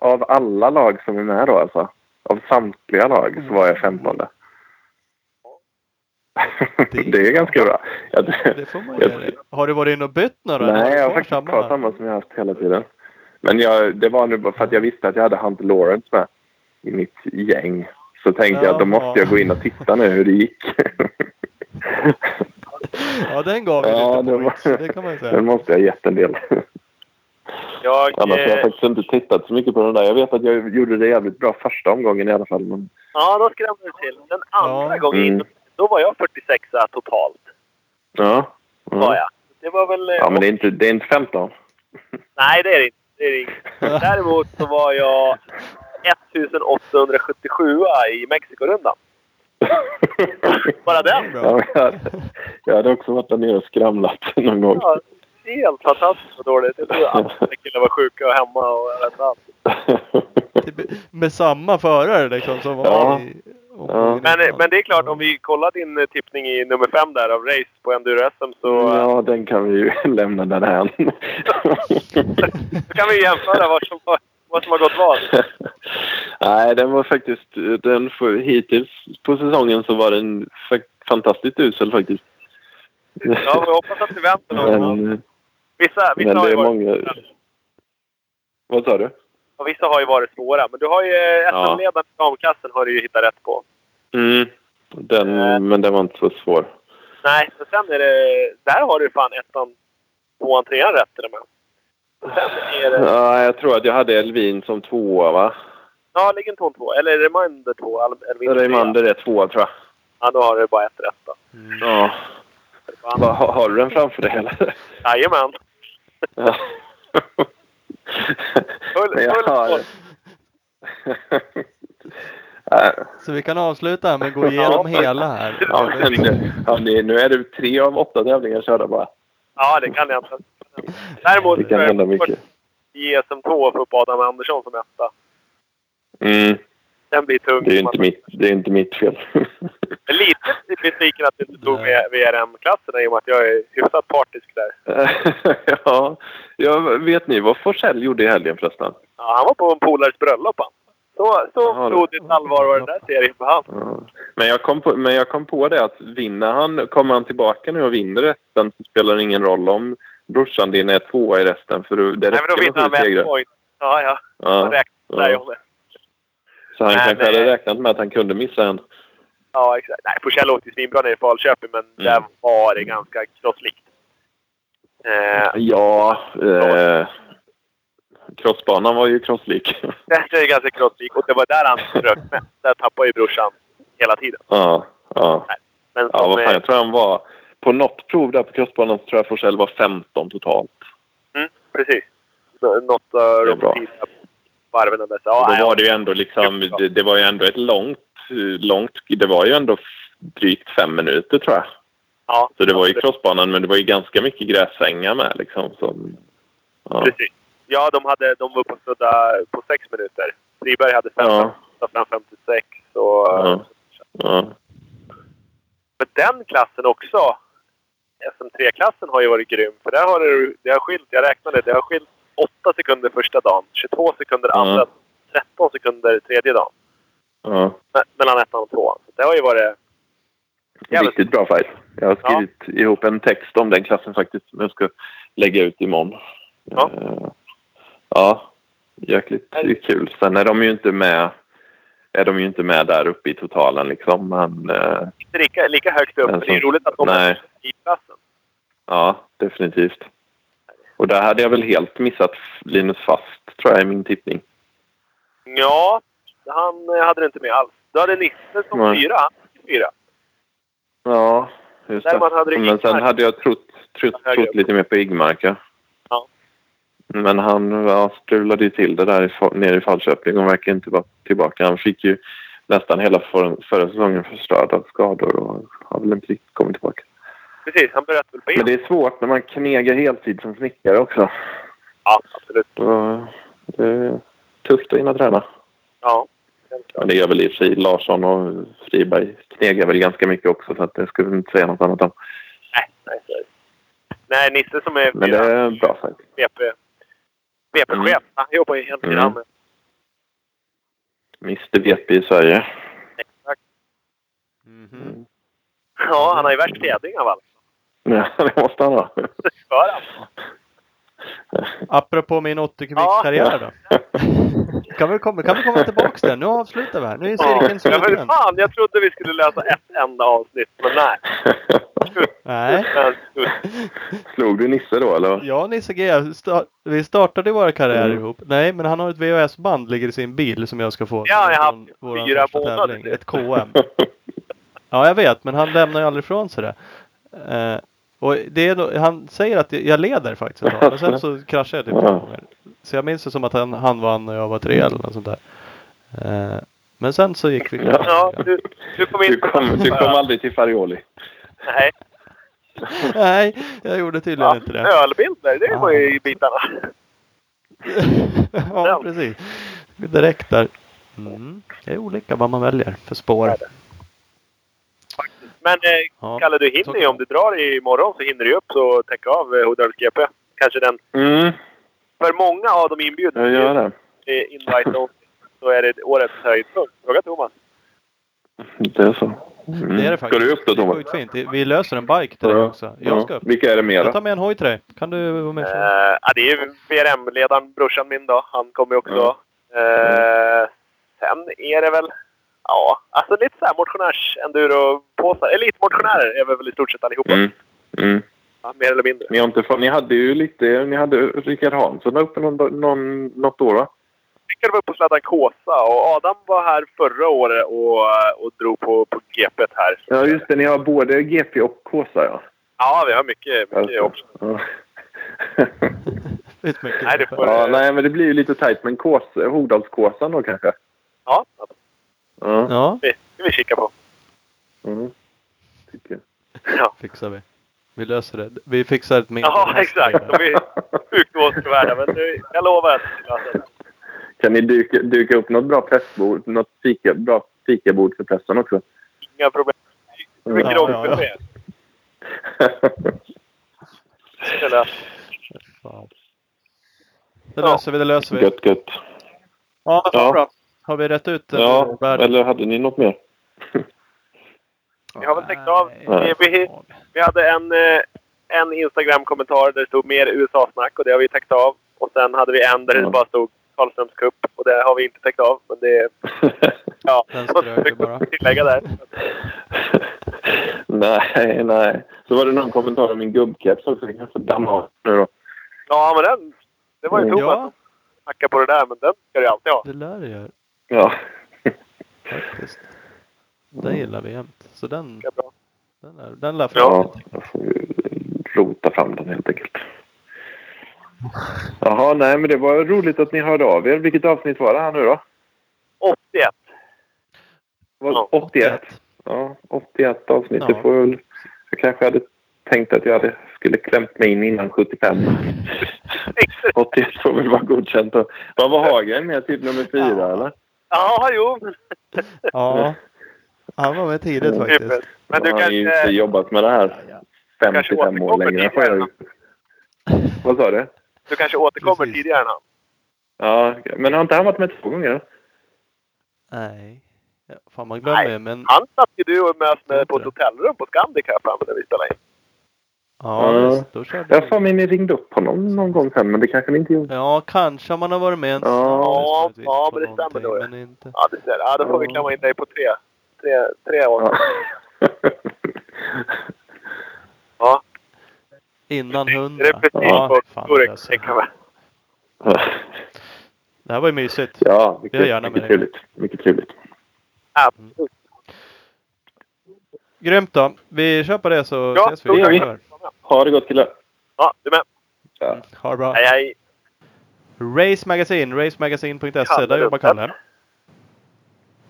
[SPEAKER 4] av alla lag som är med då alltså. Av samtliga lag så var jag femtonde.
[SPEAKER 2] Det-
[SPEAKER 4] Det är ganska bra. Jag,
[SPEAKER 2] Det får man dig. Har du varit inne och bytt några?
[SPEAKER 4] Nej, jag har faktiskt kvar samma som jag har haft hela tiden. Men jag, det var nu bara för att jag visste att jag hade Hunter Lawrence med i mitt gäng. Så tänkte jag att då måste jag gå in och titta nu hur det gick.
[SPEAKER 2] Ja, den gav
[SPEAKER 4] Ja,
[SPEAKER 2] lite
[SPEAKER 4] det
[SPEAKER 2] points.
[SPEAKER 4] var-
[SPEAKER 2] Det kan man ju
[SPEAKER 4] Den
[SPEAKER 2] säga.
[SPEAKER 4] måste jag ha gett en del.
[SPEAKER 3] Jag,
[SPEAKER 4] Annars har jag
[SPEAKER 3] eh,
[SPEAKER 4] faktiskt inte tittat så mycket på den där. Jag vet att jag gjorde det jävligt bra första omgången i alla fall. Men...
[SPEAKER 3] ja, då skrämde det till. Den andra
[SPEAKER 2] Ja.
[SPEAKER 3] gången in,
[SPEAKER 4] Mm.
[SPEAKER 3] Då var jag 46 totalt.
[SPEAKER 4] Ja.
[SPEAKER 3] Var
[SPEAKER 4] Ja,
[SPEAKER 3] jag. Det var väl... eh,
[SPEAKER 4] ja men det är inte, det är inte 15.
[SPEAKER 3] Nej, det är det inte. Det är det inte. Däremot så var jag 1877 i Mexikorundan. Bara den.
[SPEAKER 4] Ja, jag, hade, jag hade också varit där nere och skramlat någon gång.
[SPEAKER 3] Ja, helt fantastiskt vad dåligt. Jag trodde alla killar var sjuka och hemma och jag vet inte allt.
[SPEAKER 2] Med samma förare liksom som var
[SPEAKER 4] Ja.
[SPEAKER 2] i...
[SPEAKER 4] Ja.
[SPEAKER 3] Men, men det är klart, om vi kollar din eh, tippning i nummer fem där av race på Enduro-SM så,
[SPEAKER 4] Ja, den kan vi ju lämna därhän.
[SPEAKER 3] så kan vi jämföra vad som, har- vad som har gått vad.
[SPEAKER 4] Nej, den var faktiskt... Den, för, hittills på säsongen så var den fa- fantastiskt usel faktiskt.
[SPEAKER 3] Ja, vi hoppas att det vänder någon
[SPEAKER 4] men,
[SPEAKER 3] Vissa, vissa,
[SPEAKER 4] men
[SPEAKER 3] har
[SPEAKER 4] det
[SPEAKER 3] ju
[SPEAKER 4] är
[SPEAKER 3] varit,
[SPEAKER 4] många... Vad sa du?
[SPEAKER 3] Och vissa har ju varit svåra. Men du har ju eh,
[SPEAKER 4] Ja.
[SPEAKER 3] SM-ledaren i damklassen har du ju hittat rätt på.
[SPEAKER 4] Mm. Den,
[SPEAKER 3] Eh.
[SPEAKER 4] Men den var inte så svår.
[SPEAKER 3] Nej, men sen är det... Där har du fan ettan, tvåan, trean rätt till och med. Sen är det...
[SPEAKER 4] Ja, jag tror att jag hade Elvin som tvåa, va?
[SPEAKER 3] Ja, ligger inte hon två? Eller Reminder två? Eller Elvin trea?
[SPEAKER 4] Reimander är tvåa, tror jag.
[SPEAKER 3] Ja, då har du bara ett rätt då.
[SPEAKER 4] Ja.
[SPEAKER 3] Fan.
[SPEAKER 4] Va, har, har du den framför dig, eller?
[SPEAKER 3] Jajamän.
[SPEAKER 4] Ja.
[SPEAKER 3] Full-
[SPEAKER 4] Men
[SPEAKER 3] full
[SPEAKER 4] har... Nej.
[SPEAKER 2] Så vi kan avsluta här med att gå igenom hela här.
[SPEAKER 4] Ja, men nu, ja, är det tre av åtta tävlingar körda bara.
[SPEAKER 3] Ja, det kan jag inte. Däremot
[SPEAKER 4] Det kan
[SPEAKER 3] är
[SPEAKER 4] hända mycket.
[SPEAKER 3] i SM2 få upp Adam Andersson som etta.
[SPEAKER 4] Mm,
[SPEAKER 3] Den blir tung.
[SPEAKER 4] det är inte mitt, det är inte mitt fel.
[SPEAKER 3] Är Lite besviken att du inte tog med VRM-klasserna i och med att jag är hyfsat partisk där.
[SPEAKER 4] ja, ja, vet ni vad Forsell gjorde i helgen förresten?
[SPEAKER 3] Ja, han var på en polares bröllop han. Så, så blodigt allvar var den där serien för han.
[SPEAKER 4] Men, jag kom på, men jag kom på det att vinner han, kommer han tillbaka nu och vinner resten så spelar det ingen roll om brorsan din är tvåa i resten. För det
[SPEAKER 3] Nej, men då vinner han
[SPEAKER 4] med segrar.
[SPEAKER 3] point. Ja, ja.
[SPEAKER 4] Ja,
[SPEAKER 3] räknar där
[SPEAKER 4] ja.
[SPEAKER 3] det.
[SPEAKER 4] Så han
[SPEAKER 3] Men,
[SPEAKER 4] kanske hade räknat med att han kunde missa en.
[SPEAKER 3] Ja, exakt. Nej, Forsell åkte svinbra nere i Falköping, men där var det ganska krosslikt. Eh,
[SPEAKER 4] Ja, eh, crossbanan var ju crosslik.
[SPEAKER 3] där är ganska krosslikt och det var där han strök med. Där tappade ju brorsan hela tiden.
[SPEAKER 4] ja, ja.
[SPEAKER 3] Men
[SPEAKER 4] Ja, vad fan,
[SPEAKER 3] eh,
[SPEAKER 4] jag tror han var... På något prov där på crossbanan så tror jag Forsell var 15 totalt.
[SPEAKER 3] mm, precis. Nå- Något av de
[SPEAKER 4] bra.
[SPEAKER 3] Varven där. Så,
[SPEAKER 4] Och då var det ju ändå liksom... Det, det var ju ändå ett långt, långt... Det var ju ändå drygt fem minuter tror jag.
[SPEAKER 3] ja,
[SPEAKER 4] Så det var ju crossbanan men det var ju ganska mycket gräsängar med liksom. Så, ja.
[SPEAKER 3] Precis. Ja, de, hade, de var och snudda på sex minuter. Friberg hade fem,
[SPEAKER 4] Ja.
[SPEAKER 3] ja. fram 56. Så,
[SPEAKER 4] Ja. Ja.
[SPEAKER 3] Men den klassen också, SM3-klassen har ju varit grym. För där har det, det har skilt, jag räknade, det har skilt 8 sekunder första dagen, 22 sekunder
[SPEAKER 4] Ja.
[SPEAKER 3] andra, 13 sekunder tredje dagen.
[SPEAKER 4] ja.
[SPEAKER 3] Me- Mellan ettan och tvåan. Så det har ju varit... Jävligt.
[SPEAKER 4] Riktigt bra fight. Jag har skrivit ihop en text om den klassen faktiskt som jag ska lägga ut imorgon.
[SPEAKER 3] Ja.
[SPEAKER 4] Eh, ja, jäkligt kul. Sen är de ju inte med är de ju inte med där uppe i totalen liksom. Men eh,
[SPEAKER 3] Inte lika, lika högt upp, men det är roligt att de
[SPEAKER 4] nej.
[SPEAKER 3] är i klassen.
[SPEAKER 4] ja, definitivt. Och där hade jag väl helt missat Linus Fast tror jag i min tippning.
[SPEAKER 3] Ja, han eh, hade det inte med alls. Du hade Nisse som
[SPEAKER 4] Nej.
[SPEAKER 3] fyra. Han fyra.
[SPEAKER 4] Ja, just
[SPEAKER 3] Där
[SPEAKER 4] det.
[SPEAKER 3] man hade det
[SPEAKER 4] Men sen hade jag trott, trott, trott lite mer på Igmark. Ja.
[SPEAKER 3] Ja.
[SPEAKER 4] Men han ja, strulade ju till det där i, nere i Falköping och verkar inte vara tillbaka. Han fick ju nästan hela för, förra säsongen förstörd av skador och har väl inte riktigt kommit tillbaka.
[SPEAKER 3] Precis, han bröt väl
[SPEAKER 4] Men
[SPEAKER 3] ben.
[SPEAKER 4] det är svårt när man knegar heltid som snickare också.
[SPEAKER 3] Ja, absolut.
[SPEAKER 4] Så det är tufft att hinna träna.
[SPEAKER 3] Ja.
[SPEAKER 4] Ja, det gör väl i och för sig Larsson och Friberg knegar väl ganska mycket också så att det skulle inte säga något annat om.
[SPEAKER 3] Nej, nej, det. Nej, Nisse som är
[SPEAKER 4] Men det är en bra sajt.
[SPEAKER 3] VP, VP-chef.
[SPEAKER 4] Mm.
[SPEAKER 3] Han jobbar ju helt
[SPEAKER 4] Mm.
[SPEAKER 3] grann med.
[SPEAKER 4] Mr VP i Sverige.
[SPEAKER 3] Exakt.
[SPEAKER 2] Mhm.
[SPEAKER 3] Ja, han har ju värst fjädring av allt.
[SPEAKER 4] Ja, det måste han ha.
[SPEAKER 3] Han.
[SPEAKER 2] Apropå min 80 kubik
[SPEAKER 3] Ja.
[SPEAKER 2] karriär då. Kan vi, komma, kan vi komma tillbaks där? Nu avslutar vi här. Nu är cirkeln
[SPEAKER 3] Ja,
[SPEAKER 2] sluten.
[SPEAKER 3] men fan, jag trodde vi skulle lösa ett enda avsnitt, men nej.
[SPEAKER 2] Nej.
[SPEAKER 4] Slog du Nisse då eller?
[SPEAKER 2] Och Nisse G, vi startade våra karriärer
[SPEAKER 4] Mm.
[SPEAKER 2] ihop. Nej, men han har ett VHS-band ligger i sin bil som jag ska få.
[SPEAKER 3] Ja, jag har haft fyra månader.
[SPEAKER 2] tävling. Ett KM. Ja, jag vet, men han lämnar ju aldrig ifrån sig det. Eh, och det är han säger att jag leder faktiskt ett tag, men sen så kraschade jag typ två gånger. Så jag minns det som att han, han vann när jag var tre eller något sånt där. Eh, men sen så gick vi
[SPEAKER 4] Ja.
[SPEAKER 3] du, du kom in
[SPEAKER 4] Du kom, du kom aldrig till Farioli.
[SPEAKER 3] Nej.
[SPEAKER 2] Nej, jag gjorde tydligen
[SPEAKER 3] Ja,
[SPEAKER 2] inte det.
[SPEAKER 3] ölbilder, det var ju i bitarna.
[SPEAKER 2] ja, precis. Direkt där. Mm. Det är olika vad man väljer för spår.
[SPEAKER 3] Men eh,
[SPEAKER 2] Ja.
[SPEAKER 3] Kalle, du hinner ju. Om du drar imorgon så hinner du upp så täcka av eh, Hogdals GP. Kanske den...
[SPEAKER 4] Mm,
[SPEAKER 3] För många av de inbjudna
[SPEAKER 4] jag gör det.
[SPEAKER 3] till Invite Only så är det årets höjdpunkt. Fråga Thomas.
[SPEAKER 4] Det är så. Mm.
[SPEAKER 2] Det är det
[SPEAKER 4] Ska
[SPEAKER 2] faktiskt.
[SPEAKER 4] du upp då
[SPEAKER 2] Det är
[SPEAKER 4] Thomas?
[SPEAKER 2] fint. Vi löser en bike till dig också. Jag ska upp.
[SPEAKER 4] Vilka är det mer
[SPEAKER 2] Jag tar med en hoj till dig. Kan du vara med?
[SPEAKER 3] Eh, ja, det är ju VRM-ledaren, brorsan min då. Han kommer ju också.
[SPEAKER 4] Ja.
[SPEAKER 3] Eh, sen är det väl... Ja, alltså lite så här motionärs-enduro-påsar. Elitmotionärer är vi väl i stort sett allihopa.
[SPEAKER 4] Mm. Mm.
[SPEAKER 3] Ja, mer eller mindre.
[SPEAKER 4] Ni, har inte ni hade ju lite, ni hade Rickard Hansson uppe någon, någon, något år va?
[SPEAKER 3] Rickard var uppe och sladdade Kåsa och Adam var här förra året och, och drog på, på GP här.
[SPEAKER 4] Ja just det, ni har både GP och Kåsa ja.
[SPEAKER 3] Ja, vi har mycket, mycket också.
[SPEAKER 4] Ja.
[SPEAKER 2] Mycket.
[SPEAKER 3] Nej, det får-
[SPEAKER 4] ja, nej men det blir ju lite tajt. Men Kås, Hogdalskåsan då kanske?
[SPEAKER 3] Ja,
[SPEAKER 4] Ja.
[SPEAKER 2] Ja,
[SPEAKER 3] det ska vi kika på.
[SPEAKER 4] Mm. Tycker jag.
[SPEAKER 3] Ja,
[SPEAKER 2] fixar vi. Vi löser det. Vi fixar ett mindre.
[SPEAKER 3] ja exakt. De är sjukt åskådvärda, men det, jag lovar att vi.
[SPEAKER 4] Kan ni duka, duka upp något bra pressbord, något fika, bra fikabord för pressen också?
[SPEAKER 3] Inga problem. Hur mycket
[SPEAKER 2] Ja,
[SPEAKER 3] ja,
[SPEAKER 2] ja,
[SPEAKER 3] det Eller.
[SPEAKER 2] Det löser vi, det löser vi.
[SPEAKER 4] gött, gött.
[SPEAKER 2] Ja, det var
[SPEAKER 4] Ja.
[SPEAKER 2] bra. Har vi rätt ut den?
[SPEAKER 4] Ja,
[SPEAKER 2] världen?
[SPEAKER 4] eller hade ni något mer?
[SPEAKER 3] Vi har väl täckt av.
[SPEAKER 2] Nej.
[SPEAKER 3] Vi, vi, hade en, eh, en Instagram-kommentar där det stod mer USA-snack och det har vi täckt av. Och sen hade vi en där det bara stod Karlströms cup och det har vi inte täckt av. Men det... Ja,
[SPEAKER 2] du bara.
[SPEAKER 3] tillägga där.
[SPEAKER 4] nej, nej. Så var det någon kommentar om min gubbkeps också. Vi kanske damma av nu då.
[SPEAKER 3] Ja, men den... Det var ju
[SPEAKER 4] Mm.
[SPEAKER 3] Thomas
[SPEAKER 2] Ja,
[SPEAKER 3] som hackade på det där, men den ska du alltid ha.
[SPEAKER 2] det lär det göra
[SPEAKER 4] Ja.
[SPEAKER 2] faktiskt. Den gillar vi jämt. Så den, den, är, den lär fram.
[SPEAKER 4] Ja, jag får ju rota fram den helt enkelt. Jaha, nej men det var roligt att ni hörde av er. Vilket avsnitt var det här nu då?
[SPEAKER 3] 81.
[SPEAKER 4] Var
[SPEAKER 3] Ja,
[SPEAKER 4] 81? Ja, 81 avsnitt.
[SPEAKER 2] Ja.
[SPEAKER 4] Det får väl... Jag kanske hade tänkt att jag hade, skulle klämt mig in innan 75. 81 får väl vara godkänt. Vad var Hagen med? Typ nummer fyra
[SPEAKER 2] Ja.
[SPEAKER 4] eller?
[SPEAKER 3] Ja, jo.
[SPEAKER 2] Ja. Han var med tidigt faktiskt.
[SPEAKER 3] Men du
[SPEAKER 4] Han har ju inte jobbat med det här
[SPEAKER 2] Ja,
[SPEAKER 4] 55 år längre. Jag ju. Vad sa du?
[SPEAKER 3] Du kanske återkommer
[SPEAKER 2] Precis.
[SPEAKER 3] tidigare än han.
[SPEAKER 4] Ja, men har inte han varit med två gånger?
[SPEAKER 2] Nej. Ja, fan man glömmer
[SPEAKER 3] Nej.
[SPEAKER 2] ju men.
[SPEAKER 3] Han satt ju du och mös med på ett hotellrum på Scandic här framme när vi spelade in.
[SPEAKER 2] Ja,
[SPEAKER 4] Ja.
[SPEAKER 2] då körde
[SPEAKER 4] Jag
[SPEAKER 2] vi.
[SPEAKER 4] får mig ni ringde upp honom någon gång sen, men det kanske ni inte gjorde.
[SPEAKER 2] Ja, kanske om man har varit med en
[SPEAKER 4] Ja.
[SPEAKER 3] Ja,
[SPEAKER 2] på
[SPEAKER 3] men det stämmer då, ja.
[SPEAKER 2] Men inte.
[SPEAKER 3] Ja, du ser. Ja, då får vi klämma in dig på tre, tre, tre år.
[SPEAKER 4] Ja.
[SPEAKER 3] Ja.
[SPEAKER 2] Innan
[SPEAKER 3] Är
[SPEAKER 2] hundra.
[SPEAKER 3] det precis
[SPEAKER 2] Ja,
[SPEAKER 3] på
[SPEAKER 2] fan, alltså.
[SPEAKER 3] tänker jag mig.
[SPEAKER 2] Det här var ju mysigt.
[SPEAKER 4] ja, mycket,
[SPEAKER 2] Jag är gärna med
[SPEAKER 4] mycket
[SPEAKER 2] dig.
[SPEAKER 4] trevligt. Mycket trevligt.
[SPEAKER 3] Absolut.
[SPEAKER 2] Grymt då. Vi kör på det så
[SPEAKER 3] Ja,
[SPEAKER 2] ses vi.
[SPEAKER 4] vi.
[SPEAKER 2] Kör.
[SPEAKER 4] Ha det gott killar.
[SPEAKER 3] Ja, du med.
[SPEAKER 4] Ja.
[SPEAKER 2] Ha det bra.
[SPEAKER 3] Hej, hej.
[SPEAKER 2] Race Magazine, racemagazine.se, där jobbar. Kalle.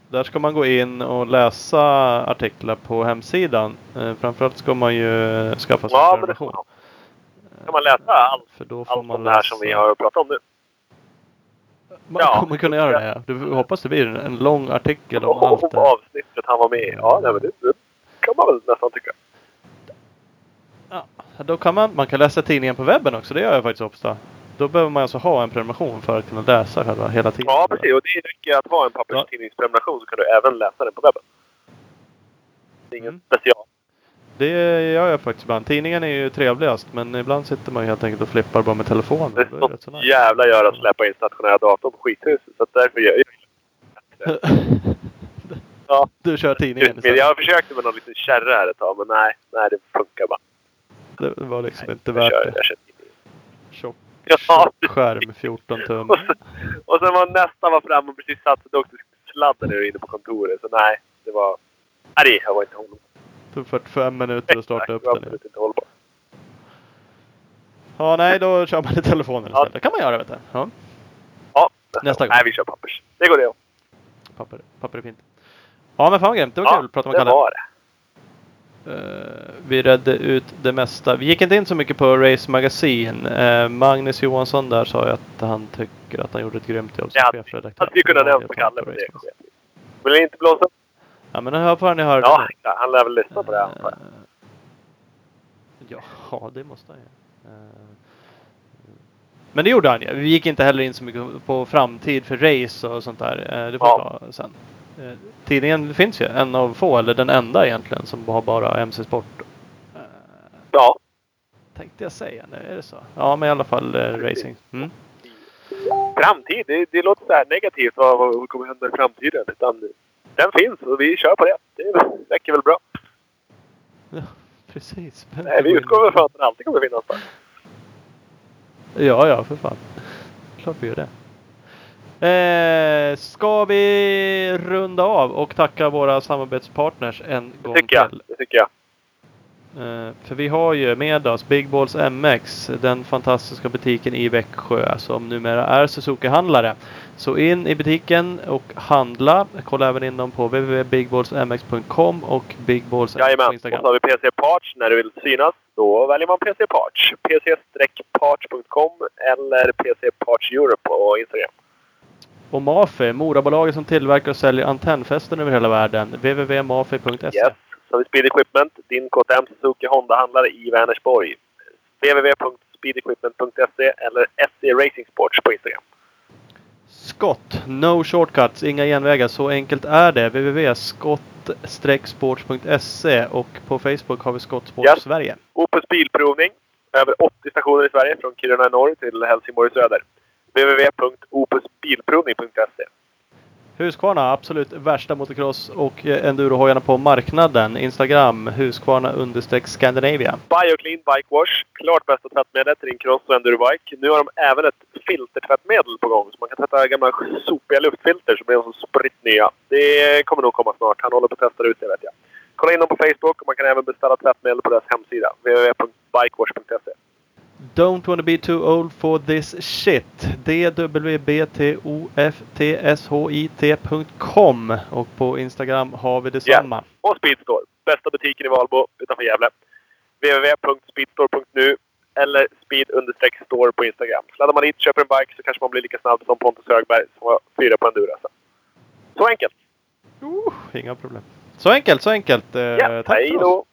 [SPEAKER 2] Där ska man gå in och läsa artiklar på hemsidan. Eh, framförallt ska man ju skaffa sig
[SPEAKER 3] Ja,
[SPEAKER 2] prenumeration.
[SPEAKER 3] man. Kan man läsa allt,
[SPEAKER 2] För då får
[SPEAKER 3] allt
[SPEAKER 2] man
[SPEAKER 3] om det här som vi har pratat om nu?
[SPEAKER 2] Man
[SPEAKER 3] Ja.
[SPEAKER 2] kommer kunna göra det. Ja. Du hoppas det blir en, en lång artikel om
[SPEAKER 3] Om
[SPEAKER 2] allt det.
[SPEAKER 3] avsnittet han var med i. Ja, nej, men det, det kan man väl nästan tycka.
[SPEAKER 2] Ja, då kan man, man kan läsa tidningen på webben också. Det gör jag faktiskt ofta. Då behöver man alltså ha en prenumeration för att kunna läsa själva hela tidningen.
[SPEAKER 3] Ja, precis. Och det räcker att ha en papperstidningsprenumeration så kan du även läsa den på webben. Det är ingen
[SPEAKER 2] Mm.
[SPEAKER 3] special.
[SPEAKER 2] Det gör jag faktiskt ibland. Tidningen är ju trevligast men ibland sitter man ju helt enkelt och flippar bara med telefonen.
[SPEAKER 3] Det är
[SPEAKER 2] det rätt så nice.
[SPEAKER 3] jävla gör att släppa in stationära datorn på skithuset. Så därför gör jag Ja.
[SPEAKER 2] Du kör tidningen istället.
[SPEAKER 3] Jag försökte med någon liten kärra här ett tag, men nej, nej det funkar bara.
[SPEAKER 2] Det var liksom inte
[SPEAKER 3] Jag
[SPEAKER 2] värt
[SPEAKER 3] kör,
[SPEAKER 2] det.
[SPEAKER 3] jag kör.
[SPEAKER 2] Tjock,
[SPEAKER 3] Ja,
[SPEAKER 2] tjock skärm 14 tum.
[SPEAKER 3] och, sen, och sen var nästa var fram och precis satt och åkte sladden när du inne på kontoret. Så nej, det var... Nej, det var inte hållbart.
[SPEAKER 2] Tog 45 minuter att starta upp
[SPEAKER 3] det
[SPEAKER 2] den
[SPEAKER 3] absolut inte.
[SPEAKER 2] Ja, nej då kör man i telefonen
[SPEAKER 3] Ja.
[SPEAKER 2] istället. Det kan man göra vet du. Ja,
[SPEAKER 3] Ja,
[SPEAKER 2] Nästa gång.
[SPEAKER 3] Nej, vi kör pappers. Det går det.
[SPEAKER 2] papper, papper är fint. Ja men fan vad grymt. Det var
[SPEAKER 3] ja,
[SPEAKER 2] kul att prata med
[SPEAKER 3] det
[SPEAKER 2] Kalle.
[SPEAKER 3] var det.
[SPEAKER 2] Eh, vi redde ut det mesta. Vi gick inte in så mycket på Race Magazine. Eh, Magnus Johansson där sa ju att han tycker att han gjorde ett grymt jobb som
[SPEAKER 3] Ja,
[SPEAKER 2] chefredaktör.
[SPEAKER 3] Hade vi kunnat nämna på Kalle, men det. Vill ni inte blåsa?
[SPEAKER 2] Ja men här får ni höra.
[SPEAKER 3] Ja, han lär väl lyssna på det antar jag.
[SPEAKER 2] Eh, Ja, det måste han ju. Eh, Men det gjorde han ju. Vi gick inte heller in så mycket på framtid för race och sånt där. Eh, Det får
[SPEAKER 3] Ja.
[SPEAKER 2] ta sen. Eh, Tidningen finns ju. En av få, eller den enda egentligen, som har bara MC-sport. Eh,
[SPEAKER 3] Ja.
[SPEAKER 2] Tänkte jag säga nu, är det så? Ja, men i alla fall eh, racing. Mm.
[SPEAKER 3] Framtid, det, det låter så här negativt. Vad, vad kommer hända i framtiden? Utan den finns och vi kör på det. Det räcker väl bra.
[SPEAKER 2] Ja, precis.
[SPEAKER 3] Nej, vi utgår väl från att den alltid kommer finnas där.
[SPEAKER 2] Ja, ja, för fan. Klart vi gör det. Eh, ska vi runda av och tacka våra samarbetspartners en
[SPEAKER 3] Det
[SPEAKER 2] gång
[SPEAKER 3] jag.
[SPEAKER 2] till?
[SPEAKER 3] Det tycker jag.
[SPEAKER 2] Eh, för vi har ju med oss Big Balls MX, den fantastiska butiken i Växjö som numera är Suzuki-handlare. Så in i butiken och handla. Kolla även in dem på www.bigballsmx.com och Big Balls
[SPEAKER 3] Jajamän.
[SPEAKER 2] på
[SPEAKER 3] Och så
[SPEAKER 2] Instagram.
[SPEAKER 3] har vi PC Parts. När du vill synas, då väljer man PC Parts. pc-parts.com eller PC Parts Europe på Instagram.
[SPEAKER 2] Och Mafi, Morabolaget som tillverkar och säljer antennfästen över hela världen. www.mafi.se.
[SPEAKER 3] Yes. Så Speed Equipment, din KTM Suzuki Honda-handlare i Vänersborg. www.speedequipment.se eller SC Racing Sports på Instagram.
[SPEAKER 2] Skott, no shortcuts, inga genvägar. Så enkelt är det. www.skott-sports.se och på Facebook har vi Skottsport
[SPEAKER 3] Yes.
[SPEAKER 2] Sverige.
[SPEAKER 3] Opus Bilprovning. Över 80 stationer i Sverige från Kiruna i norr till Helsingborg i söder. www.opusbilprovning.se
[SPEAKER 2] Husqvarna, absolut värsta motocross och eh, endurohojarna på marknaden. Instagram, Husqvarna understreck Scandinavia.
[SPEAKER 3] Bioclean Bike Wash. Klart bästa tvättmedlet till din cross och endurobike. Nu har de även ett filtertvättmedel på gång. Så man kan tvätta gamla sopiga luftfilter som blir så spritt nya. Det kommer nog komma snart. Han håller på att testa ut det vet jag. Kolla in dem på Facebook och man kan även beställa tvättmedel på deras hemsida. www.bikewash.se
[SPEAKER 2] Don't wanna be too old for this shit. dwbtoftshit.com och på Instagram har vi detsamma.
[SPEAKER 3] Och Speedstore. Bästa butiken i Valbo utanför Gävle. www.speedstore.nu eller speed-store på Instagram. Sladdar man dit köper en bike så kanske man blir lika snabb som Pontus Högberg som var fyra på Endurasa. Så enkelt!
[SPEAKER 2] Uh, inga problem. Så enkelt, så enkelt. Eh,
[SPEAKER 3] Ja,
[SPEAKER 2] tack
[SPEAKER 3] hej
[SPEAKER 2] för oss.
[SPEAKER 3] då!